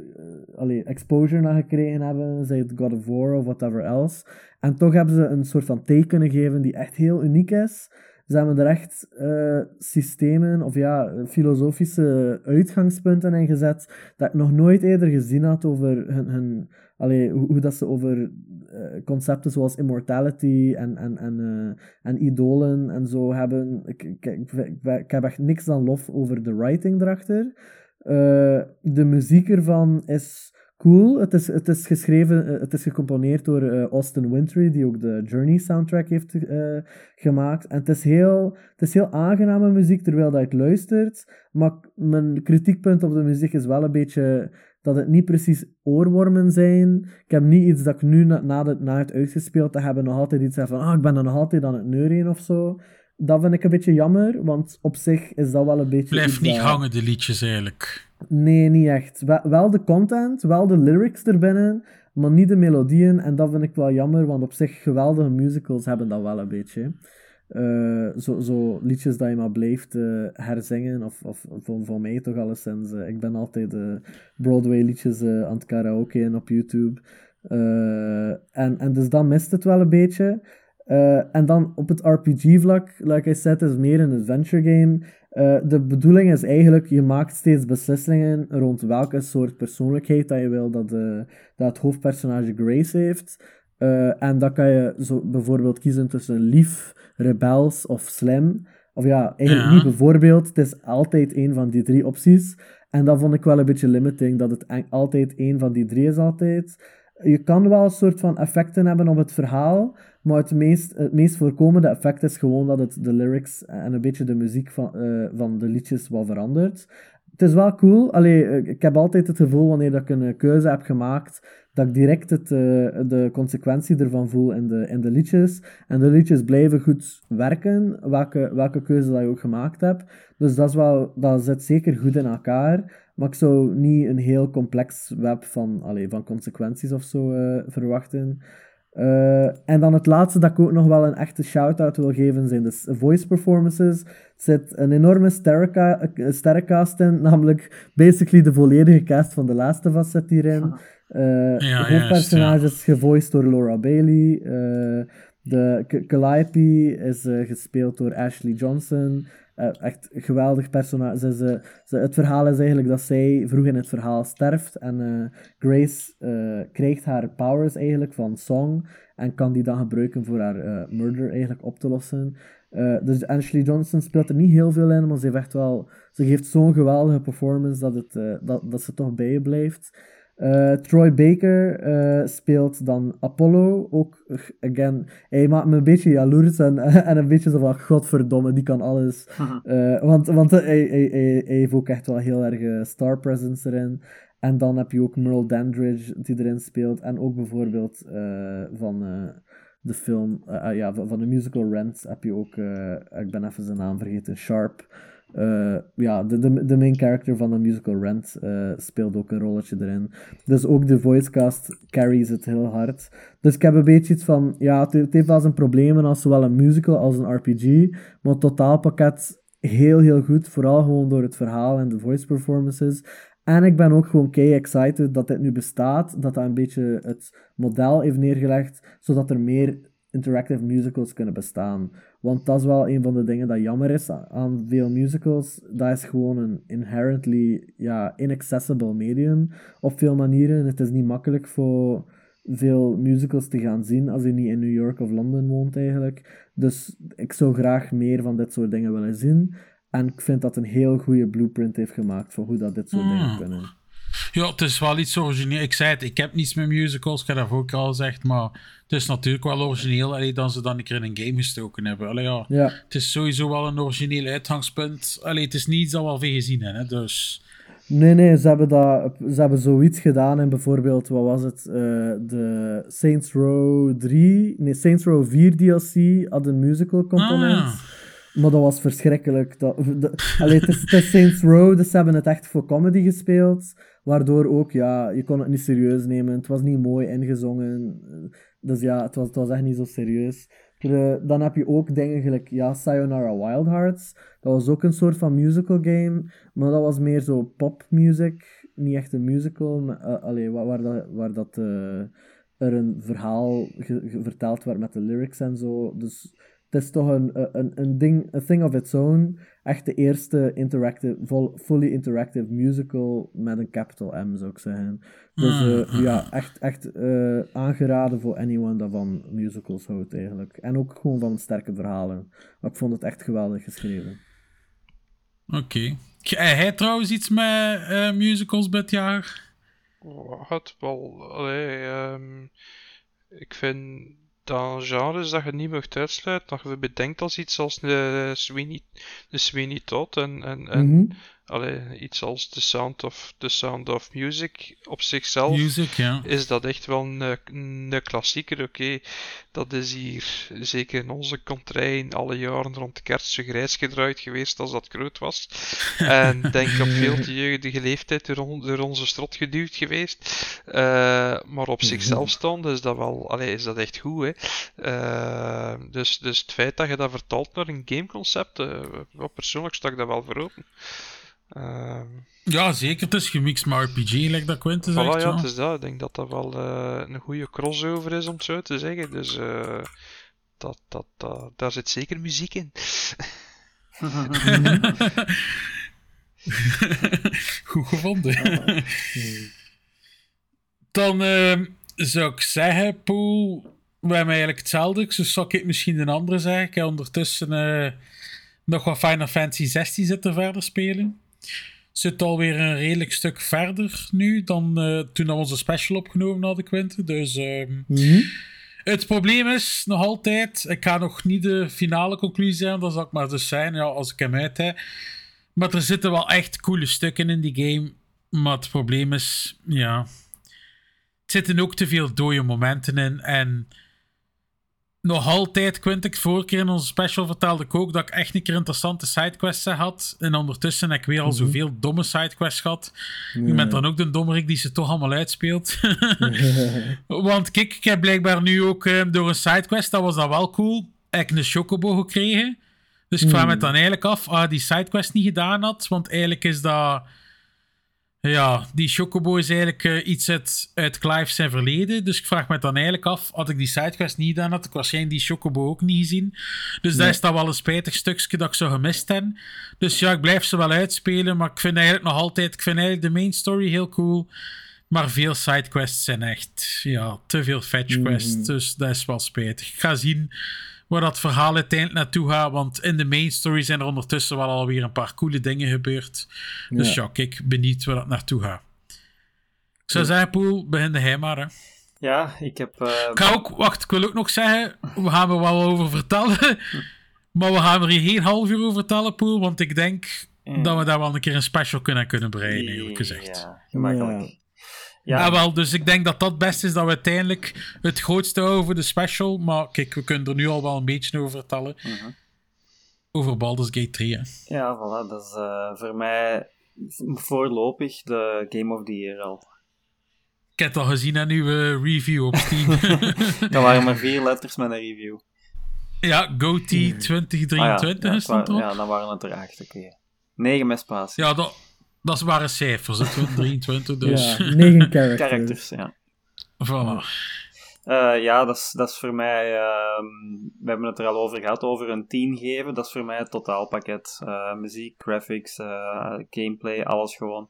allee, exposure naar gekregen hebben. Zij het God of War of whatever else. En toch hebben ze een soort van take kunnen geven die echt heel uniek is. Hebben er echt eh, systemen of ja, filosofische uitgangspunten in gezet dat ik nog nooit eerder gezien had over hun, hun, allee, hoe, dat ze over eh, concepten zoals immortality en, en, en, eh, en idolen en zo hebben. Ik, ik, ik, ik, heb echt niks dan lof over de writing erachter. De muziek ervan is cool. Het is, het is geschreven, eh, het is gecomponeerd door eh, Austin Wintory, die ook de Journey soundtrack heeft eh, gemaakt. En het is, heel, het is heel aangename muziek terwijl dat je luistert. Maar mijn kritiekpunt op de muziek is wel een beetje dat het niet precies oorwormen zijn. Ik heb niet iets dat ik nu, na, na, het, na het uitgespeeld te hebben, nog altijd iets heb van ah, ik ben dan nog altijd aan het neurien of zo. Dat vind ik een beetje jammer, want op zich is dat wel een beetje... Blijft iets niet dat- hangen, de liedjes eigenlijk. Nee, niet echt. Wel, de content, wel de lyrics erbinnen, maar niet de melodieën. En dat vind ik wel jammer, want op zich geweldige musicals hebben dat wel een beetje. Eh, zo, zo liedjes dat je maar blijft eh, herzingen, of, of voor, voor mij toch alleszins. eh, ik ben altijd Broadway liedjes eh, aan het karaoke op YouTube. En, en dus dan mist het wel een beetje. Eh, en dan op het RPG-vlak, like I said, is meer een adventure game. Eh, de bedoeling is eigenlijk, je maakt steeds beslissingen rond welke soort persoonlijkheid dat je wil dat, de, dat het hoofdpersonage Grace heeft. Eh, en dan kan je zo bijvoorbeeld kiezen tussen lief, rebels of slim. Of ja, eigenlijk Ja. niet bijvoorbeeld, het is altijd een van die drie opties. En dat vond ik wel een beetje limiting, dat het altijd één van die drie is altijd. Je kan wel een soort van effecten hebben op het verhaal, maar het meest, het meest voorkomende effect is gewoon dat het de lyrics en een beetje de muziek van, eh, van de liedjes wat verandert. Het is wel cool. Allee, eh, ik heb altijd het gevoel wanneer dat ik een eh, keuze heb gemaakt, dat ik direct het, de consequentie ervan voel in de, in de liedjes. En de liedjes blijven goed werken, welke, welke keuze dat je ook gemaakt hebt. Dus dat, is wel, dat zit zeker goed in elkaar. Maar ik zou niet een heel complex web van, allee, van consequenties of zo eh, verwachten. Eh, en dan het laatste dat ik ook nog wel een echte shout-out wil geven zijn de s- voice performances. Er zit een enorme eh, sterrencast in, namelijk basically de volledige cast van The Last of Us zit hierin. Eh de juist, hoofdpersonages gevoiced door Laura Bailey. eh, de Calliope is eh, gespeeld door Ashley Johnson. Eh, echt geweldig personage. Ze, ze, het verhaal is eigenlijk dat zij vroeg in het verhaal sterft. En eh, Grace eh, krijgt haar powers eigenlijk van Song. En kan die dan gebruiken voor haar murder eigenlijk op te lossen. Dus Ashley Johnson speelt er niet heel veel in, maar ze, heeft echt wel, ze geeft zo'n geweldige performance dat, het, dat, dat ze toch bij je blijft. Eh, Troy Baker eh, speelt dan Apollo. Ook, again, hij maakt me een beetje jaloers en, en een beetje zo van, godverdomme, die kan alles. Eh, want want hij, hij, hij, hij heeft ook echt wel heel erg star presence erin. En dan heb je ook Merle Dandridge die erin speelt. En ook bijvoorbeeld van de film, ja, van, de musical Rent heb je ook, ik ben even zijn naam vergeten, Sharp. Eh, ja, de, de, de main character van de musical Rent eh, speelt ook een rolletje erin. Dus ook de voicecast carries het heel hard. Dus ik heb een beetje iets van, ja, het, heeft wel zijn problemen als zowel een musical als een RPG. Maar het totaalpakket heel, heel goed. Vooral gewoon door het verhaal en de voice performances. En ik ben ook gewoon kei excited dat dit nu bestaat. Dat dat een beetje het model heeft neergelegd, zodat er meer interactive musicals kunnen bestaan. Want dat is wel een van de dingen dat jammer is aan veel musicals. Dat is gewoon een inherently ja, inaccessible medium op veel manieren. Het is niet makkelijk voor veel musicals te gaan zien als je niet in New York of Londen woont eigenlijk. Dus ik zou graag meer van dit soort dingen willen zien. En ik vind dat een heel goede blueprint heeft gemaakt voor hoe dat dit soort dingen Hmm. kunnen. Ja, het is wel iets origineel. Ik zei het, ik heb niets met musicals, ik heb dat ook al gezegd, maar het is natuurlijk wel origineel allee, dat ze dan een keer in een game gestoken hebben. Allee, ja. Ja. Het is sowieso wel een origineel uitgangspunt. Allee, het is niet iets dat we al veel gezien hebben, hè, dus... Nee, nee, ze hebben, dat, ze hebben zoiets gedaan in bijvoorbeeld, wat was het? eh, de Saints Row 3, nee, Saints Row 4 DLC had een musical component. Ah. Maar dat was verschrikkelijk. Dat, de, allee, het, is, het is Saints Row, dus ze hebben het echt voor comedy gespeeld. Waardoor ook, ja, je kon het niet serieus nemen. Het was niet mooi ingezongen. Dus ja, het was, het was echt niet zo serieus. Dan heb je ook dingen gelijk, ja, Sayonara Wild Hearts. Dat was ook een soort van musical game. Maar dat was meer zo popmuziek. Niet echt een musical. Maar, eh, waar, dat, waar dat eh, er een verhaal verteld werd met de lyrics en zo. Dus het is toch een, een, een ding, a thing of its own. Echt de eerste interactive, vol, fully interactive musical met een capital M, zou ik zeggen. Dus eh, ja, echt, echt eh, aangeraden voor anyone dat van musicals houdt, eigenlijk. En ook gewoon van sterke verhalen. Maar ik vond het echt geweldig geschreven. Oké. Hij hij trouwens iets met eh, musicals dit jaar? Wat wel, allee, ehm, ik vind dat genres dat je niet mag uitsluiten, dat je bedenkt als iets als de Sweeney, de Sweeney Todd en, en, en Mhm. Allee, iets als The Sound of, the Sound of Music op zichzelf Music, ja. is dat echt wel een, een klassieker. Oké, dat is hier zeker in onze contrain alle jaren rond de kerst zo grijs gedraaid geweest als dat groot was. En denk op veel te jeugdige leeftijd door, on- door onze strot geduwd geweest. Eh, maar op zichzelf staande is dat wel, allee, is dat echt goed. Hè? Eh, dus, dus het feit dat je dat vertaalt naar een gameconcept, eh, wel persoonlijk sta ik dat wel voor open. Ehm, Ja, zeker. Het is gemixt met RPG, like dat Voilà, zegt. ja, ja. het is dat. Ik denk dat dat wel eh, een goede crossover is, om het zo te zeggen. Dus eh, dat, dat, dat, daar zit zeker muziek in. Goed gevonden. Dan ehm, zou ik zeggen, Poel, we hebben eigenlijk hetzelfde. Dus zou ik misschien een andere zeggen. Ik heb ondertussen eh, nog wat Final Fantasy 16 zitten verder spelen. Zit alweer een redelijk stuk verder nu dan eh, toen we onze special opgenomen hadden, Quinten. Dus ehm, Mhm. het probleem is nog altijd, ik ga nog niet de finale conclusie hebben, dat zal ik maar dus zijn, ja, als ik hem uit heb. Maar er zitten wel echt coole stukken in die game. Maar het probleem is, ja. Er zitten ook te veel dode momenten in. En nog altijd, Quint, ik vorige keer in onze special vertelde ik ook dat ik echt een keer interessante sidequests had. En ondertussen heb ik weer al Mhm. zoveel domme sidequests gehad. Je bent dan ook de dommerik die ze toch allemaal uitspeelt. Want kijk, ik heb blijkbaar nu ook eh, door een sidequest, dat was dan wel cool, heb ik een chocobo gekregen. Dus ik vraag me Hmm. dan eigenlijk af, ah, die sidequest niet gedaan had. Want eigenlijk is dat... Ja, die chocobo is eigenlijk eh, iets uit, uit Clive zijn verleden. Dus ik vraag me dan eigenlijk af, had ik die sidequest niet gedaan, had ik waarschijnlijk die chocobo ook niet gezien. Dus dat is dan wel een spijtig stukje dat ik zo gemist heb. Dus ja, ik blijf ze wel uitspelen, maar ik vind eigenlijk nog altijd, ik vind eigenlijk de main story heel cool. Maar veel sidequests zijn echt, ja, te veel fetch quests. Mhm. Dus dat is wel spijtig. Ik ga zien waar dat verhaal uiteindelijk naartoe gaat. Want in de main story zijn er ondertussen wel alweer een paar coole dingen gebeurd. Dus ja, Ja. kijk, benieuwd waar dat naartoe gaat. Ik zou zeggen, Poel, begin hij maar. Hè. Ja, ik heb... eh, Ik ga ook, wacht, ik wil ook nog zeggen, we gaan er wel over vertellen. Maar we gaan er hier geen half uur over vertellen, Poel. Want ik denk Mm. dat we daar wel een keer een special kunnen kunnen breien, eerlijk gezegd. Ja, gemakkelijk. Ja. Ja, wel, dus ik denk dat dat het beste is dat we uiteindelijk het grootste voor de special. Maar kijk, we kunnen er nu al wel een beetje over vertellen. Mhm. Over Baldur's Gate 3, hè. ja voilà, dat is eh, voor mij voorlopig de Game of the Year al. Ik heb het al gezien aan uw eh, review op Steam. Dat waren maar vier letters met een review. ja, GOTY 2023 ah, ja, ja, erop. ja, dan waren het er acht, oké. Negen met spatie. Ja, dat, dat waren cijfers, hè, 2023, dus... Ja, negen characters. Characters, ja. voilà. Eh, ja, dat is, dat is voor mij... ehm, we hebben het er al over gehad, over een 10 geven. Dat is voor mij het totaalpakket. Eh, muziek, graphics, eh, gameplay, alles gewoon.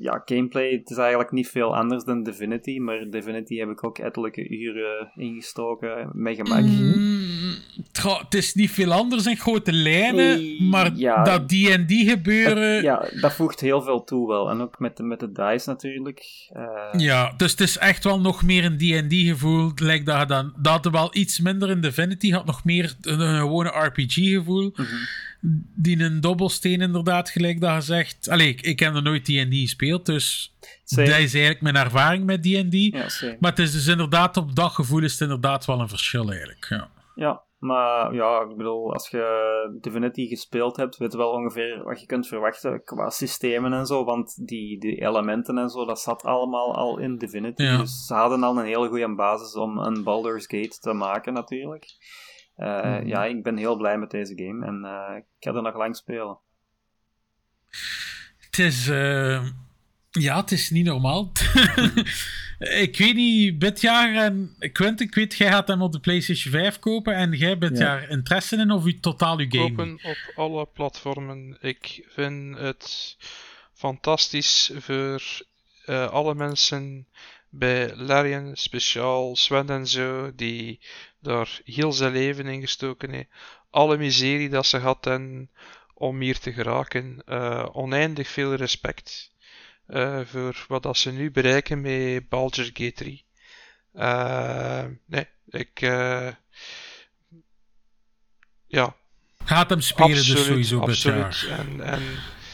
Ja, gameplay, het is eigenlijk niet veel anders dan Divinity, maar Divinity heb ik ook ettelijke uren ingestoken, met gemak. Mm, het is niet veel anders in grote lijnen, Eh, maar ja. dat die en die gebeuren... Ja, dat voegt heel veel toe wel. En ook met de, met de dice natuurlijk. Eh, Ja, dus het is echt wel nog meer een D&D gevoel. Lijkt dat dan dat had wel iets minder in Divinity had nog meer een, een gewone RPG gevoel. mhm. Die een dobbelsteen inderdaad, gelijk dat je zegt. Allee, ik, ik heb nog nooit D&D gespeeld, dus dat is eigenlijk mijn ervaring met D&D. Ja. Maar het is dus inderdaad, op dat gevoel is het inderdaad wel een verschil eigenlijk. Ja. Ja, maar ja, ik bedoel, als je Divinity gespeeld hebt, weet je wel ongeveer wat je kunt verwachten qua systemen en zo, want die, die elementen en zo, dat zat allemaal al in Divinity. Ja. Dus ze hadden al een hele goede basis om een Baldur's Gate te maken, natuurlijk. Eh, Mhm. Ja, ik ben heel blij met deze game en eh, ik ga er nog lang spelen. Het is... eh, ja, het is niet normaal. ik weet niet, Bitjaar en Quint, ik weet, jij gaat hem op de PlayStation 5 kopen en jij bent Ja. daar interesse in of u totaal uw game? Kopen op alle platformen. Ik vind het fantastisch voor eh, alle mensen bij Larian, speciaal Sven en zo, die daar heel zijn leven in gestoken heeft. Alle miserie dat ze had en om hier te geraken. Eh, oneindig veel respect eh, voor wat dat ze nu bereiken met Baldur's Gate 3. Eh, nee, ik... eh, ja, Gaat hem spelen absoluut, dus sowieso absoluut. En, en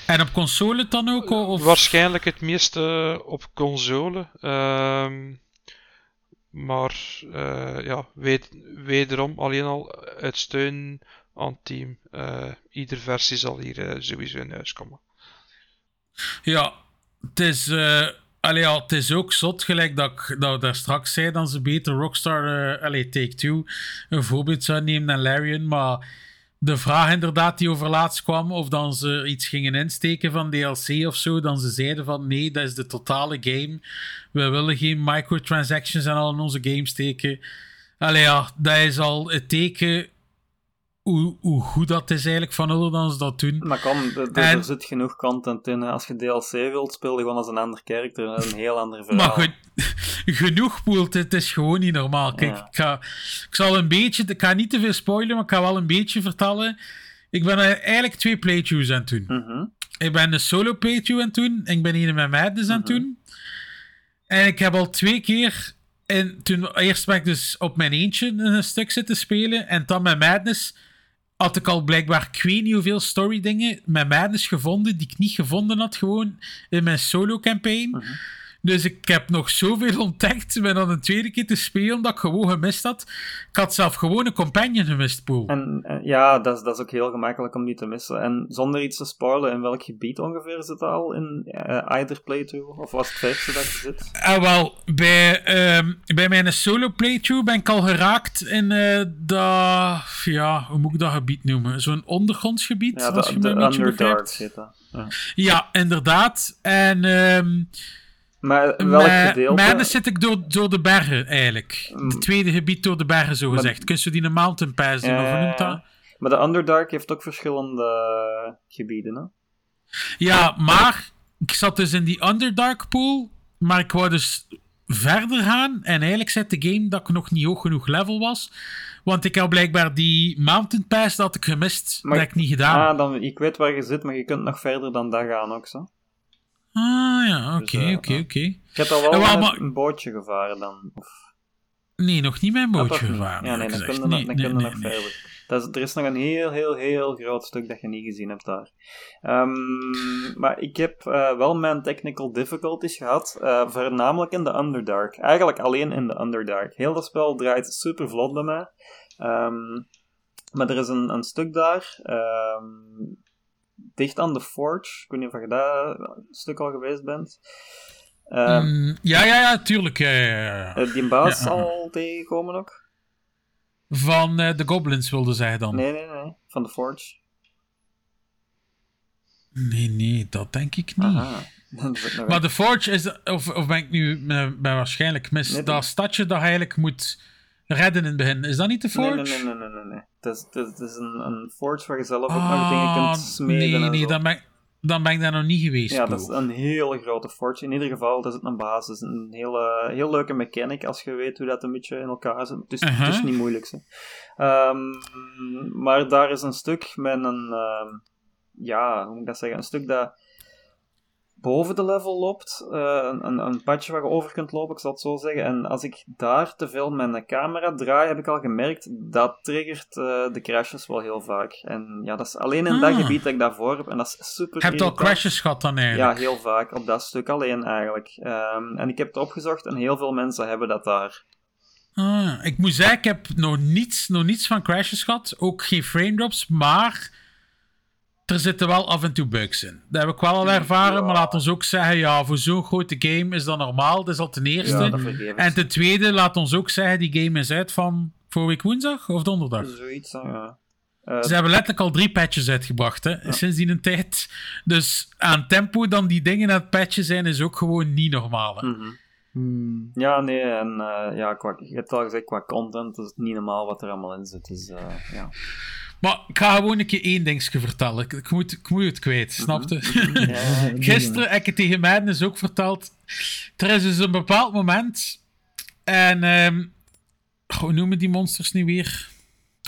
En op console dan ook? Of? Waarschijnlijk het meeste op console. ehm, maar ja, weet, wederom alleen al uit steun aan het team. Eh ieder versie zal hier sowieso in huis komen. Ja, het is, eh ja, het is ook zot, gelijk dat ik dat daar straks zei, dan ze beter Rockstar, eh allee, Take-Two, een voorbeeld zou nemen dan Larian, maar de vraag inderdaad die over laatst kwam, of dan ze iets gingen insteken van DLC of zo, dan ze zeiden van nee, dat is de totale game. We willen geen microtransactions en al in onze game steken. Allee dat is al het teken hoe, hoe goed dat is eigenlijk van hoe dan ze dat doen. Maar kom, er, er- En- er zit genoeg content in. Als je DLC wilt, speel je gewoon als een ander karakter. Een heel ander verhaal. Maar goed, genoeg poelt, het is gewoon niet normaal. Kijk, Ja. ik, ga, ik zal een beetje, ik ga niet te veel spoilen, maar ik ga wel een beetje vertellen. Ik ben eigenlijk twee playthroughs aan het doen. Mhm. Ik ben een solo playthrough aan het doen. Ik ben hier met Madness aan het Mhm. doen. En ik heb al twee keer. En toen, eerst ben ik dus op mijn eentje een stuk zitten spelen. En dan met Madness had ik al blijkbaar ik weet niet hoeveel story dingen met Madness gevonden die ik niet gevonden had gewoon in mijn solo campaign. Mhm. Dus ik heb nog zoveel ontdekt met dan een tweede keer te spelen dat ik gewoon gemist had. Ik had zelf gewoon een companion gemist, Poel. En eh, ja, dat is, dat is ook heel gemakkelijk om die te missen. En zonder iets te spoilen, in welk gebied ongeveer zit het al in eh either playthrough? Of was het verste dat je zit? Ah, wel, bij, ehm, bij mijn solo playthrough ben ik al geraakt in dat, ja, hoe moet ik dat gebied noemen? Zo'n ondergrondsgebied, Ja, als de, je me een beetje Underdark begrijpt. Ja. Ja, inderdaad. En ehm Maar welk met gedeelte? Madness zit ik door, door de bergen, eigenlijk. Mm. Het tweede gebied door de bergen, zo Maar- gezegd. Kun je die een mountain pass doen, of hoe noemt dat? Maar de Underdark heeft ook verschillende gebieden, hè? Ja, maar ik zat dus in die Underdark pool, maar ik wou dus verder gaan. En eigenlijk zet de game dat ik nog niet hoog genoeg level was. Want ik had blijkbaar die Mountain Pass dat ik gemist. Maar- dat ik niet gedaan. Ah, dan, ik weet waar je zit, maar je kunt nog verder dan dat gaan ook, zo. Ah ja, oké, Dus, eh, oké, oké. Je hebt al wel En maar- een bootje gevaren dan? Of... Nee, nog niet mijn bootje gevaren. Ja, nee, dan kun je, Nee, nog verder. Dat is, er is nog een heel, heel, heel groot stuk dat je niet gezien hebt daar. Ehm, maar ik heb eh, wel mijn technical difficulties gehad, eh, voornamelijk in de Underdark. Eigenlijk alleen in de Underdark. Heel dat spel draait super vlot bij mij. Ehm, maar er is een, een stuk daar, ehm, dicht aan de Forge. Ik weet niet of je daar een stuk al geweest bent. Ehm, Mm, ja, ja, ja, tuurlijk. Ja, ja, eh, die baas al tegenkomen ook? Van eh, de Goblins wilde zij dan. Nee, nee, nee. Van de Forge. Nee, nee, dat denk ik niet. Aha. Maar de Forge is, of, of ben ik nu eh, ben waarschijnlijk mis, Nee, dat stadje dat eigenlijk moet redden in het begin. Is dat niet de Forge? nee, nee, nee, nee, nee, nee. Het is, het een, een forge waar je zelf ook nog Ah, dingen kunt smeden Nee, nee, dan ben, ik- dan ben ik daar nog niet geweest. Ja, bro. dat is een hele grote forge. In ieder geval, dat is een basis. Een hele, heel leuke mechanic als je weet hoe dat een beetje in elkaar zit. Het is, het is Uh-huh. niet moeilijk. Ehm, maar daar is een stuk met een... ehm, ja, hoe moet ik dat zeggen? Een stuk dat boven de level loopt. eh, een, een, een padje waar je over kunt lopen, ik zal het zo zeggen. En als ik daar te veel mijn camera draai, heb ik al gemerkt, dat triggert eh, de crashes wel heel vaak. En ja, dat is alleen in dat Ah. gebied dat ik daarvoor heb. En dat is super Je hebt al crashes gehad dan Ja, eigenlijk. heel vaak. Op dat stuk alleen eigenlijk. Ehm, en ik heb het opgezocht en heel veel mensen hebben dat daar. Ah, ik moet zeggen, ik heb nog niets, nog niets van crashes gehad. Ook geen frame drops, maar er zitten wel af en toe bugs in. Dat heb ik wel al ervaren, maar laat ons ook zeggen, ja, voor zo'n grote game is dat normaal. Dat is al ten eerste. Ja, en ten tweede, laat ons ook zeggen, die game is uit van vorige week woensdag of donderdag. Zoiets, ja. Eh, Ze hebben letterlijk al drie patches uitgebracht, hè, sinds die een tijd. Dus aan tempo dan die dingen aan het patchen zijn, is ook gewoon niet normaal. Hè. mhm. Hmm. Ja, nee, en eh, ja, qua, je hebt al gezegd, qua content is het niet normaal wat er allemaal in zit. Dus eh, ja. Maar ik ga gewoon een keer één dingetje vertellen. Ik, ik moet, ik moet het kwijt, snapte? Ja, Gisteren heb ik het tegen Madness ook verteld. Er is dus een bepaald moment. En. ehm hoe noemen die monsters nu weer?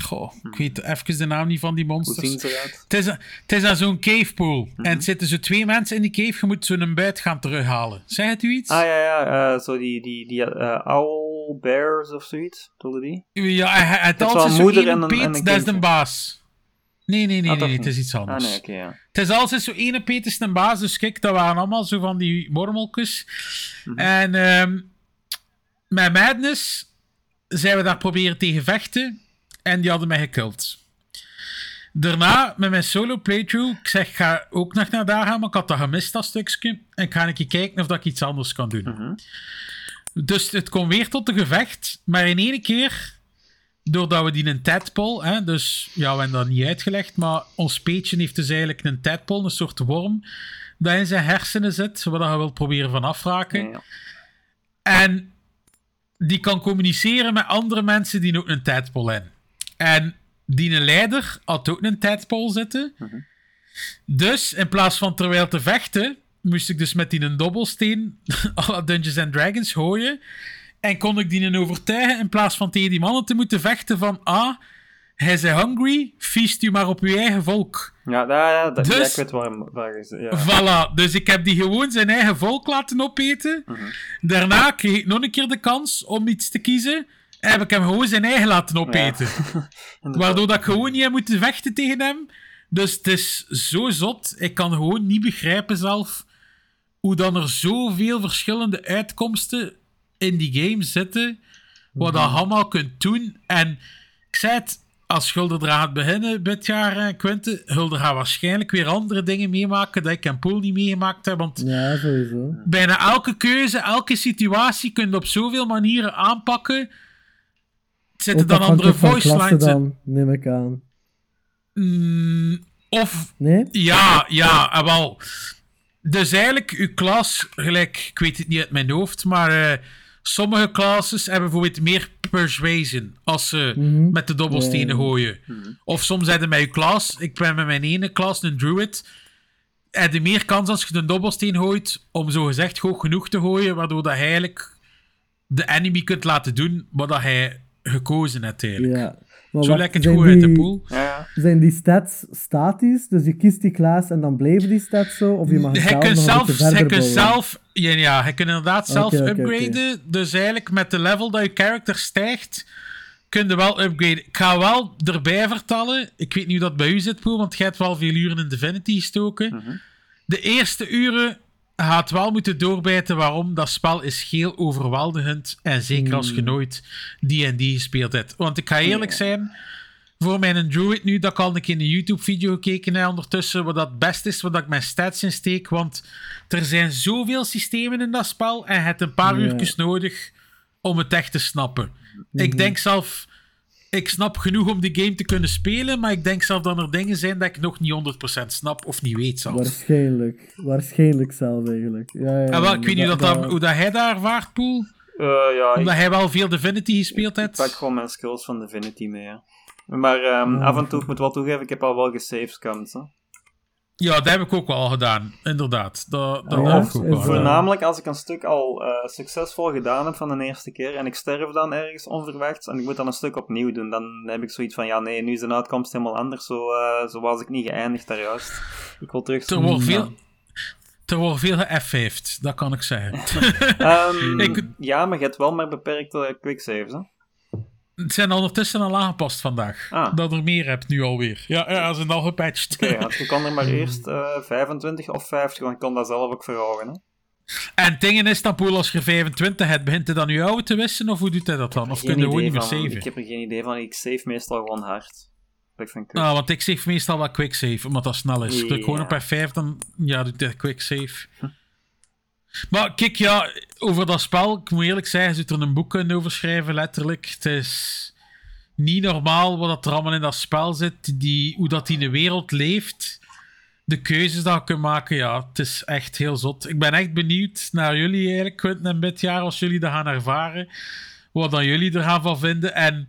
Goh, ik weet even de naam niet van die monsters. ze? Het is, het is aan zo'n cave pool. En het zitten zo twee mensen in die cave. Je moet zo'n buit gaan terughalen. Zeg het u iets? Ah ja, ja, eh, zo die, die, die owl bears of zoiets, bedoelde die? Ja, hij, hij, altijd een zo moeder en een- peet, dat is de baas. Nee, nee, nee, Ah, nee, het is iets Ah anders. nee, oké, ja. Het is altijd zo ene peet is een baas, dus kijk, dat waren allemaal zo van die mormeltjes. Mhm. En ehm, met Madness zijn we daar proberen tegen vechten en die hadden mij gekild. Daarna, met mijn solo playthrough, ik zeg, ik ga ook nog naar daar gaan, maar ik had dat gemist, dat stukje. En ik ga een keer kijken of dat ik iets anders kan doen. Mhm. Dus het komt weer tot een gevecht, maar in één keer, doordat we die een tadpole, hè, dus ja, we hebben dat niet uitgelegd, maar ons peetje heeft dus eigenlijk een tadpole, een soort worm, dat in zijn hersenen zit, waar je wilt proberen van afraken. Ja, ja. En die kan communiceren met andere mensen die ook een tadpole hebben. En die een leider had ook een tadpole zitten. Dus in plaats van terwijl te vechten, moest ik dus met die een dobbelsteen alle Dungeons and Dragons gooien. En kon ik die een overtuigen in plaats van tegen die mannen te moeten vechten van ah, hij is hungry, feest u maar op uw eigen volk. Ja, ja, ja, dat, ja, Dus- ik weet waar, waar zit. Ja. Voilà, dus ik heb die gewoon zijn eigen volk laten opeten. Daarna kreeg ik nog een keer de kans om iets te kiezen. En heb ik hem gewoon zijn eigen laten opeten. Waardoor dat ik gewoon niet heb moeten vechten tegen hem. Dus het is zo zot. Ik kan gewoon niet begrijpen zelf hoe dan er zoveel verschillende uitkomsten in die game zitten, wat dat allemaal kunt doen. En ik zei het, als Gulder gaat beginnen dit jaar, eh, Quinte, Gulder gaat waarschijnlijk weer andere dingen meemaken dat ik en Poel niet meegemaakt heb, want Ja, sowieso. bijna elke keuze, elke situatie kun je op zoveel manieren aanpakken. Zitten dan andere voice lines in? dan, neem ik aan. Mm, of Nee? Ja, ja, wel. Dus eigenlijk, uw klas, gelijk, ik weet het niet uit mijn hoofd, maar eh, sommige classes hebben bijvoorbeeld meer persuasion als ze Mhm. met de dobbelstenen gooien. Of soms hebben met uw klas, ik ben met mijn ene klas een druid, heb je meer kans als je de dobbelsteen gooit om zo gezegd hoog genoeg te gooien, waardoor dat je eigenlijk de enemy kunt laten doen wat dat hij gekozen heeft eigenlijk. Ja. Maar Zo lijkt het goed uit de pool. Ja. Zijn die stats statisch? Dus je kiest die class en dan blijven die stats zo? Of je mag het Hij zelf kunt nog zelf, een beetje hij zelf, ja, ja, hij kunt inderdaad zelf upgraden. Dus eigenlijk met de level dat je character stijgt, kun je wel upgraden. Ik ga wel erbij vertellen, ik weet niet hoe dat bij u zit, Poel, want jij hebt wel veel uren in Divinity gestoken. De eerste uren gaat wel moeten doorbijten waarom dat spel is heel overweldigend. En zeker als je nooit D&D gespeeld hebt. Want ik ga eerlijk zijn, voor mijn Druid nu, dat ik al een keer een YouTube-video gekeken heb ondertussen, wat dat het best is, wat ik mijn stats in steek. Want er zijn zoveel systemen in dat spel en je hebt een paar Ja. uurtjes nodig om het echt te snappen. Ik denk zelf, ik snap genoeg om die game te kunnen spelen, maar ik denk zelf dat er dingen zijn dat ik nog niet 100% snap of niet weet zelfs. Waarschijnlijk. Waarschijnlijk zelf eigenlijk. Ja, ja, En wel, ik weet niet dat, dat, hoe dat hij daar ervaart, Poel. Eh, ja, ik, Omdat hij wel veel Divinity gespeeld ik heeft. pak gewoon mijn skills van Divinity mee. hè. Maar ehm, Ja. af en toe, ik moet wel toegeven, ik heb al wel gesavescampt. hè. Ja, dat heb ik ook wel gedaan, inderdaad. Dat, dat Oh ja? heb ik ook Is wel. Voornamelijk als ik een stuk al eh, succesvol gedaan heb van de eerste keer en ik sterf dan ergens onverwachts en ik moet dan een stuk opnieuw doen, dan heb ik zoiets van, ja nee, nu is de uitkomst helemaal anders, zo, eh, zo was ik niet geëindigd daar juist. Ik wil terug... Er wordt veel, er wordt veel ge-F dat kan ik zeggen. Ehm, Ik- Ja, maar je hebt wel maar beperkte quicksaves, hè? Het zijn ondertussen al aangepast vandaag. Ah. Dat er meer hebt nu alweer. Ja, ja ze zijn al gepatcht. Oké, want je kon er maar eerst eh 25 of 50, want ik kon dat zelf ook verhogen, hè? En het ding is, Tampoel, als je 25 hebt, begint hij dan je oude te wissen? Of hoe doet hij dat dan? Of kun je gewoon niet meer saven? Ik heb er geen idee van, ik save meestal gewoon hard. Ah, want ik save meestal wel quick save, omdat dat snel is. Druk gewoon Ja. op F5, dan ja, doet hij quick save. Maar kijk, ja, over dat spel, ik moet eerlijk zeggen, zou er een boek kunnen over schrijven, letterlijk. Het is niet normaal wat er allemaal in dat spel zit, die, hoe dat die in de wereld leeft. De keuzes dat je kunt maken, ja, het is echt heel zot. Ik ben echt benieuwd naar jullie eigenlijk, Quentin en Bitjaar, als jullie dat gaan ervaren. Wat dan jullie er gaan van vinden. En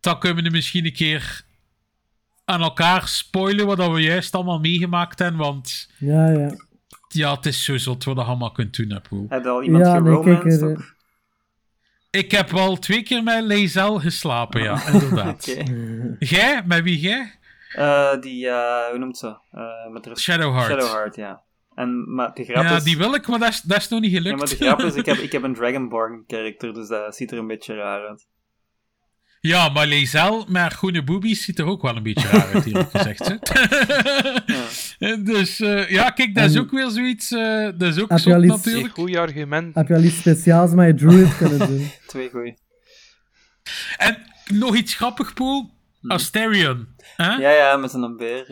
dan kunnen we misschien een keer aan elkaar spoilen wat we juist allemaal meegemaakt hebben. Want Ja, ja. Ja, het is zo zot wat je allemaal kunt doen, Poel. Heb je al iemand Ja, nee, er... of- Ik heb wel twee keer met Lezel geslapen, ja, inderdaad. Oké. Jij? Met wie jij? Eh, die, eh, hoe noemt ze? Eh, met de Shadowheart. Shadowheart, ja. En, maar de grap Ja, is... die wil ik, maar dat is, dat is nog niet gelukt. Ja, maar de grap is, ik heb, ik heb een Dragonborn karakter, dus dat ziet er een beetje raar uit. Ja, maar Lezel met haar groene boobies ziet er ook wel een beetje raar uit, eerlijk gezegd. Hè? Dus eh, ja, kijk, dat is En- ook weer zoiets. eh, dat is ook Heb je zot al iets- Een natuurlijk. goeie argument. Heb je al iets speciaals met je druid kunnen doen? Twee goeie. En nog iets grappig, Poel. Asterion. Hè? Ja, ja, met zijn beer.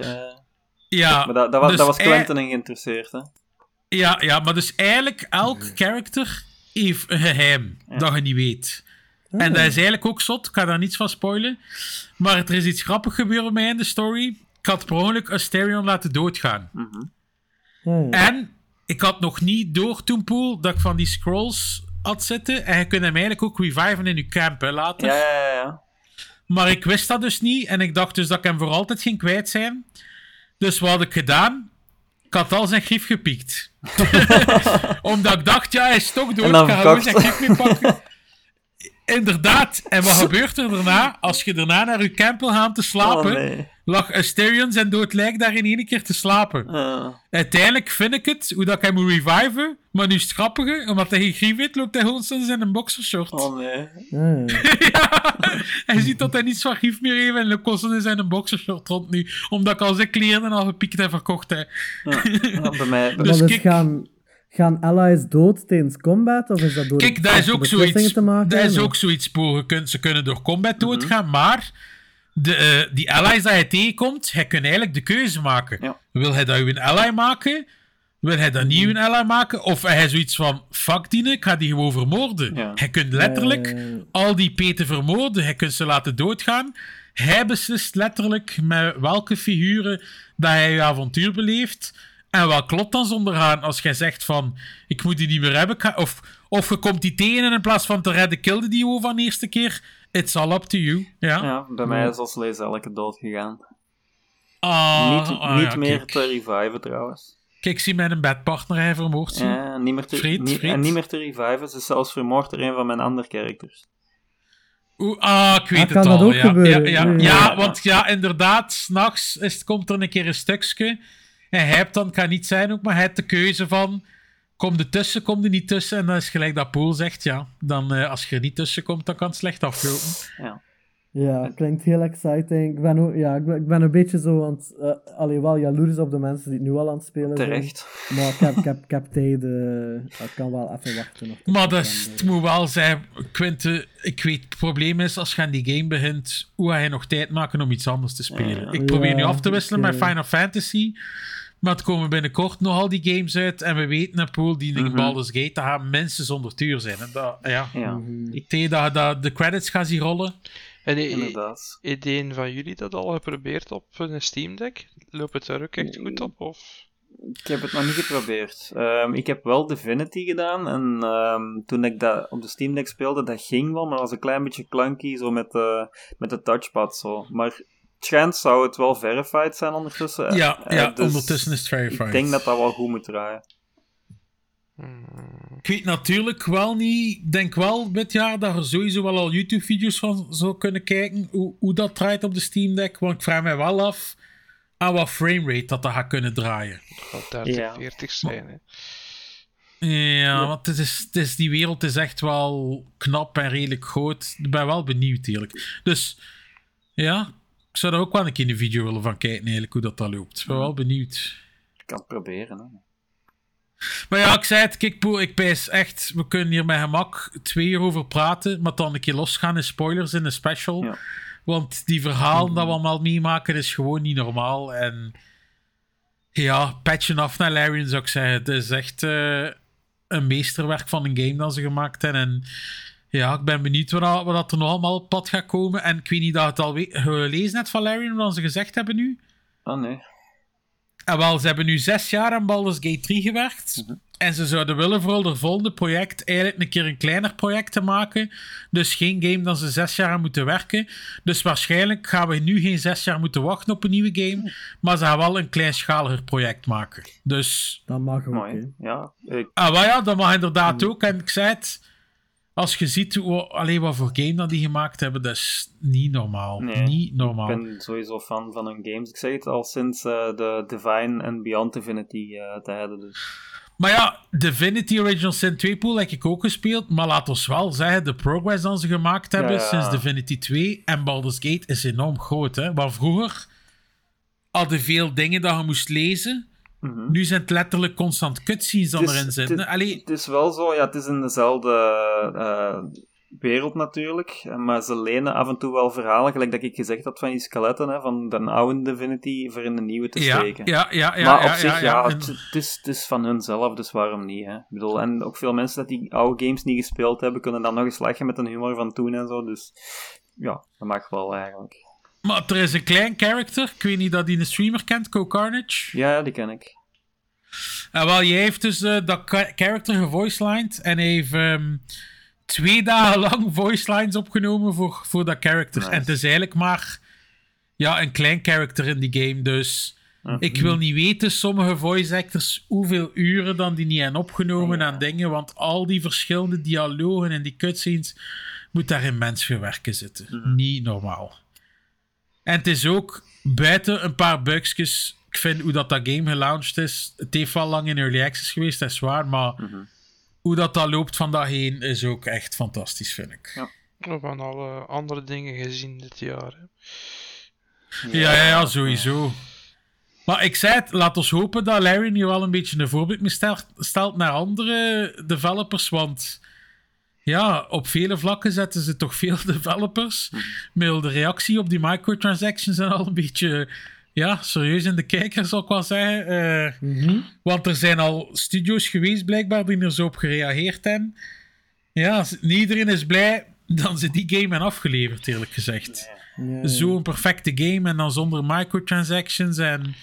Ja, Maar dat, dat, was, dus dat was Quentin in geïnteresseerd, hè. Ja, ja, maar dus eigenlijk elk character heeft een geheim dat je niet weet. En dat is eigenlijk ook zot, ik ga daar niets van spoilen. Maar er is iets grappigs gebeurd bij mij in de story. Ik had per ongeluk Asterion laten doodgaan. Ja, ja. En ik had nog niet door toen, Poel, dat ik van die scrolls had zitten. En je kunt hem eigenlijk ook reviven in je camp, hè, later. Ja, ja, ja. Maar ik wist dat dus niet. En ik dacht dus dat ik hem voor altijd ging kwijt zijn. Dus wat had ik gedaan? Ik had al zijn grief gepiekt. Omdat ik dacht, ja, hij is toch dood. Ik ga gewoon zijn grief mee pakken. Inderdaad. En wat gebeurt er daarna? Als je daarna naar je camp wil gaan te slapen, Oh, nee. lag Asterion zijn dood lijk daar in één keer te slapen. Ah. Uiteindelijk vind ik het, hoe dat ik hem moet reviven. Maar nu is het grappige, omdat hij geen grief heeft, loopt hij gewoon soms in een boxershort. Oh, nee. Ja. ja, hij ziet dat hij niets van grief meer heeft en loopt constant in zijn boxershort rond nu. Omdat ik al zijn kleren al gepiekt en verkocht heb. Ja, bij mij... Dus gaan, gaan allies dood tijdens combat? Of is dat door Kijk, dat is ook zoiets. te maken? Dat is ook zoiets. Je kunt- Ze kunnen door combat Mhm. doodgaan, maar de, eh, die allies dat je tegenkomt, hij kan eigenlijk de keuze maken. Ja. Wil hij dat een ally maken? Wil hij dat niet een ally maken? Of hij zoiets van, fuck die, ik ga die gewoon vermoorden. Ja. Hij kunt letterlijk Eh, al die peten vermoorden. Hij kunt ze laten doodgaan. Hij beslist letterlijk met welke figuren dat hij je avontuur beleeft. En wat klopt dan zonder als jij zegt van, ik moet die niet meer hebben. Of, of je komt die tegen en in plaats van te redden, kilde die gewoon van de eerste keer. It's all up to you. Ja. Ja, bij mij is als lees elke dood gegaan. Ah, niet ah, niet ja, meer kijk. te reviven trouwens. Kijk, zie mijn bedpartner, hij vermoord. Ja, niet meer te, niet. En niet meer te reviven. Ze is zelfs vermoord door een van mijn andere characters. Oeh, ah, ik weet Ah, het kan dat al. ook ja. gebeuren? Ja, ja, Ja, ja, ja. want ja, inderdaad, s'nachts is- komt er een keer een stukje. En hij hebt dan, kan niet zijn ook, maar hij heeft de keuze van. Kom er tussen, kom er niet tussen. En dat is gelijk dat Poel zegt, ja. Dan, eh, als je er niet tussen komt, dan kan het slecht aflopen. Ja. Ja, klinkt heel exciting. Ik ben, ook, ja, ik ben, ik ben een beetje zo, want uh, allee, wel jaloers op de mensen die het nu al aan het spelen zijn. Terecht. Maar ik heb, ik heb, ik heb tijd, eh, ik kan wel even wachten. De Maar dat is- het moet wel zijn, Quinte, ik weet, het probleem is, als je aan die game begint, hoe ga je nog tijd maken om iets anders te spelen? Ja. Ik probeer nu af te wisselen ik, met eh, Final Fantasy, maar het komen binnenkort nog al die games uit, en we weten, een pool die in Mhm. Baldur's Gate, dat gaat minstens 100 uur zijn. En dat, ja. Ja, Mhm. Ik denk dat, dat de credits gaan zien rollen. En inderdaad. heeft een van jullie dat al geprobeerd op een Steam Deck? Loopt het daar ook echt goed op? Of? Ik heb het nog niet geprobeerd. Ehm, ik heb wel Divinity gedaan. En ehm, toen ik dat op de Steam Deck speelde, dat ging wel. Maar dat was een klein beetje clunky, zo met de, met de touchpad. Zo. Maar zou het wel verified zijn ondertussen. Ja, Eh, ja dus ondertussen is het verified. Ik denk dat dat wel goed moet draaien. Ik weet natuurlijk wel niet. Ik denk wel dit jaar dat er sowieso wel al YouTube-video's van zou kunnen kijken. Hoe, hoe dat draait op de Steam Deck. Want ik vraag mij wel af aan wat framerate dat dat gaat kunnen draaien. Het gaat 30, Ja. 40 zijn. Hè. Ja, want het is, het is, die wereld is echt wel knap en redelijk groot. Ik ben wel benieuwd, eerlijk. Dus ja, ik zou er ook wel een keer in de video willen van kijken, eigenlijk, hoe dat, dat loopt. Ik ben wel benieuwd. Ik kan het proberen. Hè. Maar ja, ik zei het, kijk, Poel, ik pijs echt, we kunnen hier met gemak twee uur over praten, maar dan een keer losgaan in spoilers in de special. Ja. Want die verhalen dat we allemaal meemaken is gewoon niet normaal. En ja, patchen af naar Larian zou ik zeggen. Het is echt eh, een meesterwerk van een game dat ze gemaakt hebben. En ja, ik ben benieuwd wat, dat- er nog allemaal op pad gaat komen. En ik weet niet dat je het al we- gelezen hebt van Larian, wat ze gezegd hebben nu. Oh nee. En wel, ze hebben nu zes jaar aan Baldur's Gate 3 gewerkt. En ze zouden willen voor de volgende project eigenlijk een keer een kleiner project te maken. Dus geen game dat ze zes jaar aan moeten werken. Dus waarschijnlijk gaan we nu geen zes jaar moeten wachten op een nieuwe game. Maar ze gaan wel een kleinschaliger project maken. Dus, Dat mag ook, Mooi. Ja, ik, ah, wel ja, dat mag inderdaad ook. En ik zei het, als je ziet hoe, alleen wat voor game dat die gemaakt hebben, dat is niet normaal. Nee, niet normaal. ik ben sowieso fan van hun games. Ik zeg het al sinds eh, de Divine en Beyond Divinity eh tijden. Dus. Maar ja, Divinity Original Sin 2 pool heb ik ook gespeeld. Maar laat ons wel zeggen, de progress dat ze gemaakt hebben Ja, ja. sinds Divinity 2 en Baldur's Gate is enorm groot. Hè? Want vroeger hadden veel dingen dat je moest lezen. Mhm. Nu zijn het letterlijk constant cutscenes dan erin zitten. het- Allee, Het is wel zo, ja, het is in dezelfde eh, wereld natuurlijk, maar ze lenen af en toe wel verhalen, gelijk dat ik gezegd had van die skeletten, hè, van de oude Divinity voor in de nieuwe te ja, steken. ja, ja, ja. maar op ja, zich, ja, ja, het, het is, het is van hun zelf, dus waarom niet? Hè? Ik bedoel, en ook veel mensen dat die oude games niet gespeeld hebben, kunnen dan nog eens lachen met een humor van toen en zo, dus ja, dat mag wel eigenlijk. Maar er is een klein character, ik weet niet dat die een streamer kent, Co Carnage. Ja, die ken ik. En wel, jij heeft dus eh, dat character gevoicelined en hij heeft ehm, twee dagen lang voice lines opgenomen voor, voor dat character. Nice. En het is eigenlijk maar ja, een klein character in die game, dus Mhm. ik wil niet weten, sommige voice actors, hoeveel uren dan die niet hebben opgenomen Ja. aan dingen, want al die verschillende dialogen en die cutscenes moet daar immens veel werken zitten. Mhm. Niet normaal. En het is ook buiten een paar bugsjes. Ik vind hoe dat, dat game gelaunched is. Het heeft wel lang in early access geweest, dat is waar. Maar Mhm. hoe dat, dat loopt van dat heen is ook echt fantastisch, vind ik. Ja. We hebben alle andere dingen gezien dit jaar. Hè. Ja, ja, ja, sowieso. Maar ik zei het, laat ons hopen dat Larry nu wel een beetje een voorbeeld stelt naar andere developers. Want ja, op vele vlakken zetten ze toch veel developers. Met de reactie op die microtransactions en al een beetje ja, serieus in de kijker, zal ik wel zeggen. Eh, Mhm. want er zijn al studio's geweest, blijkbaar, die er zo op gereageerd hebben. Ja, als- niet iedereen is blij dat ze die game hebben afgeleverd, eerlijk gezegd. Ja. Zo'n perfecte game en dan zonder microtransactions en...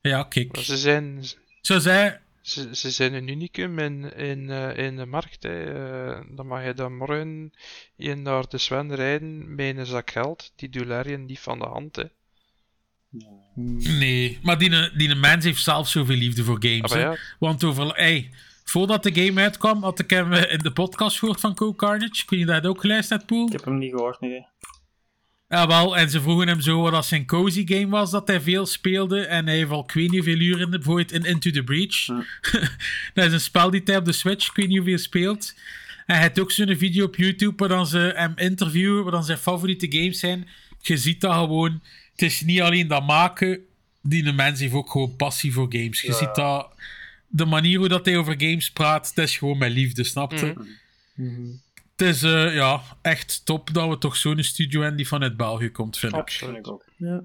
Ja, kijk. Ze zijn, Zo zei... ze, ze zijn een unicum in, in, eh, in de markt. Hè. Eh, dan mag je dan morgen in naar de Sven rijden met een zak geld. Die doet Larry niet van de hand. Hè. Nee, maar die, die mens heeft zelf zoveel liefde voor games. Ah, hè. Want over... Hey, voordat de game uitkwam, had ik hem eh, in de podcast gehoord van Co Carnage. Kun je dat ook geluisterd, Poel? Ik heb hem niet gehoord, nee. Ja, wel, en ze vroegen hem zo wat dat zijn cozy game was, dat hij veel speelde. En hij heeft al ik weet niet hoeveel uur in, bijvoorbeeld in Into the Breach. dat is een spel die hij op de Switch, ik weet niet hoeveel speelt. En hij heeft ook zo'n video op YouTube waar dan ze hem interviewen, waar dan zijn favoriete games zijn. Je ziet dat gewoon. Het is niet alleen dat maken, die de mens heeft ook gewoon passie voor games. Je ziet dat, de manier hoe dat hij over games praat, dat is gewoon met liefde, snap je? Mhm. Het is eh, ja, echt top dat we toch zo'n studio hebben die vanuit België komt, vind ik. Absoluut ik ook. Ja.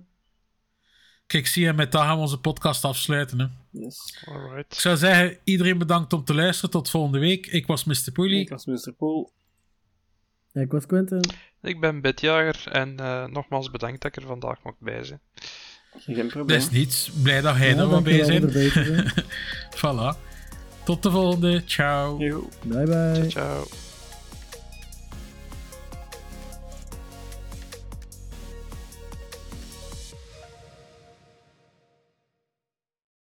Kijk, zie je, met dat gaan we onze podcast afsluiten. Hè. Yes. Ik Alright. zou zeggen, iedereen bedankt om te luisteren. Tot volgende week. Ik was Mr. Poelie. Ik was Mr. Pool. Ja, ik was Quentin. Ik ben Bedjager en eh, nogmaals bedankt dat ik er vandaag mocht bij zijn. Geen probleem. Dat is niets. Blij dat jij Ja, er wel bij bent. zijn. Voilà. Tot de volgende. Ciao. Joe. Bye bye. Ciao.